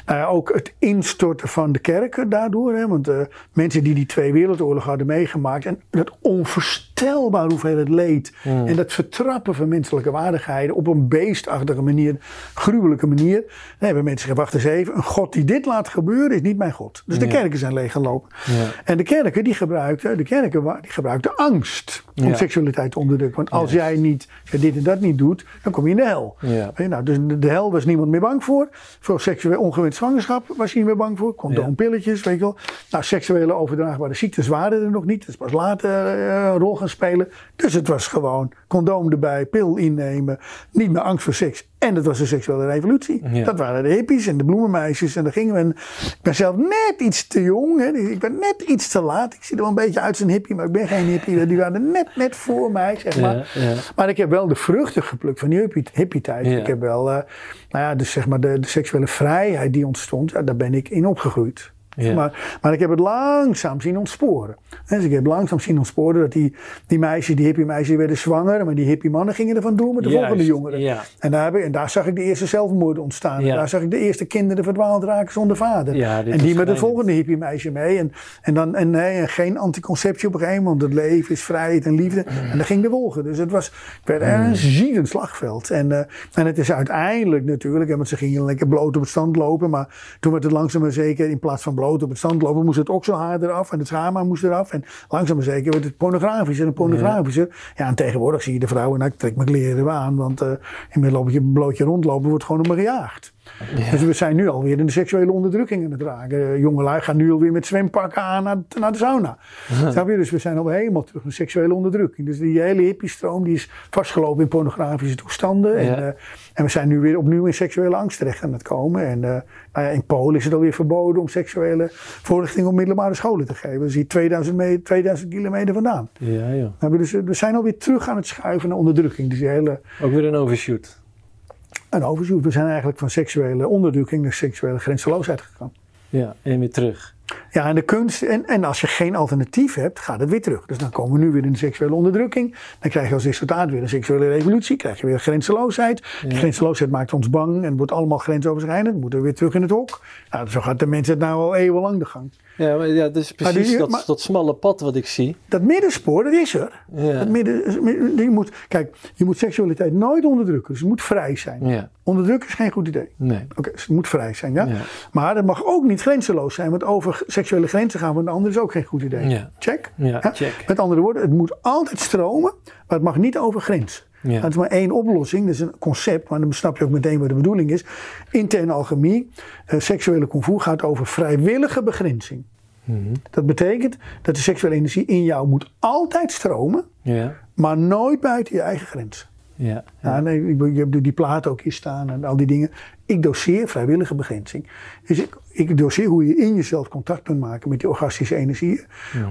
ja, ook het instorten van de kerken daardoor. Hè, want eh, mensen die die twee wereldoorlogen hadden meegemaakt en dat onvoorstelbaar hoeveelheid leed en dat vertrappen van menselijke waardigheden op een beestachtige manier, gruwelijke manier. Dan hebben mensen gezegd, wacht eens even, een God die dit laat gebeuren is niet mijn God. Dus de Ja. kerken zijn leeggelopen. Ja. En de kerken die gebruikten, de kerken die gebruikten angst om Ja. seksualiteit te onderdrukken. Want als jij niet als jij dit en dat niet doet, dan kom je in de hel. Ja. Nou, dus de, de hel was niemand meer bang voor. Voor seksueel ongewenst zwangerschap was je niet meer bang voor. Condoompilletjes, weet je wel. Nou, seksuele overdraagbare ziektes waren er nog niet. Dat is pas later rol gaan spelen. Dus het was gewoon condoom erbij, pil innemen. Niet meer angst voor seks. En dat was de seksuele revolutie. Ja. Dat waren de hippies en de bloemenmeisjes. En daar gingen we. En ik ben zelf net iets te jong. Hè. Ik ben net iets te laat. Ik zie er wel een beetje uit als een hippie, maar ik ben geen hippie. Die waren net, net voor mij, zeg maar. Ja, ja. Maar ik heb wel de vruchten geplukt van die hippie- hippie-tijd. Ja. Ik heb wel, eh, nou ja, dus zeg maar de, de seksuele vrijheid die ontstond, ja, daar ben ik in opgegroeid. Ja. Maar, maar ik heb het langzaam zien ontsporen. Dus ik heb langzaam zien ontsporen dat die, die meisjes, die hippie meisjes, werden zwanger. Maar die hippie mannen gingen ervan door met de Juist, volgende jongeren. ja. En, daar heb ik, en daar zag ik de eerste zelfmoorden ontstaan. En daar zag ik de eerste kinderen verdwaald raken zonder vader. En die met het schrijnend. volgende hippie meisje mee. En, en, dan, en, nee, en geen anticonceptie op een gegeven moment. Het leven is vrijheid en liefde. En dan ging de volgen. Dus het was het werd een ziedend slagveld. En, eh, en het is uiteindelijk natuurlijk, want ze gingen lekker bloot op het strand lopen. Maar toen werd het langzaam maar zeker, in plaats van bloot op het strand lopen, moest het okselhaar eraf. En het schaamhaar moest eraf. En langzaam maar zeker werd het pornografischer en pornografischer. Ja, en tegenwoordig zie je de vrouwen, nou, ik trek mijn kleren aan. Want eh inmiddels loop je blootje rondlopen, wordt gewoon op me gejaagd. Dus we zijn nu alweer in de seksuele onderdrukking aan het raken. Eh, Jongelui gaan nu alweer met zwempakken aan naar, naar de sauna. Je? Dus we zijn alweer helemaal terug in seksuele onderdrukking. Dus die hele hippiestroom die is vastgelopen in pornografische toestanden. Ja. En, eh, en we zijn nu weer opnieuw in seksuele angst terecht aan het komen. En eh, nou ja, in Polen is het alweer verboden om seksuele voorlichting op middelbare scholen te geven. Dat is hier 2000, me- 2000 kilometer vandaan. Ja. Nou, dus, we zijn alweer terug aan het schuiven naar onderdrukking. Dus hele Ook weer een overshoot. een overzoek. We zijn eigenlijk van seksuele onderdrukking naar seksuele grenzeloosheid gegaan. Ja, en weer terug. Ja, en de kunst, en, en als je geen alternatief hebt, gaat het weer terug. Dus dan komen we nu weer in de seksuele onderdrukking. Dan krijg je als resultaat weer een seksuele revolutie. Krijg je weer grenzeloosheid. Die grenzeloosheid maakt ons bang en wordt allemaal grensoverschrijdend. Dan moeten we weer terug in het hok. Nou, zo gaat de mens het nou al eeuwenlang de gang. Ja, maar ja, dat is precies die- dat, maar- dat smalle pad wat ik zie. Dat middenspoor, dat is er. Ja. Dat midden, je moet, kijk, je moet seksualiteit nooit onderdrukken. Dus het moet vrij zijn. Ja, Onderdrukken is geen goed idee. nee. Oké, dus het moet vrij zijn, ja? Ja. Maar het mag ook niet grenzeloos zijn, want over seksuele grenzen gaan van de ander is ook geen goed idee. Ja. Check? Ja, check. Met andere woorden, het moet altijd stromen, maar het mag niet over grens. Ja. Dat is maar één oplossing, dat is een concept, maar dan snap je ook meteen wat de bedoeling is. Interne alchemie, eh, seksuele kung fu gaat over vrijwillige begrenzing. Mhm. Dat betekent dat de seksuele energie in jou moet altijd stromen, Ja. maar nooit buiten je eigen grens. Ja. Ja, nee, ik- je hebt die plaat ook hier staan en al die dingen. Ik doseer vrijwillige begrenzing. Dus ik, ik doseer hoe je in jezelf contact kunt maken met die orgastische energieën.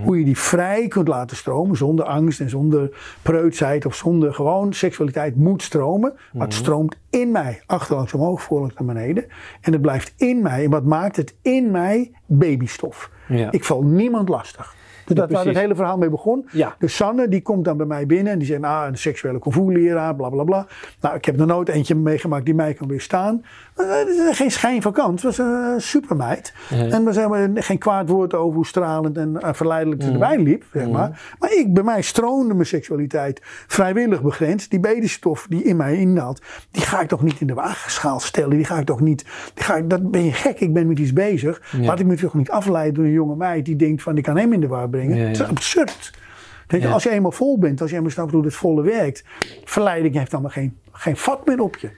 Hoe je die vrij kunt laten stromen zonder angst en zonder preutsheid of zonder gewoon seksualiteit moet stromen. Maar het stroomt in mij, achterlangs omhoog, voorlangs naar beneden. En het blijft in mij. En wat maakt het in mij? Babystof. Ja. Ik val niemand lastig. Dus dat waar het hele verhaal mee begon. Ja. Dus Sanne die komt dan bij mij binnen en die zegt, nou, een seksuele kung fu leraar, bla bla bla. Nou, ik heb er nooit eentje meegemaakt die mij kan weerstaan. Maar, eh, is geen schijn van kans. Het was een eh, supermeid. Ja. En we zijn maar geen kwaad woord over hoe stralend en eh, verleidelijk Mm. ze erbij liep, zeg maar. Maar ik, bij mij stroomde mijn seksualiteit vrijwillig begrensd. Die babystof die in mij inhaalt, die ga ik toch niet in de waagschaal stellen. Die ga ik toch niet, die ga ik, dat ben je gek, ik ben met iets bezig. Ja. Laat ik me toch niet afleiden door een jonge meid die denkt van, ik kan hem in de war brengen. Het is absurd. Je, Ja. Als je eenmaal vol bent, als je eenmaal snapt hoe het volle werkt, verleiding heeft allemaal geen, geen vat meer op je.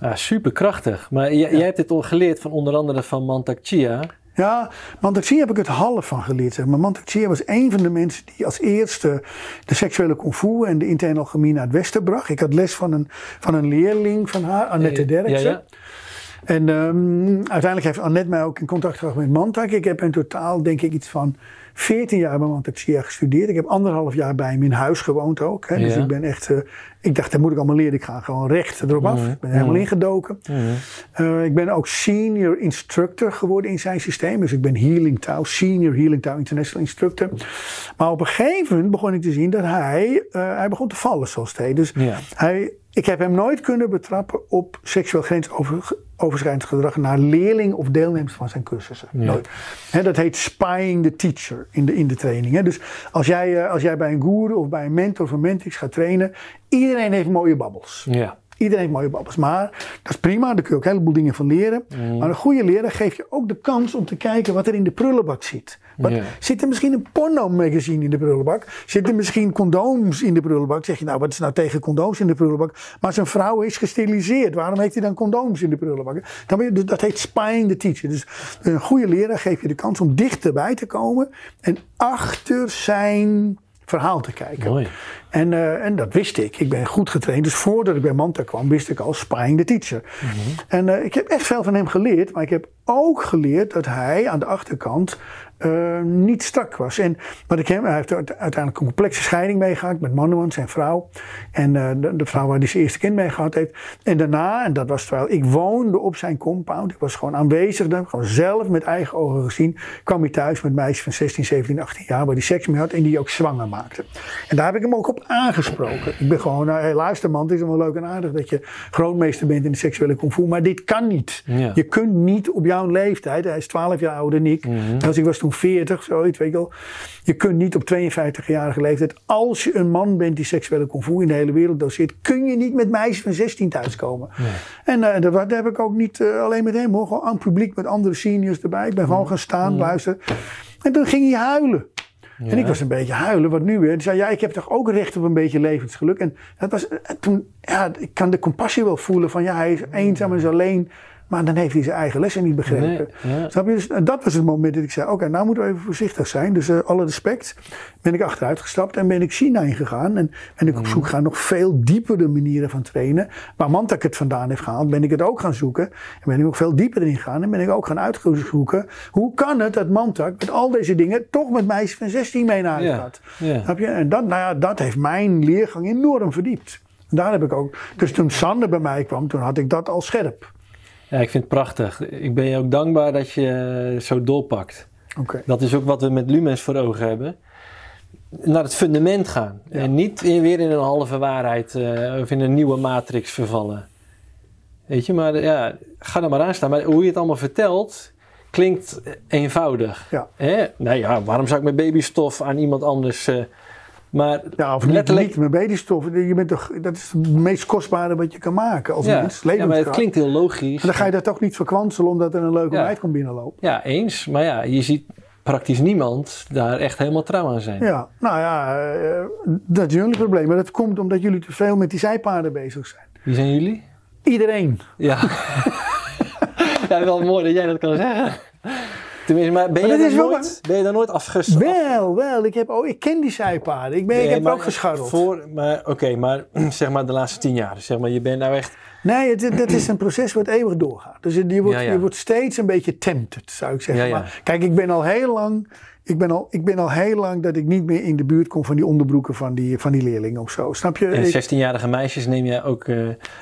Ah, super krachtig. Maar j- jij hebt dit al geleerd van onder andere van Mantak Chia. Ja, Mantak heb ik het half van geleerd. Zeg. maar Mantak Chia was een van de mensen die als eerste de seksuele kung fu en de interne alchemie naar het westen bracht. Ik had les van een, van een leerling van haar, Annette Derksen. ja, ja. En ehm, uiteindelijk heeft Annette mij ook in contact gebracht met Mantak. Ik heb in totaal denk ik iets van 14 jaar bij Mantak Chia gestudeerd. Ik heb anderhalf jaar bij hem in huis gewoond ook. Hè. Dus Ja. ik ben echt, eh, ik dacht dat moet ik allemaal leren. Ik ga gewoon recht erop af. Ik ben helemaal ingedoken. Eh, ik ben ook senior instructor geworden in zijn systeem. Dus ik ben Healing Tao, senior Healing Tao International Instructor. Maar op een gegeven moment begon ik te zien dat hij, eh, hij begon te vallen zoals het heet. Dus hij, ik heb hem nooit kunnen betrappen op seksueel grensoverschrijdend gedrag naar leerling of deelnemers van zijn cursussen. Ja. Nooit. Dat heet spying the teacher in de, in de training. Dus als jij, eh, als jij bij een guru of bij een mentor of een mentrix gaat trainen, iedereen heeft mooie babbels. Ja. Iedereen heeft mooie babbels. Maar dat is prima, daar kun je ook een heleboel dingen van leren. Maar een goede leraar geeft je ook de kans om te kijken wat er in de prullenbak zit. Zit er misschien een porno-magazine in de prullenbak? Zit er misschien condooms in de prullenbak? Zeg je nou, wat is nou tegen condooms in de prullenbak? Maar zijn vrouw is gesteriliseerd. Waarom heeft hij dan condooms in de prullenbak? Dan je, dus dat heet spying the teacher. Dus een goede leraar geeft je de kans om dichterbij te komen. En achter zijn verhaal te kijken. Mooi. En, eh, en dat wist ik. Ik ben goed getraind. Dus voordat ik bij Manta kwam, wist ik al spying the teacher. En eh, ik heb echt veel van hem geleerd. Maar ik heb ook geleerd dat hij aan de achterkant eh, niet strak was. En wat ik hem, hij heeft uiteindelijk een complexe scheiding meegemaakt met Manuan, zijn vrouw. En eh, de, de vrouw waar hij zijn eerste kind mee gehad heeft. En daarna, en dat was terwijl ik woonde op zijn compound. Ik was gewoon aanwezig. daar, Gewoon zelf met eigen ogen gezien. Kwam hij thuis met meisjes van 16, 17, 18 jaar. Waar hij seks mee had en die ook zwanger maakte. En daar heb ik hem ook op aangesproken. Ik ben gewoon, nou, hey, luister man, het is allemaal leuk en aardig dat je grootmeester bent in de seksuele kung fu. Maar dit kan niet. Ja. Je kunt niet op jouw leeftijd, hij is 12 jaar ouder dan ik. Als ik was toen 40, zoiets, weet je wel. Je kunt niet op 52-jarige leeftijd, als je een man bent die seksuele fu in de hele wereld doseert, kun je niet met meisjes van 16 thuiskomen. En eh, dat, dat heb ik ook niet eh, alleen met hem hoor, gewoon aan het publiek met andere seniors erbij. Ik ben gewoon gaan staan, luisteren. En toen ging hij huilen. En ik was een beetje huilen, wat nu weer? Hij zei, ja, ik heb toch ook recht op een beetje levensgeluk. En dat was, en toen, ja, ik kan de compassie wel voelen van, ja, hij is eenzaam en is alleen. Maar dan heeft hij zijn eigen lessen niet begrepen. Nee, ja. Snap je? Dus, en dat was het moment dat ik zei, oké, nou moeten we even voorzichtig zijn. Dus eh, alle respect. Ben ik achteruit gestapt en ben ik China ingegaan. En ben ik op zoek gaan nog veel diepere manieren van trainen. Waar Mantak het vandaan heeft gehaald, ben ik het ook gaan zoeken. En ben ik ook veel dieper in gegaan. En ben ik ook gaan uitzoeken, hoe kan het dat Mantak met al deze dingen toch met meisjes van 16 mee naar huis Ja, gaat. ja. Snap je? En dat, nou ja, dat heeft mijn leergang enorm verdiept. En daar heb ik ook. Dus toen Sander bij mij kwam, toen had ik dat al scherp. Ja, ik vind het prachtig. Ik ben je ook dankbaar dat je zo doorpakt. Oké. Dat is ook wat we met Lumens voor ogen hebben. Naar het fundament gaan. En niet weer in een halve waarheid eh, of in een nieuwe matrix vervallen. Weet je, maar ja, ga er maar aan staan. Maar hoe je het allemaal vertelt, klinkt eenvoudig. Ja. Hè? Nou ja, waarom zou ik mijn babystof aan iemand anders... eh, maar Ja, of niet, letterlijk... niet met babystof. Je bent toch, dat is het meest kostbare wat je kan maken als ja, mens. ja, maar het klinkt heel logisch. Dan ga je dat toch niet verkwanselen omdat er een leuke Ja. meid komt binnenlopen. Ja, eens. Maar ja, je ziet praktisch niemand daar echt helemaal trouw aan zijn. Ja, nou ja, eh, dat is jullie probleem. Maar dat komt omdat jullie te veel met die zijpaarden bezig zijn. Wie zijn jullie? Iedereen. Ja. ja, wel mooi dat jij dat kan zeggen. Tenminste, maar ben, Maar je, dat daar is wel nooit, ben je daar nooit afges... Wel, wel. Ik, heb, oh, ik ken die zijpaarden. Ik, ben, ik heb maar ook gescharreld. Voor, maar oké, maar zeg maar de laatste tien jaar. Zeg maar, je bent nou echt... Nee, het, dat is een proces wat eeuwig doorgaat. Dus je, wordt, Ja, ja. je wordt steeds een beetje tempted, zou ik zeggen. Ja. Maar kijk, ik ben al heel lang. Ik ben, al, ik ben al heel lang dat ik niet meer in de buurt kom van die onderbroeken van die, van die leerlingen of zo. Snap je? En Ik- 16-jarige meisjes neem jij ook...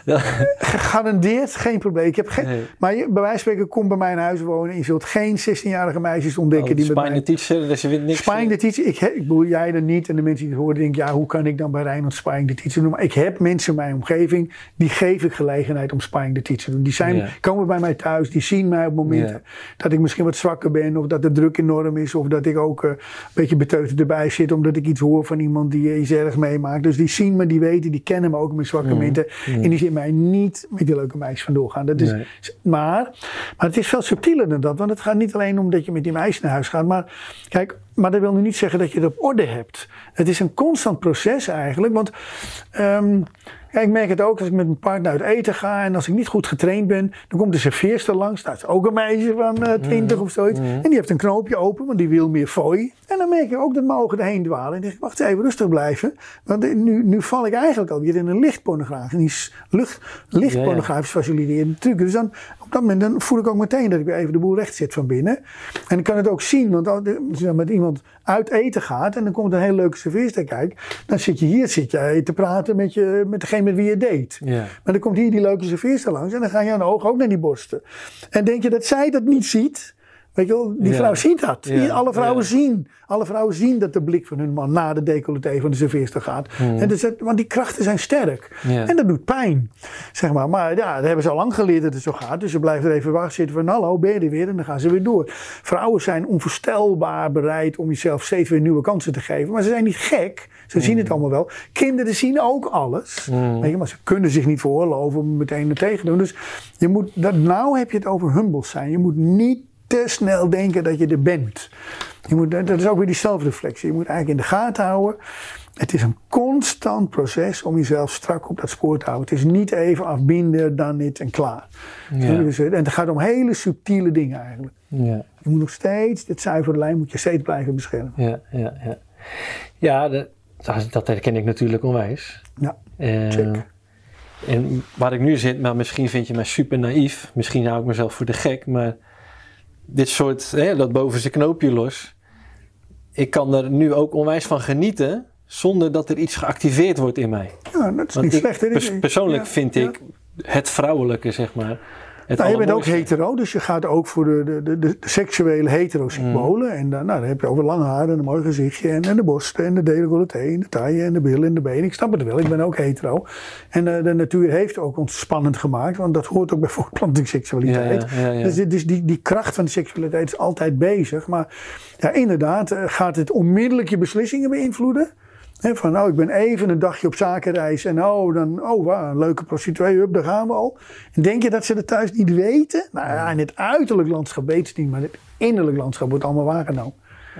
wel- Gegarandeerd geen probleem. Ik heb geen, Nee. Maar je, bij wijze van spreken, kom bij mij in huis wonen. En je zult geen 16-jarige meisjes ontdekken oh, die met mij... the teacher, dus je weet niks... Spying the teacher, ik, ik bedoel jij er niet en de mensen die het horen denken, ja hoe kan ik dan bij Rijnland spying the teacher doen? Maar ik heb mensen in mijn omgeving, die geef ik gelegenheid om spying the teacher te doen. Die zijn, Ja. komen bij mij thuis, die zien mij op momenten Ja. dat ik misschien wat zwakker ben of dat de druk enorm is of dat ik ook eh, een beetje beteuterd erbij zit omdat ik iets hoor van iemand die iets ergs meemaakt. Dus die zien me, die weten, die kennen me ook met zwakke momenten en die zien mij niet met die leuke meisjes vandoor gaan. Dat is, Nee. maar, maar het is veel subtieler dan dat. Want het gaat niet alleen om dat je met die meisjes naar huis gaat. Maar kijk, maar dat wil nu niet zeggen dat je het op orde hebt. Het is een constant proces eigenlijk. Want ehm, ja, ik merk het ook als ik met mijn partner uit eten ga. En als ik niet goed getraind ben, dan komt de serveerster langs. Dat is ook een meisje van eh 20 of zoiets. En die heeft een knoopje open, want die wil meer fooi. En dan merk ik ook dat mijn ogen erheen dwalen. En denk ik, wacht even, rustig blijven. Want nu, nu val ik eigenlijk alweer in een lichtpornografisch, lucht, lichtpornografisch faciliteren. Natuurlijk, dus dan, op dat moment dan voel ik ook meteen dat ik weer even de boel recht zit van binnen. En ik kan het ook zien, want als je met iemand uit eten gaat en dan komt een hele leuke serveerster kijken, dan zit je hier zit jij te praten met, je, met degene met wie je date. Ja. Maar dan komt hier die leuke serveerster langs en dan gaan jouw ogen ook naar die borsten. En denk je dat zij dat niet ziet? Weet je wel, die Ja. vrouw ziet dat. Ja. Alle vrouwen Ja. zien. Alle vrouwen zien dat de blik van hun man naar de decolleté van de serveerster gaat. En dus want die krachten zijn sterk. Hmm. En dat doet pijn. Zeg maar. maar ja, dat hebben ze al lang geleerd dat het zo gaat. Dus ze blijven er even wachten zitten van hallo, ben je er weer? En dan gaan ze weer door. Vrouwen zijn onvoorstelbaar bereid om jezelf steeds weer nieuwe kansen te geven. Maar ze zijn niet gek. Ze zien Hmm. het allemaal wel. Kinderen zien ook alles. Weet je, maar ze kunnen zich niet veroorloven om meteen er tegen te doen. Dus je moet, dat, nou heb je het over humble zijn. Je moet niet te snel denken dat je er bent. Je moet, dat is ook weer die zelfreflectie. Je moet eigenlijk in de gaten houden. Het is een constant proces om jezelf strak op dat spoor te houden. Het is niet even afbinden, dan niet en klaar. Ja. Dus, eh, en het gaat om hele subtiele dingen eigenlijk. Ja. Je moet nog steeds, dit zuivere lijn moet je steeds blijven beschermen. Ja, ja, ja. Ja, dat, dat herken ik natuurlijk onwijs. Ja, Eh, Check. en waar ik nu zit, maar misschien vind je mij super naïef. Misschien hou ik mezelf voor de gek, maar dit soort, hè, dat bovenste knoopje los. Ik kan er nu ook onwijs van genieten, zonder dat er iets geactiveerd wordt in mij. ja dat is Want niet ik- slecht. hè? pers- Dit- persoonlijk ja, vind ja. ik het vrouwelijke, zeg maar. Het Nou, je bent ook hetero, dus je gaat ook voor de, de, de, de seksuele hetero-symbolen. En dan, nou, dan heb je over lang haar en een mooi gezichtje. En, en de borsten en de decolleté en de taille en de billen en de benen. Ik snap het wel, ik ben ook hetero. En eh, de natuur heeft ook ons spannend gemaakt, want dat hoort ook bij voortplantingsseksualiteit. Ja. Dus, dus die, die kracht van de seksualiteit is altijd bezig. Maar ja, inderdaad, eh, gaat het onmiddellijk je beslissingen beïnvloeden? Van nou, ik ben even een dagje op zakenreis en oh, dan, oh, wauw, een leuke prostituee, hup, daar gaan we al. En denk je dat ze dat thuis niet weten? Nou ja, in het uiterlijk landschap weten ze niet, maar het innerlijk landschap wordt allemaal waargenomen.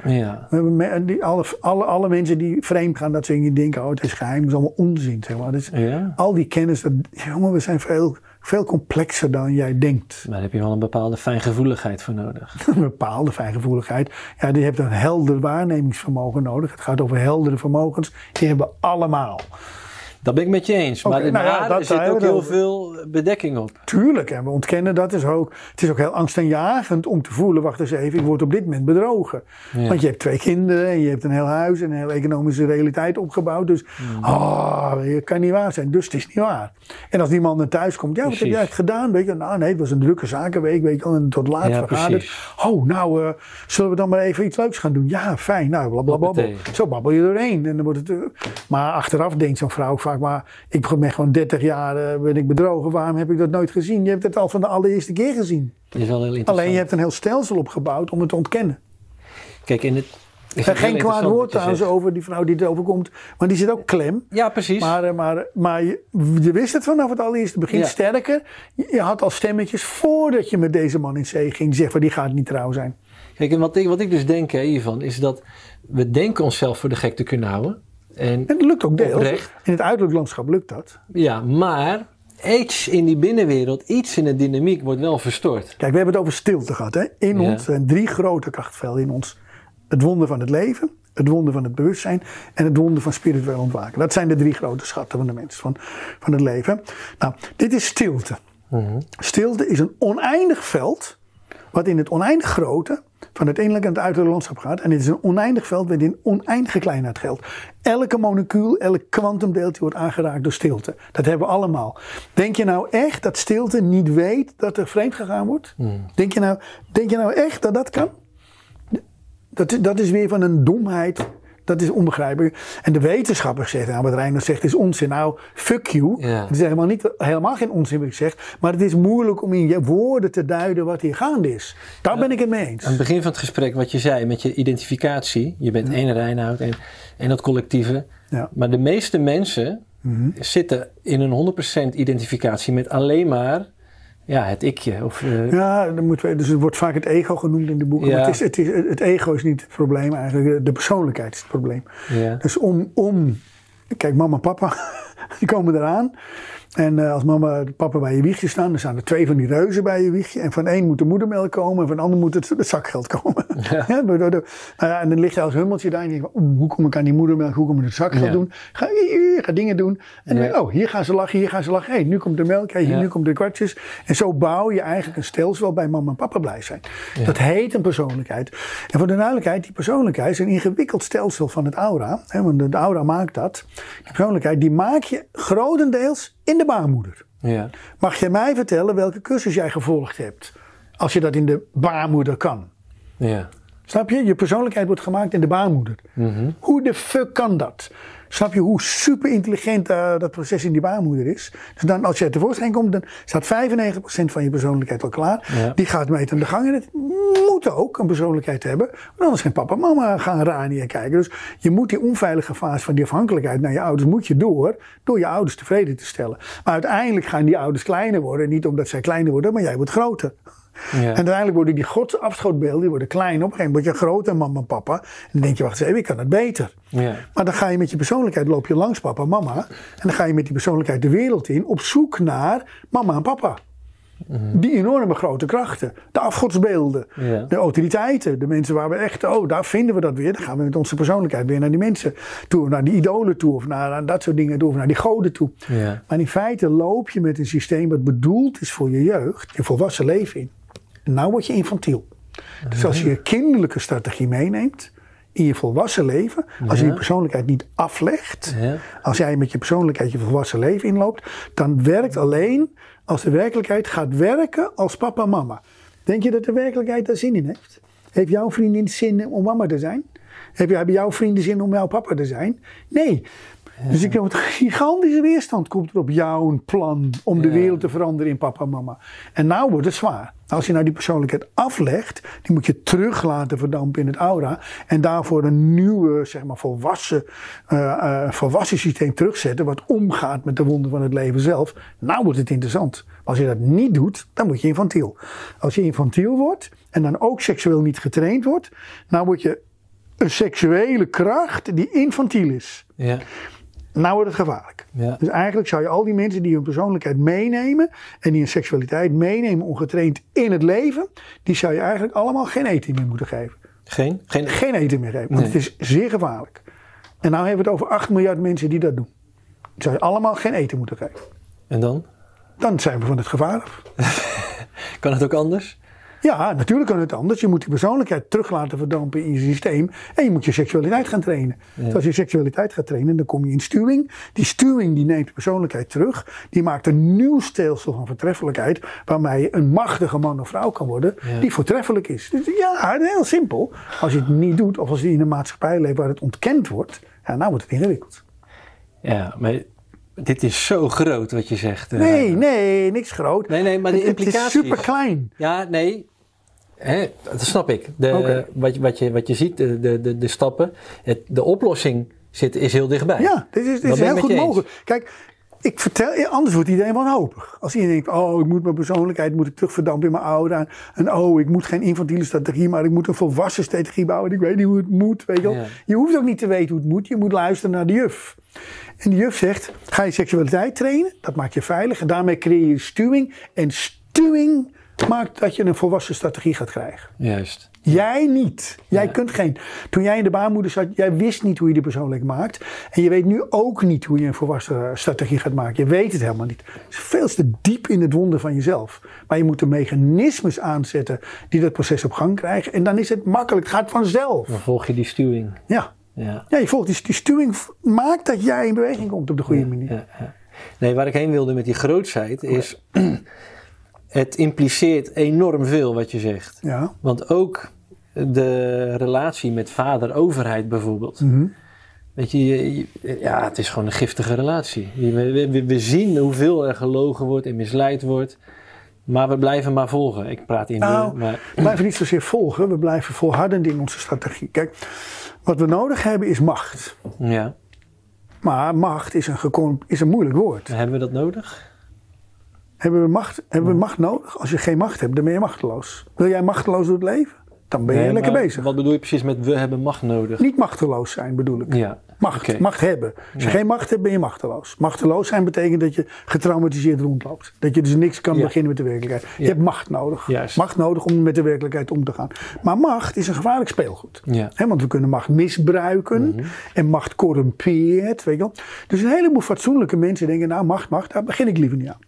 Ja, We hebben die, alle, alle, alle mensen die vreemd gaan, dat ze denken, oh, het is geheim, dat is allemaal onzin. Zeg maar. Dus ja. al die kennis, dat, jongen, we zijn veel, veel complexer dan jij denkt. Maar daar heb je wel een bepaalde fijngevoeligheid voor nodig. een bepaalde fijngevoeligheid. Ja, die hebt een helder waarnemingsvermogen nodig. Het gaat over heldere vermogens. Die hebben we allemaal. Dat ben ik met je eens. Maar, nou ja, maar dat er zit ook heel veel bedekking op. Tuurlijk, en we ontkennen dat. Is ook, het is ook heel angstaanjagend om te voelen, wacht eens even, ik word op dit moment bedrogen. Ja. Want je hebt twee kinderen en je hebt een heel huis en een hele economische realiteit opgebouwd. Dus, Hmm. oh, het kan niet waar zijn. Dus het is niet waar. En als die man naar thuis komt, ja, wat heb jij gedaan? Weet je, nou nee, het was een drukke zakenweek, weet je en tot laat Ja, vergaderd. precies. Oh, nou, eh, zullen we dan maar even iets leuks gaan doen? Ja, fijn. Nou, blablabla. Zo babbel je doorheen. En dan wordt het, eh, maar achteraf denkt zo'n vrouw vaak, maar ik ben gewoon 30 jaar eh, ben ik bedrogen. Waarom heb ik dat nooit gezien? Je hebt het al van de allereerste keer gezien. Dat is wel heel interessant. Alleen je hebt een heel stelsel opgebouwd om het te ontkennen. Kijk, in het... heel geen kwaad woord trouwens over die vrouw die het overkomt. Maar die zit ook klem. Ja, precies. Maar, eh, maar, maar je, je wist het vanaf het allereerste begin. Ja. Sterker, je, had al stemmetjes voordat je met deze man in zee ging. Van die gaat niet trouw zijn. Kijk, en wat ik, wat ik dus denk hè, hiervan, is dat we denken onszelf voor de gek te kunnen houden. En, En dat lukt ook deels. Oprecht. In het uiterlijk landschap lukt dat. ja, maar iets in die binnenwereld, iets in de dynamiek wordt wel verstoord. Kijk, we hebben het over stilte gehad. Hè? In Ja. ons zijn drie grote krachtvelden in ons. Het wonder van het leven, het wonder van het bewustzijn en het wonder van spiritueel ontwaken. Dat zijn de drie grote schatten van de mens, van, van het leven. Nou, dit is stilte. Stilte is een oneindig veld, wat in het oneindig grote van het innerlijke en het uiterlijke landschap gaat. En dit is een oneindig veld waarin oneindige kleinheid geldt. Elke molecuul, elk kwantumdeeltje wordt aangeraakt door stilte. Dat hebben we allemaal. Denk je nou echt dat stilte niet weet dat er vreemd gegaan wordt? Denk, je nou, denk je nou echt dat dat kan? Dat, dat is weer van een domheid. Dat is onbegrijpelijk. En de wetenschapper zegt, nou, wat Reiner zegt, is onzin. Nou, fuck you. Ja. Het is helemaal, niet, helemaal geen onzin wat ik zeg. Maar het is moeilijk om in je woorden te duiden wat hier gaande is. Daar ben ik het mee eens. Aan het begin van het gesprek, wat je zei met je identificatie. Je bent één Reinoud en, en dat collectieve. Ja. Maar de meeste mensen zitten in een 100% identificatie met alleen maar ja, het ikje. Of, eh, Ja, dan moeten we, dus het wordt vaak het ego genoemd in de boeken. Ja. Maar het, is, het, is, het ego is niet het probleem eigenlijk. De persoonlijkheid is het probleem. ja. Dus om, om kijk, mama en papa, die komen eraan. En eh, als mama en papa bij je wiegje staan, dan staan er twee van die reuzen bij je wiegje. En van één moet de moedermelk komen en van de ander moet het, het zakgeld komen. Ja. door- door- door- nou en dan ligt je als hummeltje daar en je denkt, oeh, hoe kom ik aan die moedermelk, hoe kom ik het zakgeld Ja. doen? Ga, ga dingen doen. En dan denk je, oh, hier gaan ze lachen, hier gaan ze lachen. Hé, nu komt de melk, hey, nu komt de kwartjes. En zo bouw je eigenlijk een stelsel waarbij mama en papa blij zijn. Dat heet een persoonlijkheid. En voor de duidelijkheid, die persoonlijkheid is een ingewikkeld stelsel van het aura. Hè, want de aura maakt dat. Die persoonlijkheid, die maak je grotendeels in de baarmoeder. ja. Mag je mij vertellen welke cursus jij gevolgd hebt? Als je dat in de baarmoeder kan. ja. Snap je? Je persoonlijkheid wordt gemaakt in de baarmoeder. Hoe de fuck kan dat? Snap je hoe super intelligent eh, dat proces in die baarmoeder is? Dus dan, als je er tevoorschijn komt, dan staat 95% van je persoonlijkheid al klaar. Ja. Die gaat mee aan de gang. En het moet ook een persoonlijkheid hebben. Want anders gaan papa en mama gaan raar niet kijken. Dus je moet die onveilige fase van die afhankelijkheid naar je ouders moet je door. Door je ouders tevreden te stellen. Maar uiteindelijk gaan die ouders kleiner worden. Niet omdat zij kleiner worden, maar jij wordt groter. Ja. En uiteindelijk worden die godsafschootbeelden die worden klein. Op een gegeven moment word je groter, mama en papa. En dan denk je, wacht eens even, ik kan het beter. Ja. Maar dan ga je met je persoonlijkheid, loop je langs papa en mama. En dan ga je met die persoonlijkheid de wereld in op zoek naar mama en papa. Die enorme grote krachten. De afgodsbeelden. Ja. De autoriteiten. De mensen waar we echt, oh daar vinden we dat weer. Dan gaan we met onze persoonlijkheid weer naar die mensen toe. Of naar die idolen toe. Of naar, naar dat soort dingen toe. Of naar die goden toe. Ja. Maar in feite loop je met een systeem wat bedoeld is voor je jeugd. Je volwassen leven in. Nou word je infantiel. Dus als je je kinderlijke strategie meeneemt in je volwassen leven, als je je persoonlijkheid niet aflegt, als jij met je persoonlijkheid je volwassen leven inloopt, dan werkt alleen als de werkelijkheid gaat werken als papa en mama. Denk je dat de werkelijkheid daar zin in heeft? Heeft jouw vriendin zin om mama te zijn? Heb je- Hebben jouw vrienden zin om jouw papa te zijn? Nee. Dus ik heb een gigantische weerstand komt er op jouw plan om de wereld te veranderen in papa en mama. En nou wordt het zwaar. Als je nou die persoonlijkheid aflegt, die moet je terug laten verdampen in het aura. En daarvoor een nieuwe, zeg maar, volwassen, eh, eh, volwassen systeem terugzetten. Wat omgaat met de wonden van het leven zelf. Nou wordt het interessant. Als je dat niet doet, dan word je infantiel. Als je infantiel wordt en dan ook seksueel niet getraind wordt, nou word je een seksuele kracht die infantiel is. Ja. Nou wordt het gevaarlijk. Ja. Dus eigenlijk zou je al die mensen die hun persoonlijkheid meenemen en die hun seksualiteit meenemen ongetraind in het leven, die zou je eigenlijk allemaal geen eten meer moeten geven. Geen? Geen? Geen eten meer geven, want Nee. het is zeer gevaarlijk. En nou hebben we het over 8 miljard mensen die dat doen. Die zou je allemaal geen eten moeten geven. En dan? Dan zijn we van het gevaar af. Kan het ook anders? Ja, natuurlijk kan het anders. Je moet die persoonlijkheid terug laten verdampen in je systeem. En je moet je seksualiteit gaan trainen. Dus als je seksualiteit gaat trainen, dan kom je in stuwing. Die stuwing die neemt de persoonlijkheid terug. Die maakt een nieuw stelsel van voortreffelijkheid. Waarmee je een machtige man of vrouw kan worden. Ja. Die voortreffelijk is. Dus ja, heel simpel. Als je het niet doet, of als je in een maatschappij leeft waar het ontkend wordt. Ja, nou wordt het ingewikkeld. Ja, maar dit is zo groot wat je zegt. eh. Nee, nee, niks groot. Nee, nee, maar de Het- Het is super klein. Ja, nee. Hè, dat snap ik. De, wat, je- wat, je, wat je ziet, de, de, de, stappen. Het, de oplossing zit, is heel dichtbij. Ja, dit is, dit is heel goed eens. mogelijk. Kijk, ik vertel, anders wordt iedereen wanhopig. Als iedereen denkt, oh, ik moet mijn persoonlijkheid moet ik terugverdampen in mijn oude. En oh, ik moet geen infantiele strategie, maar ik moet een volwassen strategie bouwen. Ik weet niet hoe het moet, weet je wel. Ja. Je hoeft ook niet te weten hoe het moet. Je moet luisteren naar de juf. En de juf zegt, ga je seksualiteit trainen. Dat maakt je veilig. En daarmee creëer je stuwing. En stuwing maakt dat je een volwassen strategie gaat krijgen. Juist. Jij niet. Jij Ja. kunt geen. Toen jij in de baarmoeder zat, jij wist niet hoe je die persoonlijk maakt. En je weet nu ook niet hoe je een volwassen strategie gaat maken. Je weet het helemaal niet. Het is veel te diep in het wonder van jezelf. Maar je moet de mechanismes aanzetten die dat proces op gang krijgen. En dan is het makkelijk. Het gaat vanzelf. Dan volg je die stuwing. Ja. Ja. Ja, je volgt die, die stuwing maakt dat jij in beweging komt op de goede manier. Ja, ja. Nee, waar ik heen wilde met die grootsheid is. het impliceert enorm veel wat je zegt. Ja. Want ook de relatie met vader-overheid bijvoorbeeld. Mhm. Weet je, ja, het is gewoon een giftige relatie. We, we, we zien hoeveel er gelogen wordt en misleid wordt. Maar we blijven maar volgen. Ik praat in Nou. Maar, We blijven niet zozeer volgen, we blijven volhardend in onze strategie. Kijk, wat we nodig hebben is macht. ja, Maar macht is een, is een moeilijk woord. hebben we dat nodig? Hebben we, macht, hebben we macht nodig? Als je geen macht hebt, dan ben je machteloos. Wil jij machteloos door het leven? Dan ben je Nee, lekker bezig. Wat bedoel je precies met we hebben macht nodig? Niet machteloos zijn bedoel ik. Ja, Macht, macht hebben. Als je Ja. geen macht hebt, ben je machteloos. Machteloos zijn betekent dat je getraumatiseerd rondloopt. Dat je dus niks kan Ja. beginnen met de werkelijkheid. Je hebt macht nodig. Juist. Macht nodig om met de werkelijkheid om te gaan. Maar macht is een gevaarlijk speelgoed. Hè, want we kunnen macht misbruiken. En macht corrumpeert. Weet je wel. Dus een heleboel fatsoenlijke mensen denken, nou macht, macht, daar begin ik liever niet aan.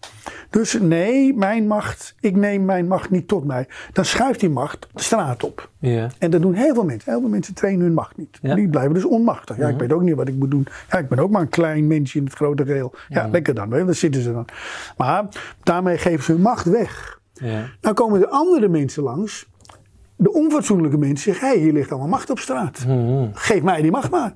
Dus nee, mijn macht, ik neem mijn macht niet tot mij. Dan schuift die macht de straat op. Ja, En dat doen heel veel mensen. Heel veel mensen trainen hun macht niet. Ja. Die blijven dus onmachtig. Ja, ik weet ook niet wat ik moet doen. Ja, ik ben ook maar een klein mensje in het grote geheel. Ja, lekker dan. Daar zitten ze dan. Maar daarmee geven ze hun macht weg. ja, Nou komen er andere mensen langs. De onfatsoenlijke mensen zeggen, hé, hey, hier ligt allemaal macht op straat. Geef mij die macht maar.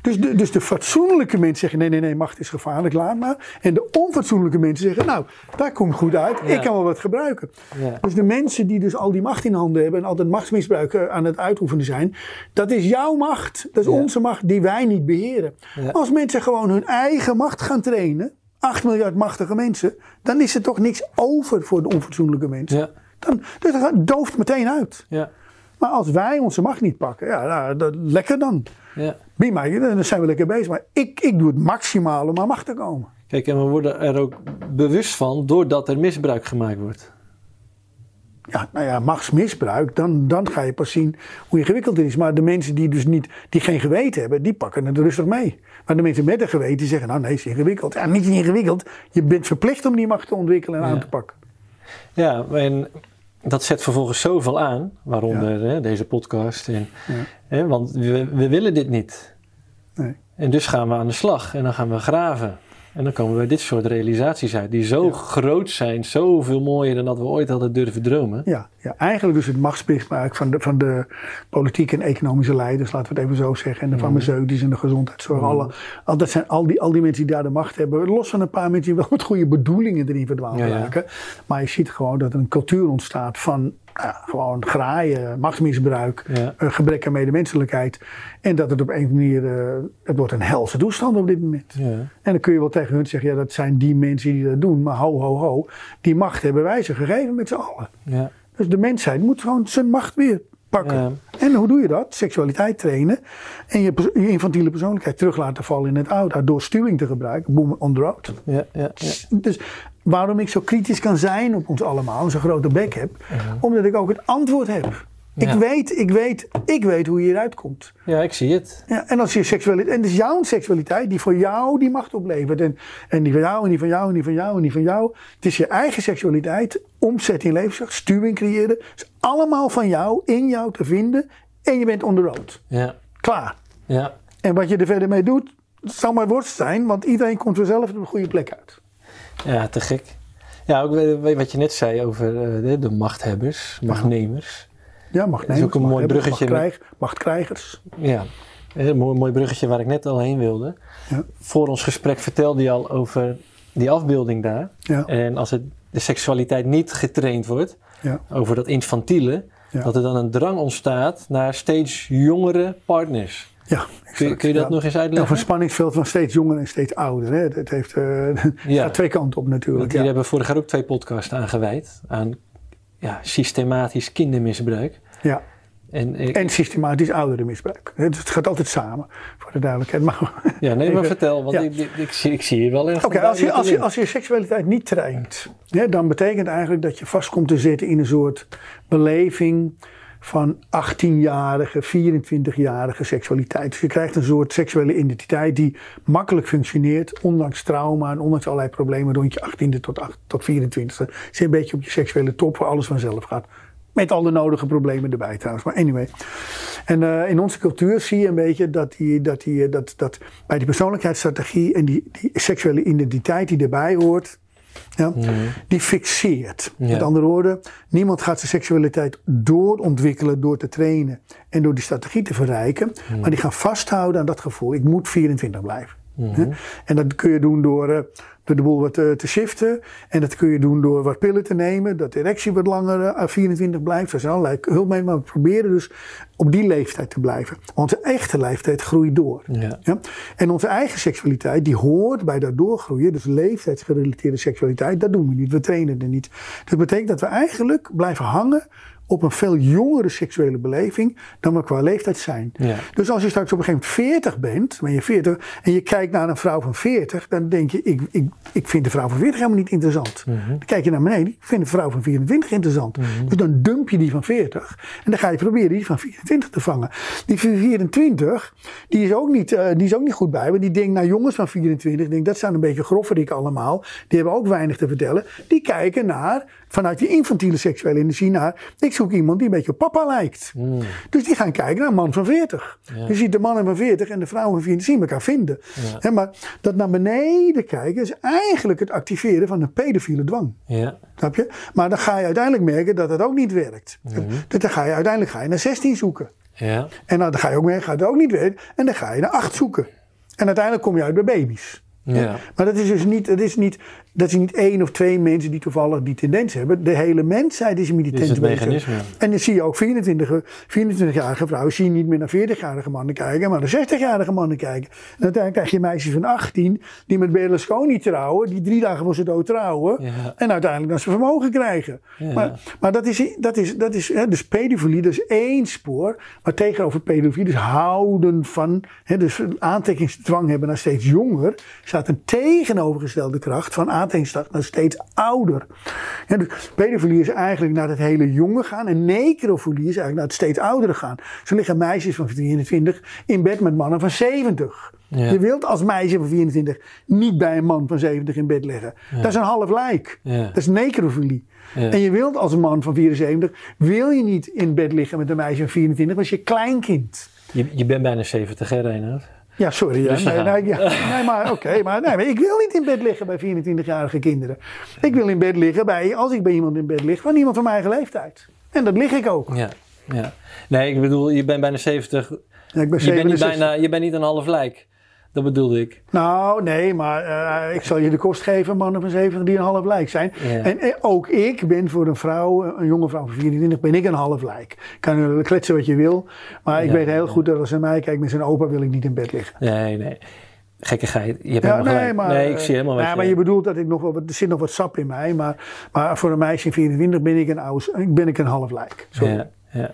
Dus de, dus de fatsoenlijke mensen zeggen, nee, nee, nee, macht is gevaarlijk, laat maar. En de onfatsoenlijke mensen zeggen, nou, daar komt goed uit. Ja. Ik kan wel wat gebruiken. Ja. Dus de mensen die dus al die macht in handen hebben en altijd machtsmisbruik aan het uitoefenen zijn, dat is jouw macht. Dat is Ja. onze macht die wij niet beheren. Als mensen gewoon hun eigen macht gaan trainen, 8 miljard machtige mensen, dan is er toch niks over voor de onfatsoenlijke mensen. ja, Dan, dus dat dooft meteen uit. ja, Maar als wij onze macht niet pakken, ja, nou, dat, lekker dan. ja. Mij, dan zijn we lekker bezig. Maar ik, ik doe het maximaal om aan macht te komen. Kijk, en we worden er ook bewust van doordat er misbruik gemaakt wordt. Ja, nou ja, machtsmisbruik, dan, dan ga je pas zien hoe ingewikkeld het is. Maar de mensen die dus niet, die geen geweten hebben, die pakken het rustig mee. Maar de mensen met een geweten die zeggen, nou nee, het is ingewikkeld. Ja, niet ingewikkeld. Je bent verplicht om die macht te ontwikkelen en Ja. aan te pakken. Ja, en dat zet vervolgens zoveel aan, waaronder hè, deze podcast. En, hè, want we, we willen dit niet. Nee. En dus gaan we aan de slag en dan gaan we graven. En dan komen we dit soort realisaties uit, die zo groot zijn, zoveel mooier dan dat we ooit hadden durven dromen. Ja, ja, eigenlijk dus het machtsmisbruik van de, van de politieke en economische leiders, laten we het even zo zeggen. En de farmaceutische en de gezondheidszorg. Alle, al, dat zijn al die, al die mensen die daar de macht hebben. Los van een paar mensen die wel met goede bedoelingen erin verdwaald Ja, ja. raken. Maar je ziet gewoon dat er een cultuur ontstaat van gewoon graaien, machtsmisbruik, Ja. eh, gebrek aan medemenselijkheid. En dat het op een manier, eh, het wordt een helse toestand op dit moment. Ja. En dan kun je wel tegen hun zeggen, ja dat zijn die mensen die dat doen. Maar ho, ho, ho, die macht hebben wij ze gegeven met z'n allen. Ja. Dus de mensheid moet gewoon zijn macht weer pakken. En hoe doe je dat? Seksualiteit trainen. En je, je infantiele persoonlijkheid terug laten vallen in het oude. Door stuwing te gebruiken. Boom on the road. Ja, ja, ja. Dus waarom ik zo kritisch kan zijn op ons allemaal. En zo'n grote bek heb. Omdat ik ook het antwoord heb. Ik, weet, ik, weet, ik weet hoe je hieruit komt. ja, ik zie het. Ja, en als je seksualiteit, en het is jouw seksualiteit die voor jou die macht oplevert. En, en die van jou, en die van jou, en die van jou, en die van jou. Het is je eigen seksualiteit, omzet in levenskracht, stuwing creëren. Het is allemaal van jou, in jou te vinden. En je bent on the road. Ja, Klaar. ja. En wat je er verder mee doet, het zal maar worst zijn, want iedereen komt vanzelf op een goede plek uit. Ja, te gek. Ja, ook eh, wat je net zei over eh, de, de machthebbers, machtnemers. Ja, mag is ook een mooi bruggetje Machtkrijg, machtkrijgers. Ja, een mooi, mooi bruggetje waar ik net al heen wilde. Ja. Voor ons gesprek vertelde je al over die afbeelding daar. Ja. En als het, de seksualiteit niet getraind wordt, Ja. over dat infantiele, dat er dan een drang ontstaat naar steeds jongere partners. Ja, Kun, je- kun je dat Ja. nog eens uitleggen? een spanningsveld van steeds jonger en steeds ouder. Hè. Het heeft eh, het Ja. gaat twee kanten op natuurlijk. Want Ja. hebben vorig jaar ook twee podcasts aan gewijd. Aan ja, systematisch kindermisbruik. Ja. En, ik- En systematisch ouderenmisbruik. Het het gaat altijd samen, voor de duidelijkheid. Maar ja, nee, maar vertel, want ik, ik, ik zie, ik zie hier wel erg Oké, als, je, als, je, als je seksualiteit niet traint, hè, dan betekent eigenlijk dat je vast komt te zitten in een soort beleving van 18-jarige, 24-jarige seksualiteit. Dus je krijgt een soort seksuele identiteit die makkelijk functioneert, ondanks trauma en ondanks allerlei problemen rond je 18e tot, 8, tot 24e. Zit een beetje op je seksuele top waar alles vanzelf gaat. Met al de nodige problemen erbij trouwens. Maar anyway. En eh, in onze cultuur zie je een beetje dat, die, dat, die, dat, dat bij die persoonlijkheidsstrategie en die, die seksuele identiteit die erbij hoort, ja, die fixeert. Ja. Met andere woorden, niemand gaat zijn seksualiteit doorontwikkelen door te trainen en door die strategie te verrijken. Maar die gaan vasthouden aan dat gevoel. Ik moet 24 blijven. Hè? En dat kun je doen door, eh, door de boel wat eh, te shiften. En dat kun je doen door wat pillen te nemen. Dat de erectie wat langer eh, 24 blijft. Er zijn allerlei hulpmiddelen. Maar we proberen dus op die leeftijd te blijven. Want de echte leeftijd groeit door. Ja. Ja? En onze eigen seksualiteit, die hoort bij dat doorgroeien. Dus leeftijdsgerelateerde seksualiteit, dat doen we niet. We trainen er niet. Dat betekent dat we eigenlijk blijven hangen op een veel jongere seksuele beleving dan we qua leeftijd zijn. Ja. Dus als je straks op een gegeven moment 40 bent, ben je 40, en je kijkt naar een vrouw van 40, dan denk je, ik, ik, ik vind de vrouw van 40 helemaal niet interessant. Dan kijk je naar beneden, ik vind de vrouw van 24 interessant. Dus dan dump je die van 40 en dan ga je proberen die van 24 te vangen. Die van 24, die is ook niet, eh, die is ook niet goed bij, want die denkt, nou jongens van 24, denk, dat zijn een beetje grofferik allemaal, die hebben ook weinig te vertellen. Die kijken naar, vanuit die infantiele seksuele energie naar, ik zoek iemand die een beetje op papa lijkt. Dus die gaan kijken naar een man van 40. Je ziet de mannen van 40 en de vrouwen van 40 zien elkaar vinden. Maar dat naar beneden kijken is eigenlijk het activeren van een pedofiele dwang. Ja. Snap je? Maar dan ga je uiteindelijk merken dat het ook niet werkt. Dus dan ga je uiteindelijk ga je naar 16 zoeken. Ja. En dan ga je ook merken, gaat het ook niet werken. En dan ga je naar 8 zoeken. En uiteindelijk kom je uit bij baby's. Ja. Maar dat is dus niet, dat is niet, dat is niet één of twee mensen die toevallig die tendens hebben. De hele mensheid is met die is tendens het mechanisme. En dan zie je ook 24 24-jarige vrouwen zie je niet meer naar 40-jarige mannen kijken, maar naar 60-jarige mannen kijken. En uiteindelijk krijg je meisjes van 18 die met Berlusconi trouwen, die drie dagen voor ze dood trouwen. Ja. En uiteindelijk dan ze vermogen krijgen. Ja. Maar, maar dat is, dat is, dat is hè, dus pedofilie, dat is één spoor. Maar tegenover pedofilie, dus houden van, hè, dus een aantrekkingsdwang hebben naar steeds jonger, staat een tegenovergestelde kracht van aantrekkingsdrang naar steeds ouder. Ja, dus pedofilie is eigenlijk naar het hele jonge gaan en necrofilie is eigenlijk naar het steeds oudere gaan. Zo liggen meisjes van 24 in bed met mannen van 70. Ja. Je wilt als meisje van 24 niet bij een man van 70 in bed liggen. Dat is een half lijk. Ja. Dat is necrofilie. En je wilt als een man van 74, wil je niet in bed liggen met een meisje van 24, want je kleinkind. Je, je bent bijna 70, hè, Reinhard? Ja, sorry. Ja. Dus Nee, nee, ja. nee, maar oké. maar, nee, maar ik wil niet in bed liggen bij 24-jarige kinderen. Ik wil in bed liggen bij, als ik bij iemand in bed lig, van iemand van mijn eigen leeftijd. En dat lig ik ook. Ja. ja. Nee, ik bedoel, je bent bijna 70. Ja, ik ben Je bent, niet 67. bijna, je bent niet een half lijk. Dat bedoelde ik. Nou, nee, maar eh, ik zal je de kost geven, mannen van 70 die een half lijk zijn. Ja. En eh, ook ik ben voor een vrouw, een jonge vrouw van 24, ben ik een half lijk. Kan je kletsen wat je wil, maar ik Ja, weet heel ja. goed dat als hij mij kijkt met zijn opa wil ik niet in bed liggen. Nee, nee. Gekkigheid. Je hebt helemaal nee, gelijk. maar, nee, ik zie helemaal wat nee, maar je bedoelt dat ik nog wel, er zit nog wat sap in mij, maar, maar voor een meisje van 24 ben ik een, oude, ben ik een half lijk. Ja, ja.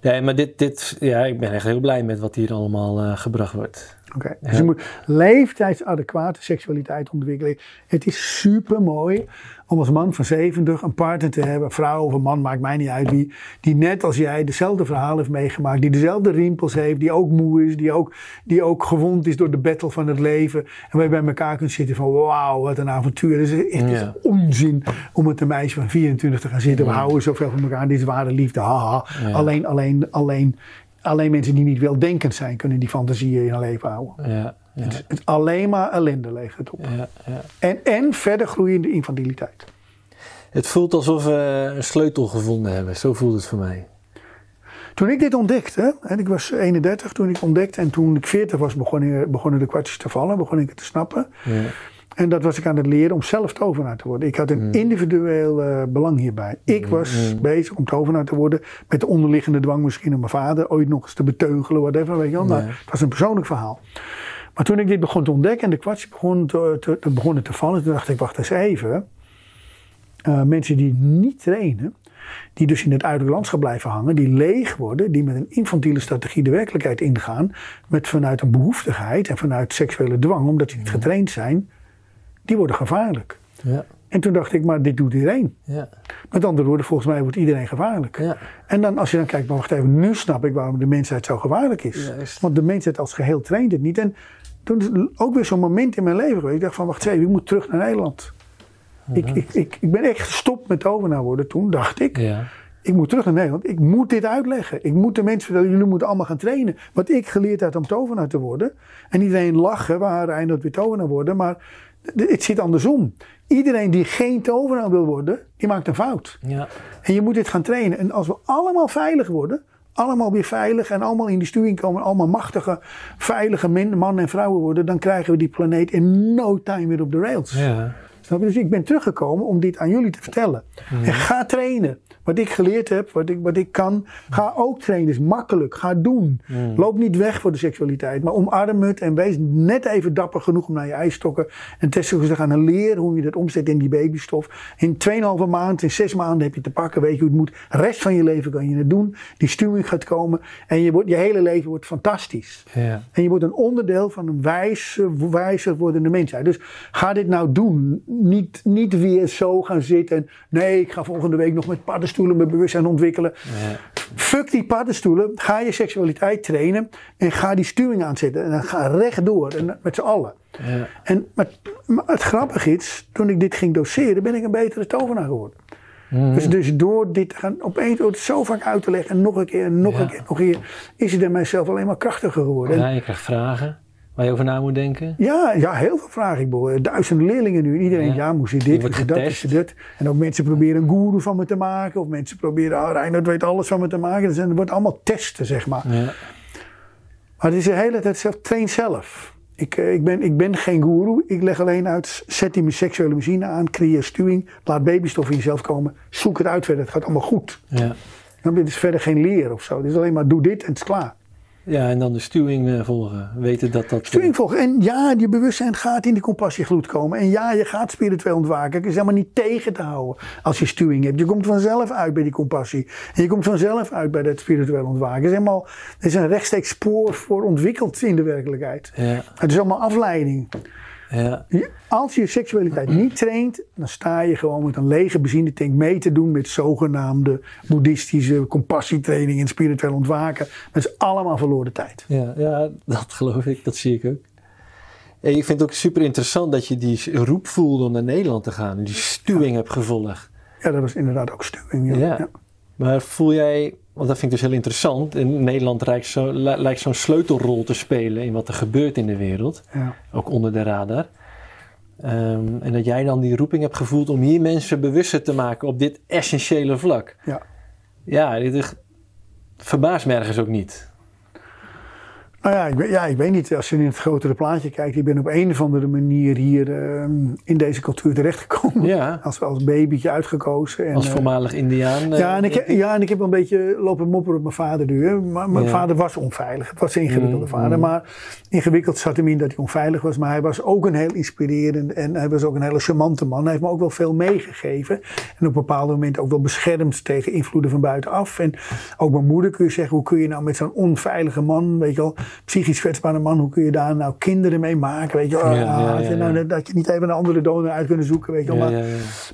Nee, maar dit, dit, ja, ik ben echt heel blij met wat hier allemaal eh, gebracht wordt. Oké, Dus je moet leeftijdsadequate seksualiteit ontwikkelen. Het is super mooi om als man van 70 een partner te hebben, vrouw of een man, maakt mij niet uit wie, die net als jij dezelfde verhaal heeft meegemaakt, die dezelfde riempels heeft, die ook moe is, die ook, die ook gewond is door de battle van het leven. En waar je bij elkaar kunt zitten van wauw, wat een avontuur. Het is Ja. onzin om met een meisje van 24 te gaan zitten. We houden zoveel van elkaar, dit is ware liefde, haha. Alleen, alleen, alleen, alleen mensen die niet weldenkend zijn, kunnen die fantasieën in hun leven houden. Ja, ja, Het, het alleen maar ellende levert het op. ja, ja. En, en verder groeiende infantiliteit. Het voelt alsof we een sleutel gevonden hebben. Zo voelt het voor mij. Toen ik dit ontdekte, en ik was 31 toen ik ontdekte, en toen ik 40 was begonnen, begonnen de kwartjes te vallen, begon ik het te snappen. En dat was ik aan het leren om zelf tovenaar te worden. Ik had een individueel eh, belang hierbij. Ik was bezig om tovenaar te worden met de onderliggende dwang misschien om mijn vader ooit nog eens te beteugelen, whatever, weet je wel. Maar het was een persoonlijk verhaal. Maar toen ik dit begon te ontdekken en de kwartjes begonnen te, te, te- begonnen te vallen, toen dacht ik, wacht eens even. Eh, mensen die niet trainen, die dus in het uiterlijk landschap blijven hangen, die leeg worden, die met een infantiele strategie de werkelijkheid ingaan, met vanuit een behoeftigheid en vanuit seksuele dwang, omdat die niet getraind zijn, die worden gevaarlijk. Ja, En toen dacht ik, maar dit doet iedereen. ja, Met andere woorden, volgens mij wordt iedereen gevaarlijk. ja. En dan als je dan kijkt, maar wacht even, nu snap ik waarom de mensheid zo gevaarlijk is. Juist. Want de mensheid als geheel traint het niet. En toen is ook weer zo'n moment in mijn leven geweest. Ik dacht van, wacht even, ik moet terug naar Nederland. ik, ik, ik, ik ben echt gestopt met tovenaar worden toen, dacht ik. Ja, Ik moet terug naar Nederland. Ik moet dit uitleggen. Ik moet de mensen vertellen, jullie moeten allemaal gaan trainen. Wat ik geleerd had om tovenaar te worden. En iedereen lachen, waar hij dat weer tovenaar worden. Maar het zit andersom. Iedereen die geen tovenaar wil worden, die maakt een fout. ja, En je moet dit gaan trainen. En als we allemaal veilig worden, allemaal weer veilig en allemaal in die sturing komen, allemaal machtige, veilige mannen en vrouwen worden, dan krijgen we die planeet in no time weer op de rails. ja. Snap je? Dus ik ben teruggekomen om dit aan jullie te vertellen. En ga trainen. Wat ik geleerd heb, wat ik, wat ik kan, ga ook trainen. is makkelijk. Ga doen. Loop niet weg voor de seksualiteit, maar omarm het en wees net even dapper genoeg om naar je ijstokken en testicles te gaan en leren hoe je dat omzet in die babystof. In 2,5 maand, in 6 maanden heb je te pakken, weet je hoe het moet. De rest van je leven kan je het doen. Die stuwing gaat komen en je, wordt, je hele leven wordt fantastisch. En je wordt een onderdeel van een wijze, wijzer wordende mensheid. Dus ga dit nou doen. Niet, niet weer zo gaan zitten. Nee, ik ga volgende week nog met paddenstoelen mijn bewustzijn ontwikkelen. ja. Fuck die paddenstoelen. Ga je seksualiteit trainen. En ga die stuwing aanzetten. En dan ga rechtdoor. En met z'n allen. ja. En, maar, maar het grappige is, toen ik dit ging doseren, ben ik een betere tovenaar geworden. Dus, dus door dit gaan, opeens door het zo vaak uit te leggen, en nog een keer, en nog Ja. een keer, nog een keer, is het in mijzelf alleen maar krachtiger geworden. En Ja, je krijgt vragen waar je over na moet denken. Ja, ja, heel veel vragen. Ik bedoel, duizenden leerlingen nu. Iedereen, Ja. ja, moest je dit, moest je dat, moest je dit. En ook mensen proberen een guru van me te maken. Of mensen proberen, ah, Reinhard weet alles van me te maken. Dus het wordt allemaal testen, zeg maar. Ja, Maar het is de hele tijd zelf, train zelf. Ik, eh, ik, ben, ik ben geen guru. Ik leg alleen uit, zet die seksuele machine aan, creëer stuwing. Laat babystof in jezelf komen. Zoek het uit verder. Het gaat allemaal goed. ja. Dan is het verder geen leer of zo. Het is alleen maar doe dit en het is klaar. Ja, en dan de stuwing eh, volgen. Weten dat dat... Sturing volgen. En ja, je bewustzijn gaat in die compassiegloed komen. En ja, je gaat spiritueel ontwaken. Het is helemaal niet tegen te houden als je sturing hebt. Je komt vanzelf uit bij die compassie. En je komt vanzelf uit bij dat spiritueel ontwaken. Het is, helemaal, er is een rechtstreeks spoor voor ontwikkeld in de werkelijkheid. Ja, Het is allemaal afleiding. Ja, Je- Als je je seksualiteit niet traint, dan sta je gewoon met een lege benzinetank mee te doen met zogenaamde boeddhistische compassietraining en spiritueel ontwaken. Dat is allemaal verloren tijd. ja, ja, dat geloof ik. Dat zie ik ook. En ik vind het ook super interessant dat je die roep voelde om naar Nederland te gaan. Die stuwing hebt gevolgd. Ja, dat was inderdaad ook sturing. Ja. Ja. Maar voel jij, want dat vind ik dus heel interessant. In Nederland lijkt, zo, li- lijkt zo'n sleutelrol te spelen in wat er gebeurt in de wereld. Ja. Ook onder de radar. Ehm, en dat jij dan die roeping hebt gevoeld om hier mensen bewuster te maken op dit essentiële vlak. Ja. Ja, dit is, verbaast me ergens ook niet. Nou ja ik, weet, ja, ik weet niet. Als je in het grotere plaatje kijkt, ik ben op een of andere manier hier ehm, in deze cultuur terechtgekomen. Ja, Als, als babytje uitgekozen. En, als eh, voormalig Indiaan. eh, ja, en ik, heb- ja, en ik heb een beetje lopen mopperen op mijn vader nu. Hè. Maar mijn Ja. vader was onveilig. Het was een ingewikkelde Mm, vader. mm. Maar ingewikkeld zat hem in dat hij onveilig was. Maar hij was ook een heel inspirerend en hij was ook een hele charmante man. Hij heeft me ook wel veel meegegeven. En op bepaalde momenten ook wel beschermd tegen invloeden van buitenaf. En ook mijn moeder kun je zeggen, hoe kun je nou met zo'n onveilige man, weet je wel, psychisch kwetsbare man, hoe kun je daar nou kinderen mee maken? Weet je Ja, ja, Ah, had je ja, nou dat je niet even een andere donor uit kunnen zoeken, weet je Maar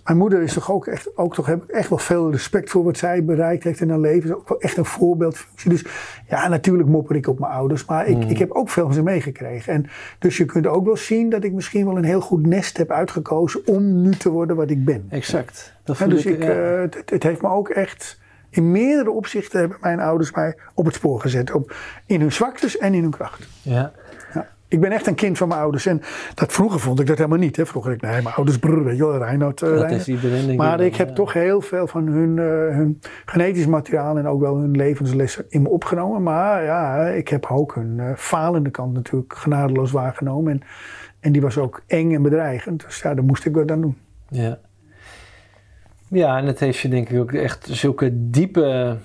mijn moeder is toch ook echt, ook toch heb ik echt wel veel respect voor wat zij bereikt heeft in haar leven. Is ook wel echt een voorbeeldfunctie. Dus ja, natuurlijk mopper ik op mijn ouders, maar ik, ik heb ook veel van ze meegekregen. En dus je kunt ook wel zien dat ik misschien wel een heel goed nest heb uitgekozen om nu te worden wat ik ben. Exact. Dat dus ik, ik, ja. eh, het, het heeft me ook echt. In meerdere opzichten hebben mijn ouders mij op het spoor gezet. Op, in hun zwaktes en in hun kracht. ja. Ja. Ik ben echt een kind van mijn ouders. En dat, vroeger vond ik dat helemaal niet. Hè. Vroeger, ik, nee, mijn ouders, brr, weet je wel, eh, Dat Reinoud. is iedereen denk Maar ik heb ja. toch heel veel van hun, eh, hun genetisch materiaal en ook wel hun levenslessen in me opgenomen. Maar ja, ik heb ook hun eh, falende kant natuurlijk genadeloos waargenomen. En, en die was ook eng en bedreigend. Dus ja, daar moest ik wat aan doen. Ja. Ja, en het heeft je denk ik ook echt zulke diepe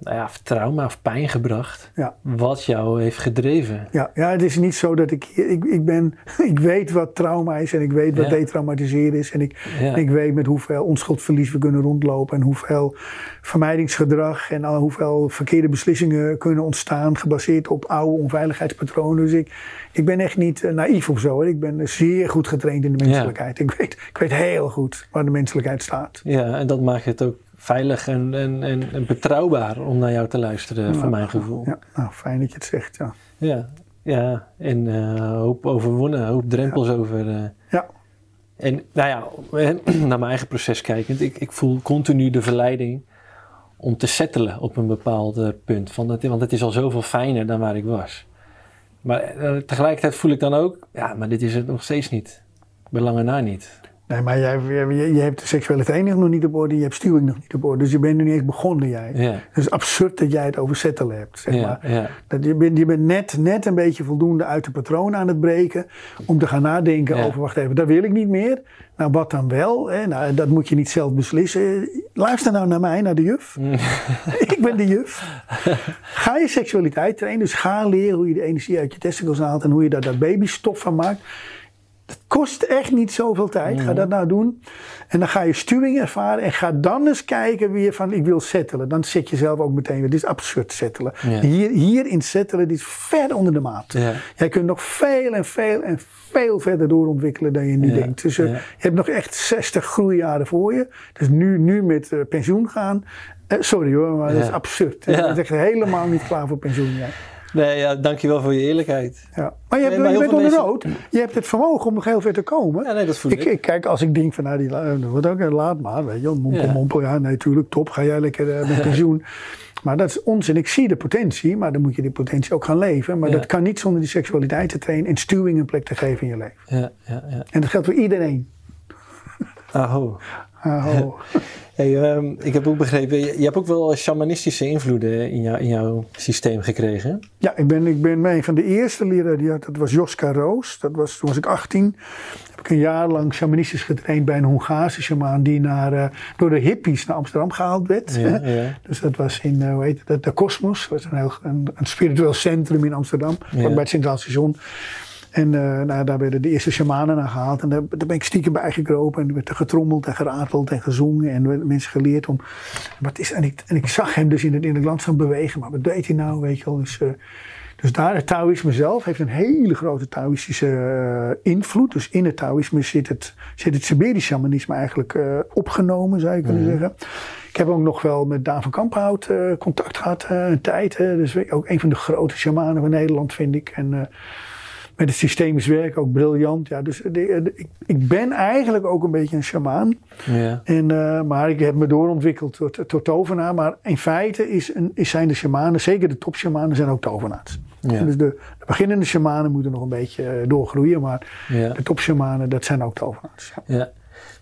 nou ja, trauma of pijn gebracht. Ja. Wat jou heeft gedreven. Ja, ja, het is niet zo dat ik. Ik, ik, ben, ik weet wat trauma is en ik weet wat Ja. detraumatiseren is. En ik, Ja. ik weet met hoeveel onschuldverlies we kunnen rondlopen. En hoeveel vermijdingsgedrag en al hoeveel verkeerde beslissingen kunnen ontstaan. gebaseerd op oude onveiligheidspatronen. Dus ik, ik ben echt niet eh, naïef of zo. Ik ben zeer goed getraind in de menselijkheid. Ik, weet, ik weet heel goed waar de menselijkheid staat. Ja, en dat maakt het ook veilig en, en, en, en betrouwbaar om naar jou te luisteren, voor Ja. mijn gevoel. Ja, nou, fijn dat je het zegt. Ja. Ja, ja. en eh hoop overwonnen, hoop drempels over. eh. Ja. En nou ja, eh, naar mijn eigen proces kijkend, ik, ik voel continu de verleiding om te settelen op een bepaald punt. Van dat, want het is al zoveel fijner dan waar ik was. Maar tegelijkertijd voel ik dan ook, ja, maar dit is het nog steeds niet. Bij lange na niet. Nee, maar jij, je, je hebt de seksuele training nog niet op orde, je hebt stuwing nog niet op orde. Dus je bent er niet eens begonnen, jij. Ja, Het is absurd dat jij het over settelen hebt, zeg ja, maar. ja. Dat je bent, je bent net, net een beetje voldoende uit de patronen aan het breken om te gaan nadenken over, wacht even, dat wil ik niet meer. Nou, wat dan wel? Hè? Nou, dat moet je niet zelf beslissen. Luister nou naar mij, naar de juf. ik ben de juf. Ga je seksualiteit trainen, dus ga leren hoe je de energie uit je testicles haalt en hoe je daar dat babystof van maakt. Het kost echt niet zoveel tijd. Ga dat nou doen. En dan ga je stuwing ervaren. En ga dan eens kijken wie je van ik wil settelen. Dan zet je zelf ook meteen weer. Dit is absurd settelen. Ja. Hier, hierin settelen, dit is ver onder de maat. Jij kunt nog veel en veel en veel verder doorontwikkelen dan je nu denkt. Dus eh, je hebt nog echt 60 groeijaren voor je. Dus nu, nu met eh, pensioen gaan. eh, sorry hoor, maar dat is absurd. Je bent echt helemaal niet klaar voor pensioen. jij. Nee, ja, dankjewel voor je eerlijkheid. Ja. Maar je, hebt, Nee, je bent onder mensen- rood. Je hebt het vermogen om nog heel ver te komen. Ja, nee, dat voel ik. Ik, kijk, als ik denk van, nou, die dat wordt ook, eh, laat maar, weet je wel, mompel, Ja. mompel, ja, natuurlijk, top, ga jij lekker eh, met pensioen. Maar dat is onzin. Ik zie de potentie, maar dan moet je die potentie ook gaan leven. Maar Ja. dat kan niet zonder die seksualiteit te trainen en stuwing een plek te geven in je leven. Ja, ja, ja. En dat geldt voor iedereen. Aho. Hey, ehm, ik heb ook begrepen, je, je hebt ook wel shamanistische invloeden in, jou, in jouw systeem gekregen. Ja, ik ben, ik ben een van de eerste leraren, die had, dat was Joska Roos. Dat was, toen was ik 18. Heb ik een jaar lang shamanistisch getraind bij een Hongaarse shamaan die naar, eh, door de hippies naar Amsterdam gehaald werd. Ja, ja. Dus dat was in, eh, hoe heet het, de Cosmos. Dat was een, heel, een, een spiritueel centrum in Amsterdam, Ja. bij het Centraal Station. En eh, nou, daar werden de eerste shamanen naar gehaald. En daar, daar ben ik stiekem bij gekropen. En er werd er getrommeld en gerateld en gezongen. En er werden mensen geleerd om... Wat is, en, ik, en ik zag hem dus in het, in het landschap bewegen. Maar wat deed hij nou, weet je wel. Dus, eh, dus daar, het Taoïsme zelf heeft een hele grote Taoïstische eh, invloed. Dus in het Taoïsme zit het, zit het Siberisch shamanisme eigenlijk opgenomen, zou je kunnen zeggen. Ik heb ook nog wel met Daan van Kamphout contact gehad eh, een tijd. Dus ook een van de grote shamanen van Nederland, vind ik. En met het systemisch werk ook briljant. Ja, dus de- de- ik, ik ben eigenlijk ook een beetje een shamaan. Ja. En, eh, maar ik heb me doorontwikkeld tot, tot tovenaar. Maar in feite is een, is zijn de shamanen, zeker de top-shamanen, zijn ook tovenaars. Ja. Dus de, de beginnende shamanen moeten nog een beetje eh, doorgroeien. Maar Ja. de top-shamanen, dat zijn ook tovenaars. Ja. Ja.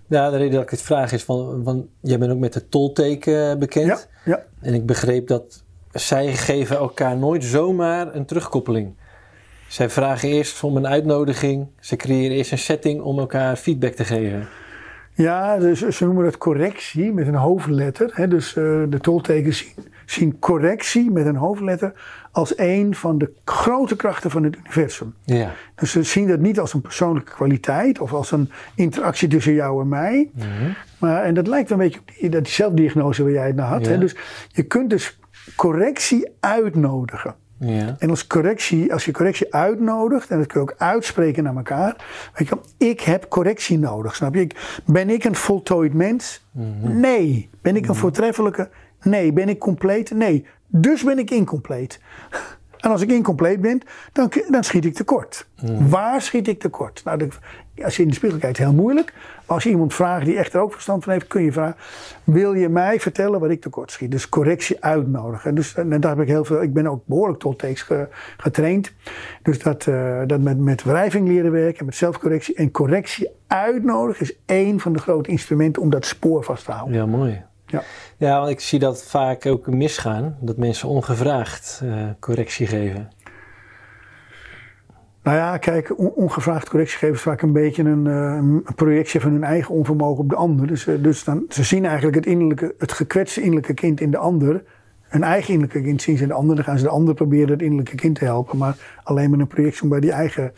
ja, de reden dat ik het vraag is, van, van, jij bent ook met de tolteken eh, bekend. Ja, ja. En ik begreep dat zij geven elkaar nooit zomaar een terugkoppeling. Zij vragen eerst om een uitnodiging. Ze creëren eerst een setting om elkaar feedback te geven. Ja, dus ze noemen dat correctie met een hoofdletter. Hè, dus eh, de toltekens zien, zien correctie met een hoofdletter als een van de grote krachten van het universum. Ja. Dus ze zien dat niet als een persoonlijke kwaliteit of als een interactie tussen jou en mij. Maar, en dat lijkt een beetje op die, dat die zelfdiagnose waar jij het naar had. Ja. Hè? Dus je kunt dus correctie uitnodigen. Ja. En als, correctie, als je correctie uitnodigt, en dat kun je ook uitspreken naar elkaar. Weet je wel, ik heb correctie nodig, snap je? Ik, ben ik een voltooid mens? Nee. Ben ik een voortreffelijke? Nee. Ben ik compleet? Nee. Dus ben ik incompleet. En als ik incompleet ben, dan, dan schiet ik tekort. Waar schiet ik tekort? Nou, de als je in de spiegel kijkt, heel moeilijk. Maar als je iemand vraagt die echt er ook verstand van heeft, kun je vragen: Wil je mij vertellen wat ik tekort schiet? Dus correctie uitnodigen. Dus en daar heb ik heel veel. Ik ben ook behoorlijk tot takes getraind. Dus dat, eh, dat met, met wrijving leren werken, met zelfcorrectie. En correctie uitnodigen is één van de grote instrumenten om dat spoor vast te houden. Ja, mooi. Ja. Ja, want ik zie dat vaak ook misgaan. Dat mensen ongevraagd eh, correctie geven. Nou ja, kijk, on- ongevraagd correctie geven is vaak een beetje een, eh, een projectie van hun eigen onvermogen op de ander. Dus, eh, dus dan, ze zien eigenlijk het, innerlijke, het gekwetste innerlijke kind in de ander. Hun eigen innerlijke kind zien ze in de ander. Dan gaan ze de ander proberen het innerlijke kind te helpen. Maar alleen met een projectie om bij die eigen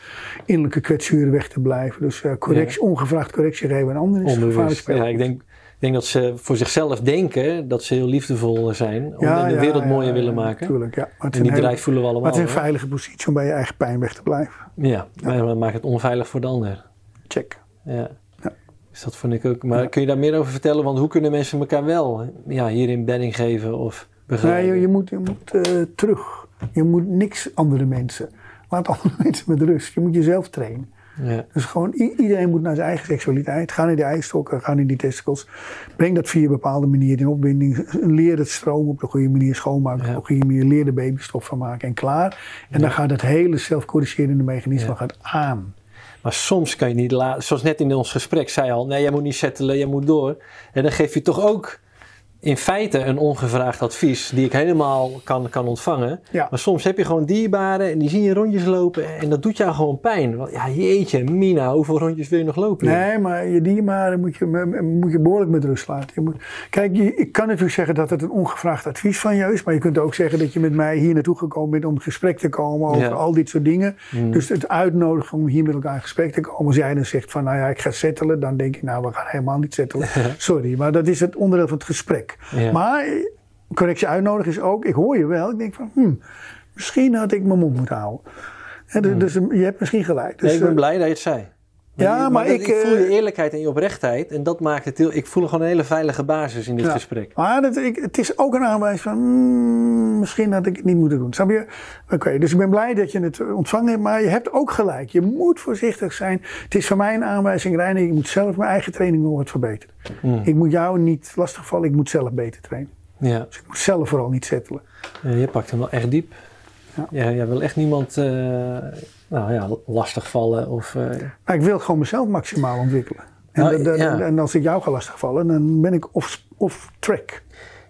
innerlijke kwetsuren weg te blijven. Dus eh, correctie, ongevraagd correctie geven aan anderen is een gevaarlijk. Ja, ik denk, ik denk dat ze voor zichzelf denken dat ze heel liefdevol zijn. Om de wereld mooier willen maken. Tuurlijk, ja. Maar En die hele- drive voelen we maar allemaal. het is een veilige positie om bij je eigen pijn weg te blijven. Ja, maar dat maakt het onveilig voor de ander. Check. Ja. Ja. Dus dat vond ik ook. Maar kun je daar meer over vertellen? Want hoe kunnen mensen elkaar wel ja, hierin bedding geven of Nee, begeleiden? je, je moet, je moet eh, terug. Je moet niks andere mensen. Laat andere mensen met rust. Je moet jezelf trainen. Ja. Dus gewoon iedereen moet naar zijn eigen seksualiteit. Ga naar die eierstokken, ga naar die testicles. Breng dat via bepaalde manieren in opwinding. Leer het stroom op de goede manier schoonmaken. Ja. Op de goede manier leer de babystof van maken en klaar. En dan gaat het hele zelfcorrigerende mechanisme gaat aan. Maar soms kan je niet laten. Zoals net in ons gesprek zei al: nee, jij moet niet settelen, jij moet door. En dan geef je toch ook in feite een ongevraagd advies die ik helemaal kan, kan ontvangen. Ja. Maar soms heb je gewoon dierbaren en die zien je rondjes lopen en dat doet jou gewoon pijn. Want ja, jeetje, Mina, hoeveel rondjes wil je nog lopen? Nee, maar je diermaren moet je, moet je behoorlijk met rust laten. Je moet, kijk, je, ik kan natuurlijk zeggen dat het een ongevraagd advies van je is. Maar je kunt ook zeggen dat je met mij hier naartoe gekomen bent om in gesprek te komen over Ja. al dit soort dingen. Mm. Dus het uitnodigen om hier met elkaar in gesprek te komen. Als jij dan zegt van, nou ja, ik ga settelen. Dan denk ik, nou, we gaan helemaal niet settelen. Sorry, maar dat is het onderdeel van het gesprek. Ja. Maar correctie uitnodigen is ook, ik hoor je wel. Ik denk van, hmm, misschien had ik mijn mond moeten houden. Dus, dus je hebt misschien gelijk. Dus. Nee, ik ben eh, blij dat je het zei. Ja, maar ik, ik voel je eh, eerlijkheid en je oprechtheid en dat maakt het heel. Ik voel gewoon een hele veilige basis in dit Ja. gesprek. Maar dat, ik, het is ook een aanwijzing van, mm, misschien had ik het niet moeten doen. Snap je? Oké, dus ik ben blij dat je het ontvangen hebt, maar je hebt ook gelijk. Je moet voorzichtig zijn. Het is voor mij een aanwijzing, Reiner, ik moet zelf mijn eigen training nog wat verbeteren. Mm. Ik moet jou niet lastigvallen, ik moet zelf beter trainen. Ja. Dus ik moet zelf vooral niet settelen. Ja, je pakt hem wel echt diep. Ja. Ja. jij wil echt niemand eh, nou, ja, lastigvallen of... eh, ik wil gewoon mezelf maximaal ontwikkelen. En, Nou, ja. en als ik jou ga lastigvallen, dan ben ik off, off track.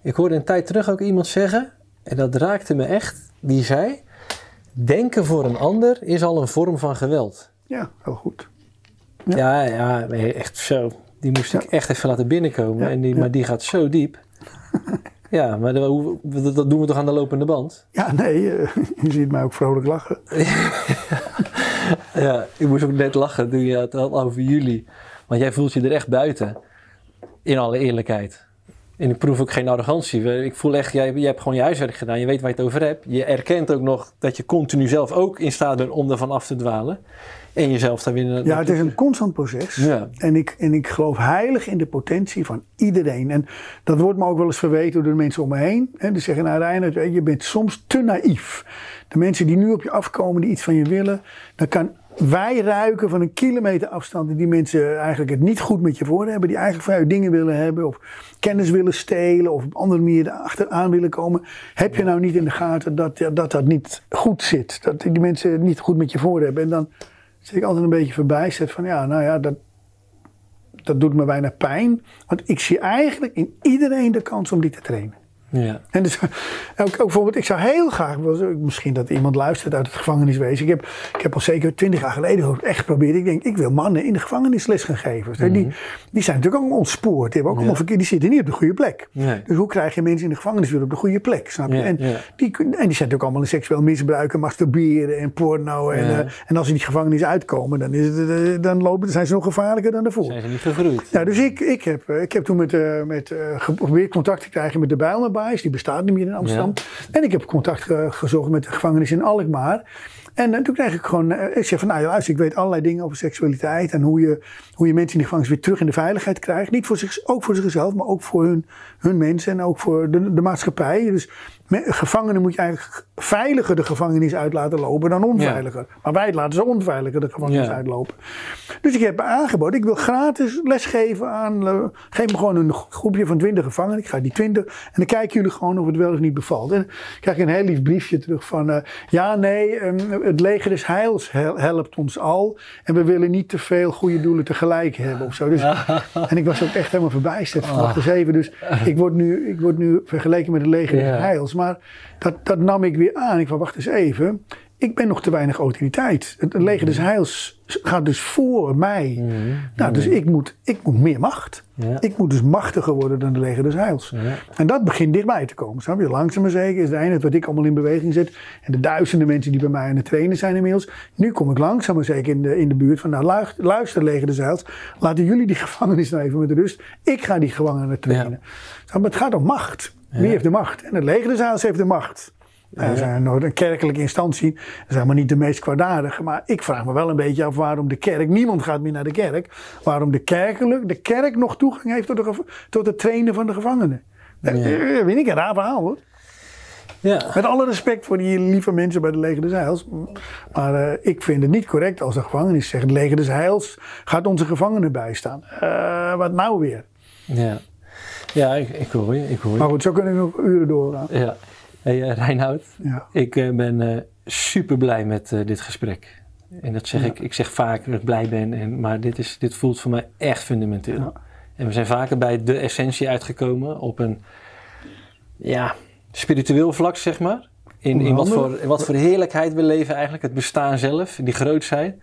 Ik hoorde een tijd terug ook iemand zeggen, en dat raakte me echt, die zei: Denken voor een ander is al een vorm van geweld. Ja, heel goed. Ja, ja, echt zo. Die moest ik echt even laten binnenkomen, en die, maar die gaat zo diep. ja, maar dat, hoe- dat dat doen we toch aan de lopende band? Ja, nee, eh, je ziet mij ook vrolijk lachen. Ja, ik moest ook net lachen toen je het had over jullie. Want jij voelt je er echt buiten. In alle eerlijkheid. En ik proef ook geen arrogantie. Ik voel echt, jij, jij hebt gewoon je huiswerk gedaan. Je weet waar je het over hebt. Je erkent ook nog dat je continu zelf ook in staat bent om ervan af te dwalen. En jezelf daar. Ja, het is een constant proces. Ja. En, ik, en ik geloof heilig in de potentie van iedereen. En dat wordt me ook wel eens verweten door de mensen om me heen. Hè, die zeggen, nou Reinhard, weet je, bent soms te naïef. De mensen die nu op je afkomen, die iets van je willen. Dan kan wij ruiken van een kilometer afstand. En die mensen eigenlijk het niet goed met je voor hebben. Die eigenlijk van jou dingen willen hebben. Of kennis willen stelen. Of op andere manier achteraan willen komen. Heb je nou niet in de gaten dat dat, dat niet goed zit. Dat die mensen het niet goed met je voor hebben. En dan zit ik altijd een beetje verbijsterd van ja, nou ja, dat, dat doet me bijna pijn. Want ik zie eigenlijk in iedereen de kans om die te trainen. Ja. En dus, ook, ook bijvoorbeeld, ik zou heel graag, misschien dat iemand luistert uit het gevangeniswezen. Ik heb, ik heb al zeker twintig jaar geleden ook echt geprobeerd. Ik denk, ik wil mannen in de gevangenis les gaan geven. die, die zijn natuurlijk ook ontspoord. Die, hebben ook allemaal die zitten niet op de goede plek. Nee. Dus hoe krijg je mensen in de gevangenis weer op de goede plek? Snap je? Ja, en, ja. Die, en die zijn natuurlijk allemaal in seksueel misbruiken, masturberen en porno. En, eh, en als ze die gevangenis uitkomen, dan, is het, eh, dan lopen, zijn ze nog gevaarlijker dan daarvoor. Zijn ze niet gegroeid? Ja, dus ik, ik, heb, eh, ik heb toen met, eh, met, eh, geprobeerd contact te krijgen met de Die bestaat niet meer in Amsterdam. En ik heb contact ge- gezocht met de gevangenis in Alkmaar. En eh, toen kreeg ik gewoon, eh, ik zeg van nou ja, luister, ik weet allerlei dingen over seksualiteit. En hoe je, hoe je mensen in de gevangenis weer terug in de veiligheid krijgt. Niet voor zich, ook voor zichzelf, maar ook voor hun, hun mensen en ook voor de, de maatschappij. Dus gevangenen moet je eigenlijk veiliger de gevangenis uit laten lopen dan onveiliger. Maar wij laten ze onveiliger de gevangenis Ja. uitlopen. Dus ik heb aangeboden, ik wil gratis lesgeven aan, eh, geef me gewoon een groepje van 20 gevangenen. Ik ga die 20 en dan kijken jullie gewoon of het wel of niet bevalt. En dan krijg ik een heel lief briefje terug van, eh, ja nee, ehm, het leger des heils hel- helpt ons al. En we willen niet te veel goede doelen tegelijk hebben of zo. Dus, en ik was ook echt helemaal verbijsterd. Van, wacht eens even, dus ik word nu, ik word nu vergeleken met het leger des heils. Maar dat, dat nam ik weer aan. Ik van, wacht eens even. Ik ben nog te weinig autoriteit. Het leger des heils gaat dus voor mij. Nou, dus ik moet, ik moet meer macht. Ja. Ik moet dus machtiger worden dan de leger des heils. Ja. En dat begint dichtbij te komen. Snap je? Langzaam maar zeker is het einde wat ik allemaal in beweging zet. En de duizenden mensen die bij mij aan het trainen zijn inmiddels. Nu kom ik langzaam maar zeker in de, in de buurt van, nou luister, luister leger des heils. Laten jullie die gevangenis nou even met rust. Ik ga die gevangenen trainen. Snap je? het gaat om macht. Wie heeft de macht? En het leger des heils heeft de macht. Nou, Er zijn nooit een kerkelijke instantie. Dat zijn maar niet de meest kwaadaardige. Maar ik vraag me wel een beetje af waarom de kerk. Niemand gaat meer naar de kerk. Waarom de, kerkelijk, de kerk nog toegang heeft tot, de, tot het trainen van de gevangenen. Dat eh, vind ik een raar verhaal hoor. Ja. Met alle respect voor die lieve mensen bij de Leger des Heils. Maar eh, ik vind het niet correct als de gevangenis zegt: Leger des Heils gaat onze gevangenen bijstaan. Eh, wat nou weer? Ja, ja ik, ik hoor je. Ik hoor je. Maar goed, zo kunnen we nog uren doorgaan. Ja. Hey, Reinoud, Ja. ik eh, ben eh, super blij met dit gesprek. En dat zeg ik, ik zeg vaak dat ik blij ben, en, maar dit, is, dit voelt voor mij echt fundamenteel. Ja. En we zijn vaker bij de essentie uitgekomen op een ja, spiritueel vlak, zeg maar. In, in, wat voor, in wat voor heerlijkheid we leven eigenlijk, het bestaan zelf, die grootsheid.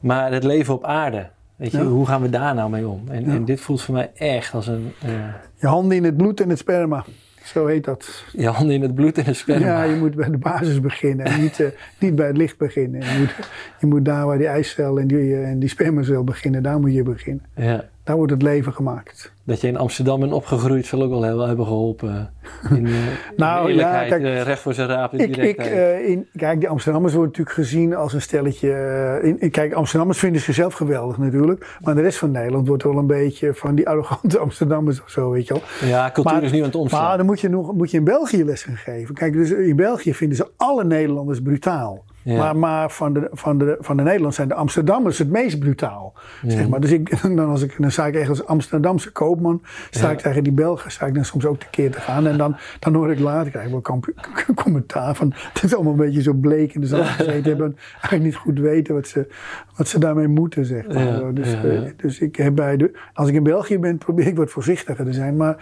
Maar het leven op aarde, weet je, Ja. hoe gaan we daar nou mee om? En, Ja. en dit voelt voor mij echt als een... eh, Je handen in het bloed en het sperma. Zo heet dat. je handen in het bloed en het sperma. Ja, je moet bij de basis beginnen en niet, eh, niet bij het licht beginnen. Je moet, je moet daar waar die eicel en die, eh, en die spermacel beginnen, daar moet je beginnen. ja. Daar wordt het leven gemaakt. Dat je in Amsterdam bent opgegroeid zal ook wel heel hebben geholpen. In, Nou, in de eerlijkheid, ja, kijk, eh, recht voor zijn raap, de Ik, eh, in, kijk, die Amsterdammers worden natuurlijk gezien als een stelletje. eh, in, in- kijk, Amsterdammers vinden zichzelf geweldig natuurlijk. Maar de rest van Nederland wordt wel een beetje van die arrogante Amsterdammers of zo, weet je wel. ja, cultuur maar- is nu aan het omslaan. Maar dan moet je, nog, moet je in België les gaan geven. Kijk, dus in België vinden ze alle Nederlanders brutaal. Ja. Maar, maar van, de, van, de, van de Nederlanders zijn de Amsterdammers het meest brutaal. Zeg maar. Dus ik, dan, als ik, dan sta ik echt als Amsterdamse koopman. Sta Ja. ik tegen die Belgen. Sta ik dan soms ook tekeer te gaan. En dan, dan hoor ik later krijg ik wel commentaar van. Het is allemaal een beetje zo bleek in de zand gezeten. Hebben eigenlijk niet goed weten wat ze, wat ze daarmee moeten. Zeg maar. Dus, eh, dus ik heb bij de, als ik in België ben, probeer ik wat voorzichtiger te zijn. Maar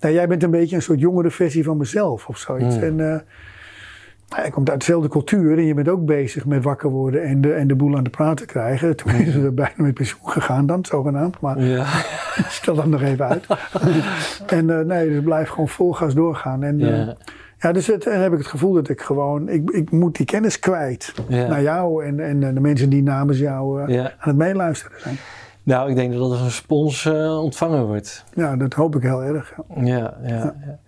nou, jij bent een beetje een soort jongere versie van mezelf of zoiets. En eh, nou, je komt uit dezelfde cultuur en je bent ook bezig met wakker worden en de, en de boel aan de praten krijgen. Toen is ze bijna met pensioen gegaan dan, zogenaamd. Maar Ja, stel dat nog even uit. en eh, nee, dus blijf gewoon vol gas doorgaan. En, eh, ja, ja, dus het, dan heb ik het gevoel dat ik gewoon, ik, ik moet die kennis kwijt Ja. naar jou en, en eh, de mensen die namens jou ja. aan het meeluisteren zijn. Nou, ik denk dat dat een spons ontvangen wordt. Ja, dat hoop ik heel erg. ja. Ja, ja, ja.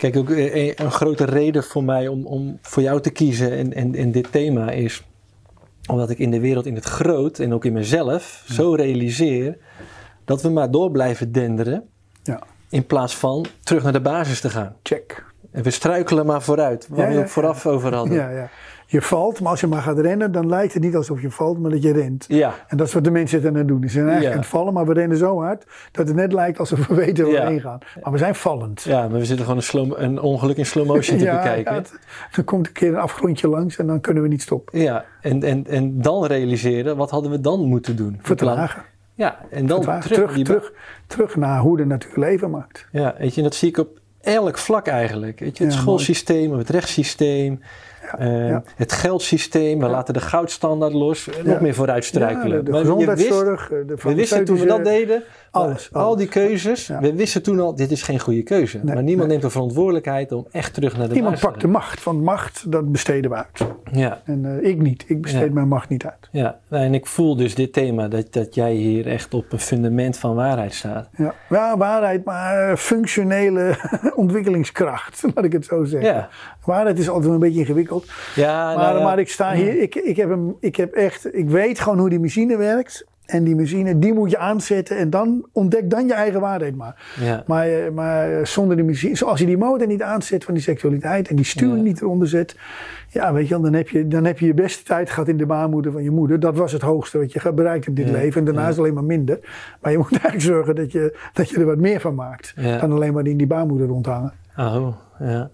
Kijk, ook eh, een, een grote reden voor mij om, om voor jou te kiezen en, en, en dit thema is omdat ik in de wereld in het groot en ook in mezelf zo realiseer dat we maar door blijven denderen Ja, in plaats van terug naar de basis te gaan. check. En we struikelen maar vooruit, waar Ja, we ook vooraf over hadden. Je valt, maar als je maar gaat rennen, dan lijkt het niet alsof je valt, maar dat je rent. Ja, En dat is wat de mensen dan aan doen. Ze zijn eigenlijk aan het vallen, maar we rennen zo hard dat het net lijkt alsof we weten waar we heen gaan. Maar we zijn vallend. ja maar we zitten gewoon een, slow, een ongeluk in slow motion te bekijken. ja, dan komt een keer een afgrondje langs en dan kunnen we niet stoppen. Ja, en, en, en dan realiseren, wat hadden we dan moeten doen? Vertragen. Ja, en dan terug, Terug, terug, terug naar hoe de natuur leven maakt. Ja, weet je, en dat zie ik op elk vlak eigenlijk. Weet je, het Ja, schoolsysteem, het rechtssysteem, eh, ja. het geldsysteem. We laten de goudstandaard los, eh, nog Ja. meer vooruit struikelen. De, wist- gezondheidszorg, de we wisten toen we dat deden, Alles, al die keuzes, we wisten toen al, dit is geen goede keuze. Nee, maar niemand nee. neemt de verantwoordelijkheid om echt terug naar de Iemand pakt de macht, want macht, dat besteden we uit. Ja, En eh, ik niet. Ik besteed mijn macht niet uit. ja. Nou, en ik voel dus dit thema, dat, dat jij hier echt op een fundament van waarheid staat. Ja, ja waarheid, maar eh, functionele ontwikkelingskracht, laat ik het zo zeggen. Ja, Waarheid is altijd een beetje ingewikkeld. Ja, Maar, nou maar ik sta hier, ik, ik, heb ik heb echt, ik weet gewoon hoe die machine werkt. En die machine, die moet je aanzetten en dan ontdek dan je eigen waarheid maar. Ja. Maar, eh, maar zonder de machine, zoals je die motor niet aanzet van die seksualiteit en die sturing Ja. niet eronder zet. Ja, weet je wel, dan heb je, dan heb je je beste tijd gehad in de baarmoeder van je moeder. Dat was het hoogste wat je bereikt in dit Ja, leven. En daarna is het alleen maar minder. Maar je moet eigenlijk zorgen dat je, dat je er wat meer van maakt. Dan alleen maar in die baarmoeder rondhangen. Oh, ja.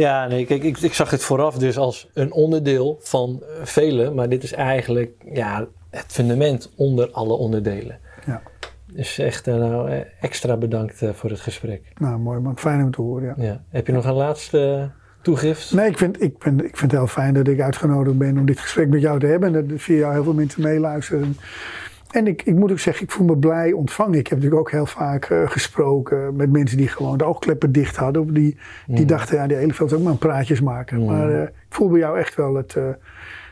Ja, nee, kijk, ik, ik zag het vooraf dus als een onderdeel van eh, vele, maar dit is eigenlijk ja, het fundament onder alle onderdelen. Ja. Dus echt eh, nou, eh, extra bedankt voor het gesprek. Nou, mooi man. Fijn om te horen, ja. Ja. Heb je nog een laatste toegift? Nee, ik vind, ik, ben, ik vind het heel fijn dat ik uitgenodigd ben om dit gesprek met jou te hebben. En dat via jou heel veel mensen meeluisteren. En ik, ik moet ook zeggen, ik voel me blij ontvangen. Ik heb natuurlijk ook heel vaak eh, gesproken met mensen die gewoon de oogkleppen dicht hadden. Die, die Mm. dachten, ja, die Eleveld is ook maar een praatjes maken. Mm. Maar eh, ik voel bij jou echt wel het, eh,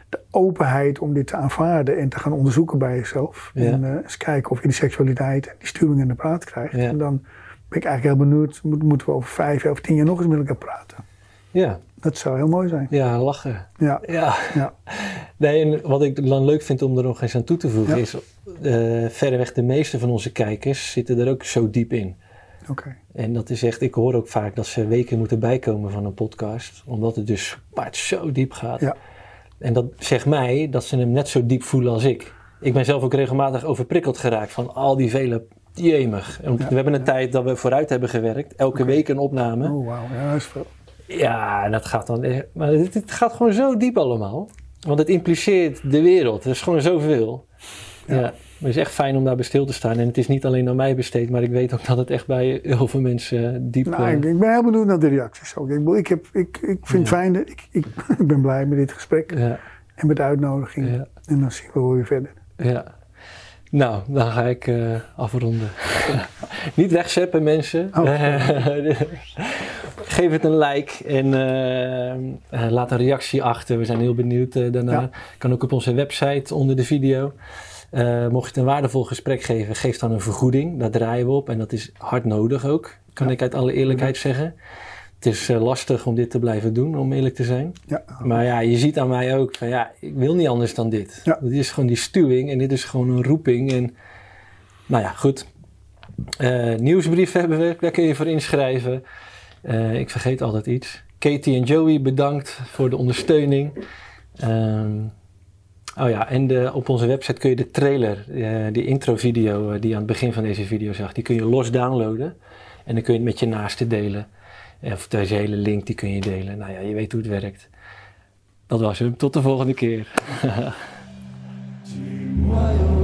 de openheid om dit te aanvaarden en te gaan onderzoeken bij jezelf. Ja. En eens kijken of je die seksualiteit en die sturing in de praat krijgt. Ja. En dan ben ik eigenlijk heel benieuwd, moet- moeten we over vijf of tien jaar nog eens met elkaar praten. Ja, Dat zou heel mooi zijn. ja lachen. Ja, Ja. ja. Nee, en wat ik dan leuk vind om er nog eens aan toe te voegen is, eh verreweg de meeste van onze kijkers zitten er ook zo diep in. oké. En dat is echt, ik hoor ook vaak dat ze weken moeten bijkomen van een podcast, omdat het dus het zo diep gaat. Ja. En dat zegt mij dat ze hem net zo diep voelen als ik. Ik ben zelf ook regelmatig overprikkeld geraakt van al die vele jemig. Ja. We hebben een tijd dat we vooruit hebben gewerkt, elke week een opname. Oh, wauw. Ja, dat is veel. Ja, en dat gaat dan. echt- Maar het, het gaat gewoon zo diep allemaal. Want het impliceert de wereld. Er is gewoon zoveel. Ja. Ja. Maar het is echt fijn om daar bij stil te staan. En het is niet alleen aan mij besteed, maar ik weet ook dat het echt bij heel veel mensen eh, diep. Nou, eh, ik, ik ben heel benieuwd naar de reacties ook. Ik, ik, heb, ik, ik vind het Ja. fijn, ik, ik, ik ben blij met dit gesprek ja, en met de uitnodiging. ja, En dan zien we wel weer verder. ja. Nou, dan ga ik eh, afronden. niet wegzeppen, mensen. Oh. Geef het een like en laat een reactie achter. We zijn heel benieuwd daarna. Kan ook op onze website onder de video. Eh, mocht je het een waardevol gesprek geven, geef dan een vergoeding. Daar draaien we op en dat is hard nodig ook. Kan Ja. ik uit alle eerlijkheid zeggen. Het is eh, lastig om dit te blijven doen, om eerlijk te zijn. Ja, Maar ja, je ziet aan mij ook van ja, ik wil niet anders dan dit. Dit is gewoon die stuwing en dit is gewoon een roeping. En nou ja, goed. Eh, nieuwsbrief hebben we, daar kun je voor inschrijven. Ik vergeet altijd iets. Katie en Joey, bedankt voor de ondersteuning. Ehm, oh ja, en op onze website kun je de trailer, eh, die intro-video eh, die je aan het begin van deze video zag, die kun je los downloaden. En dan kun je het met je naasten delen. Of deze hele link, die kun je delen. Nou ja, je weet hoe het werkt. Dat was hem. Tot de volgende keer.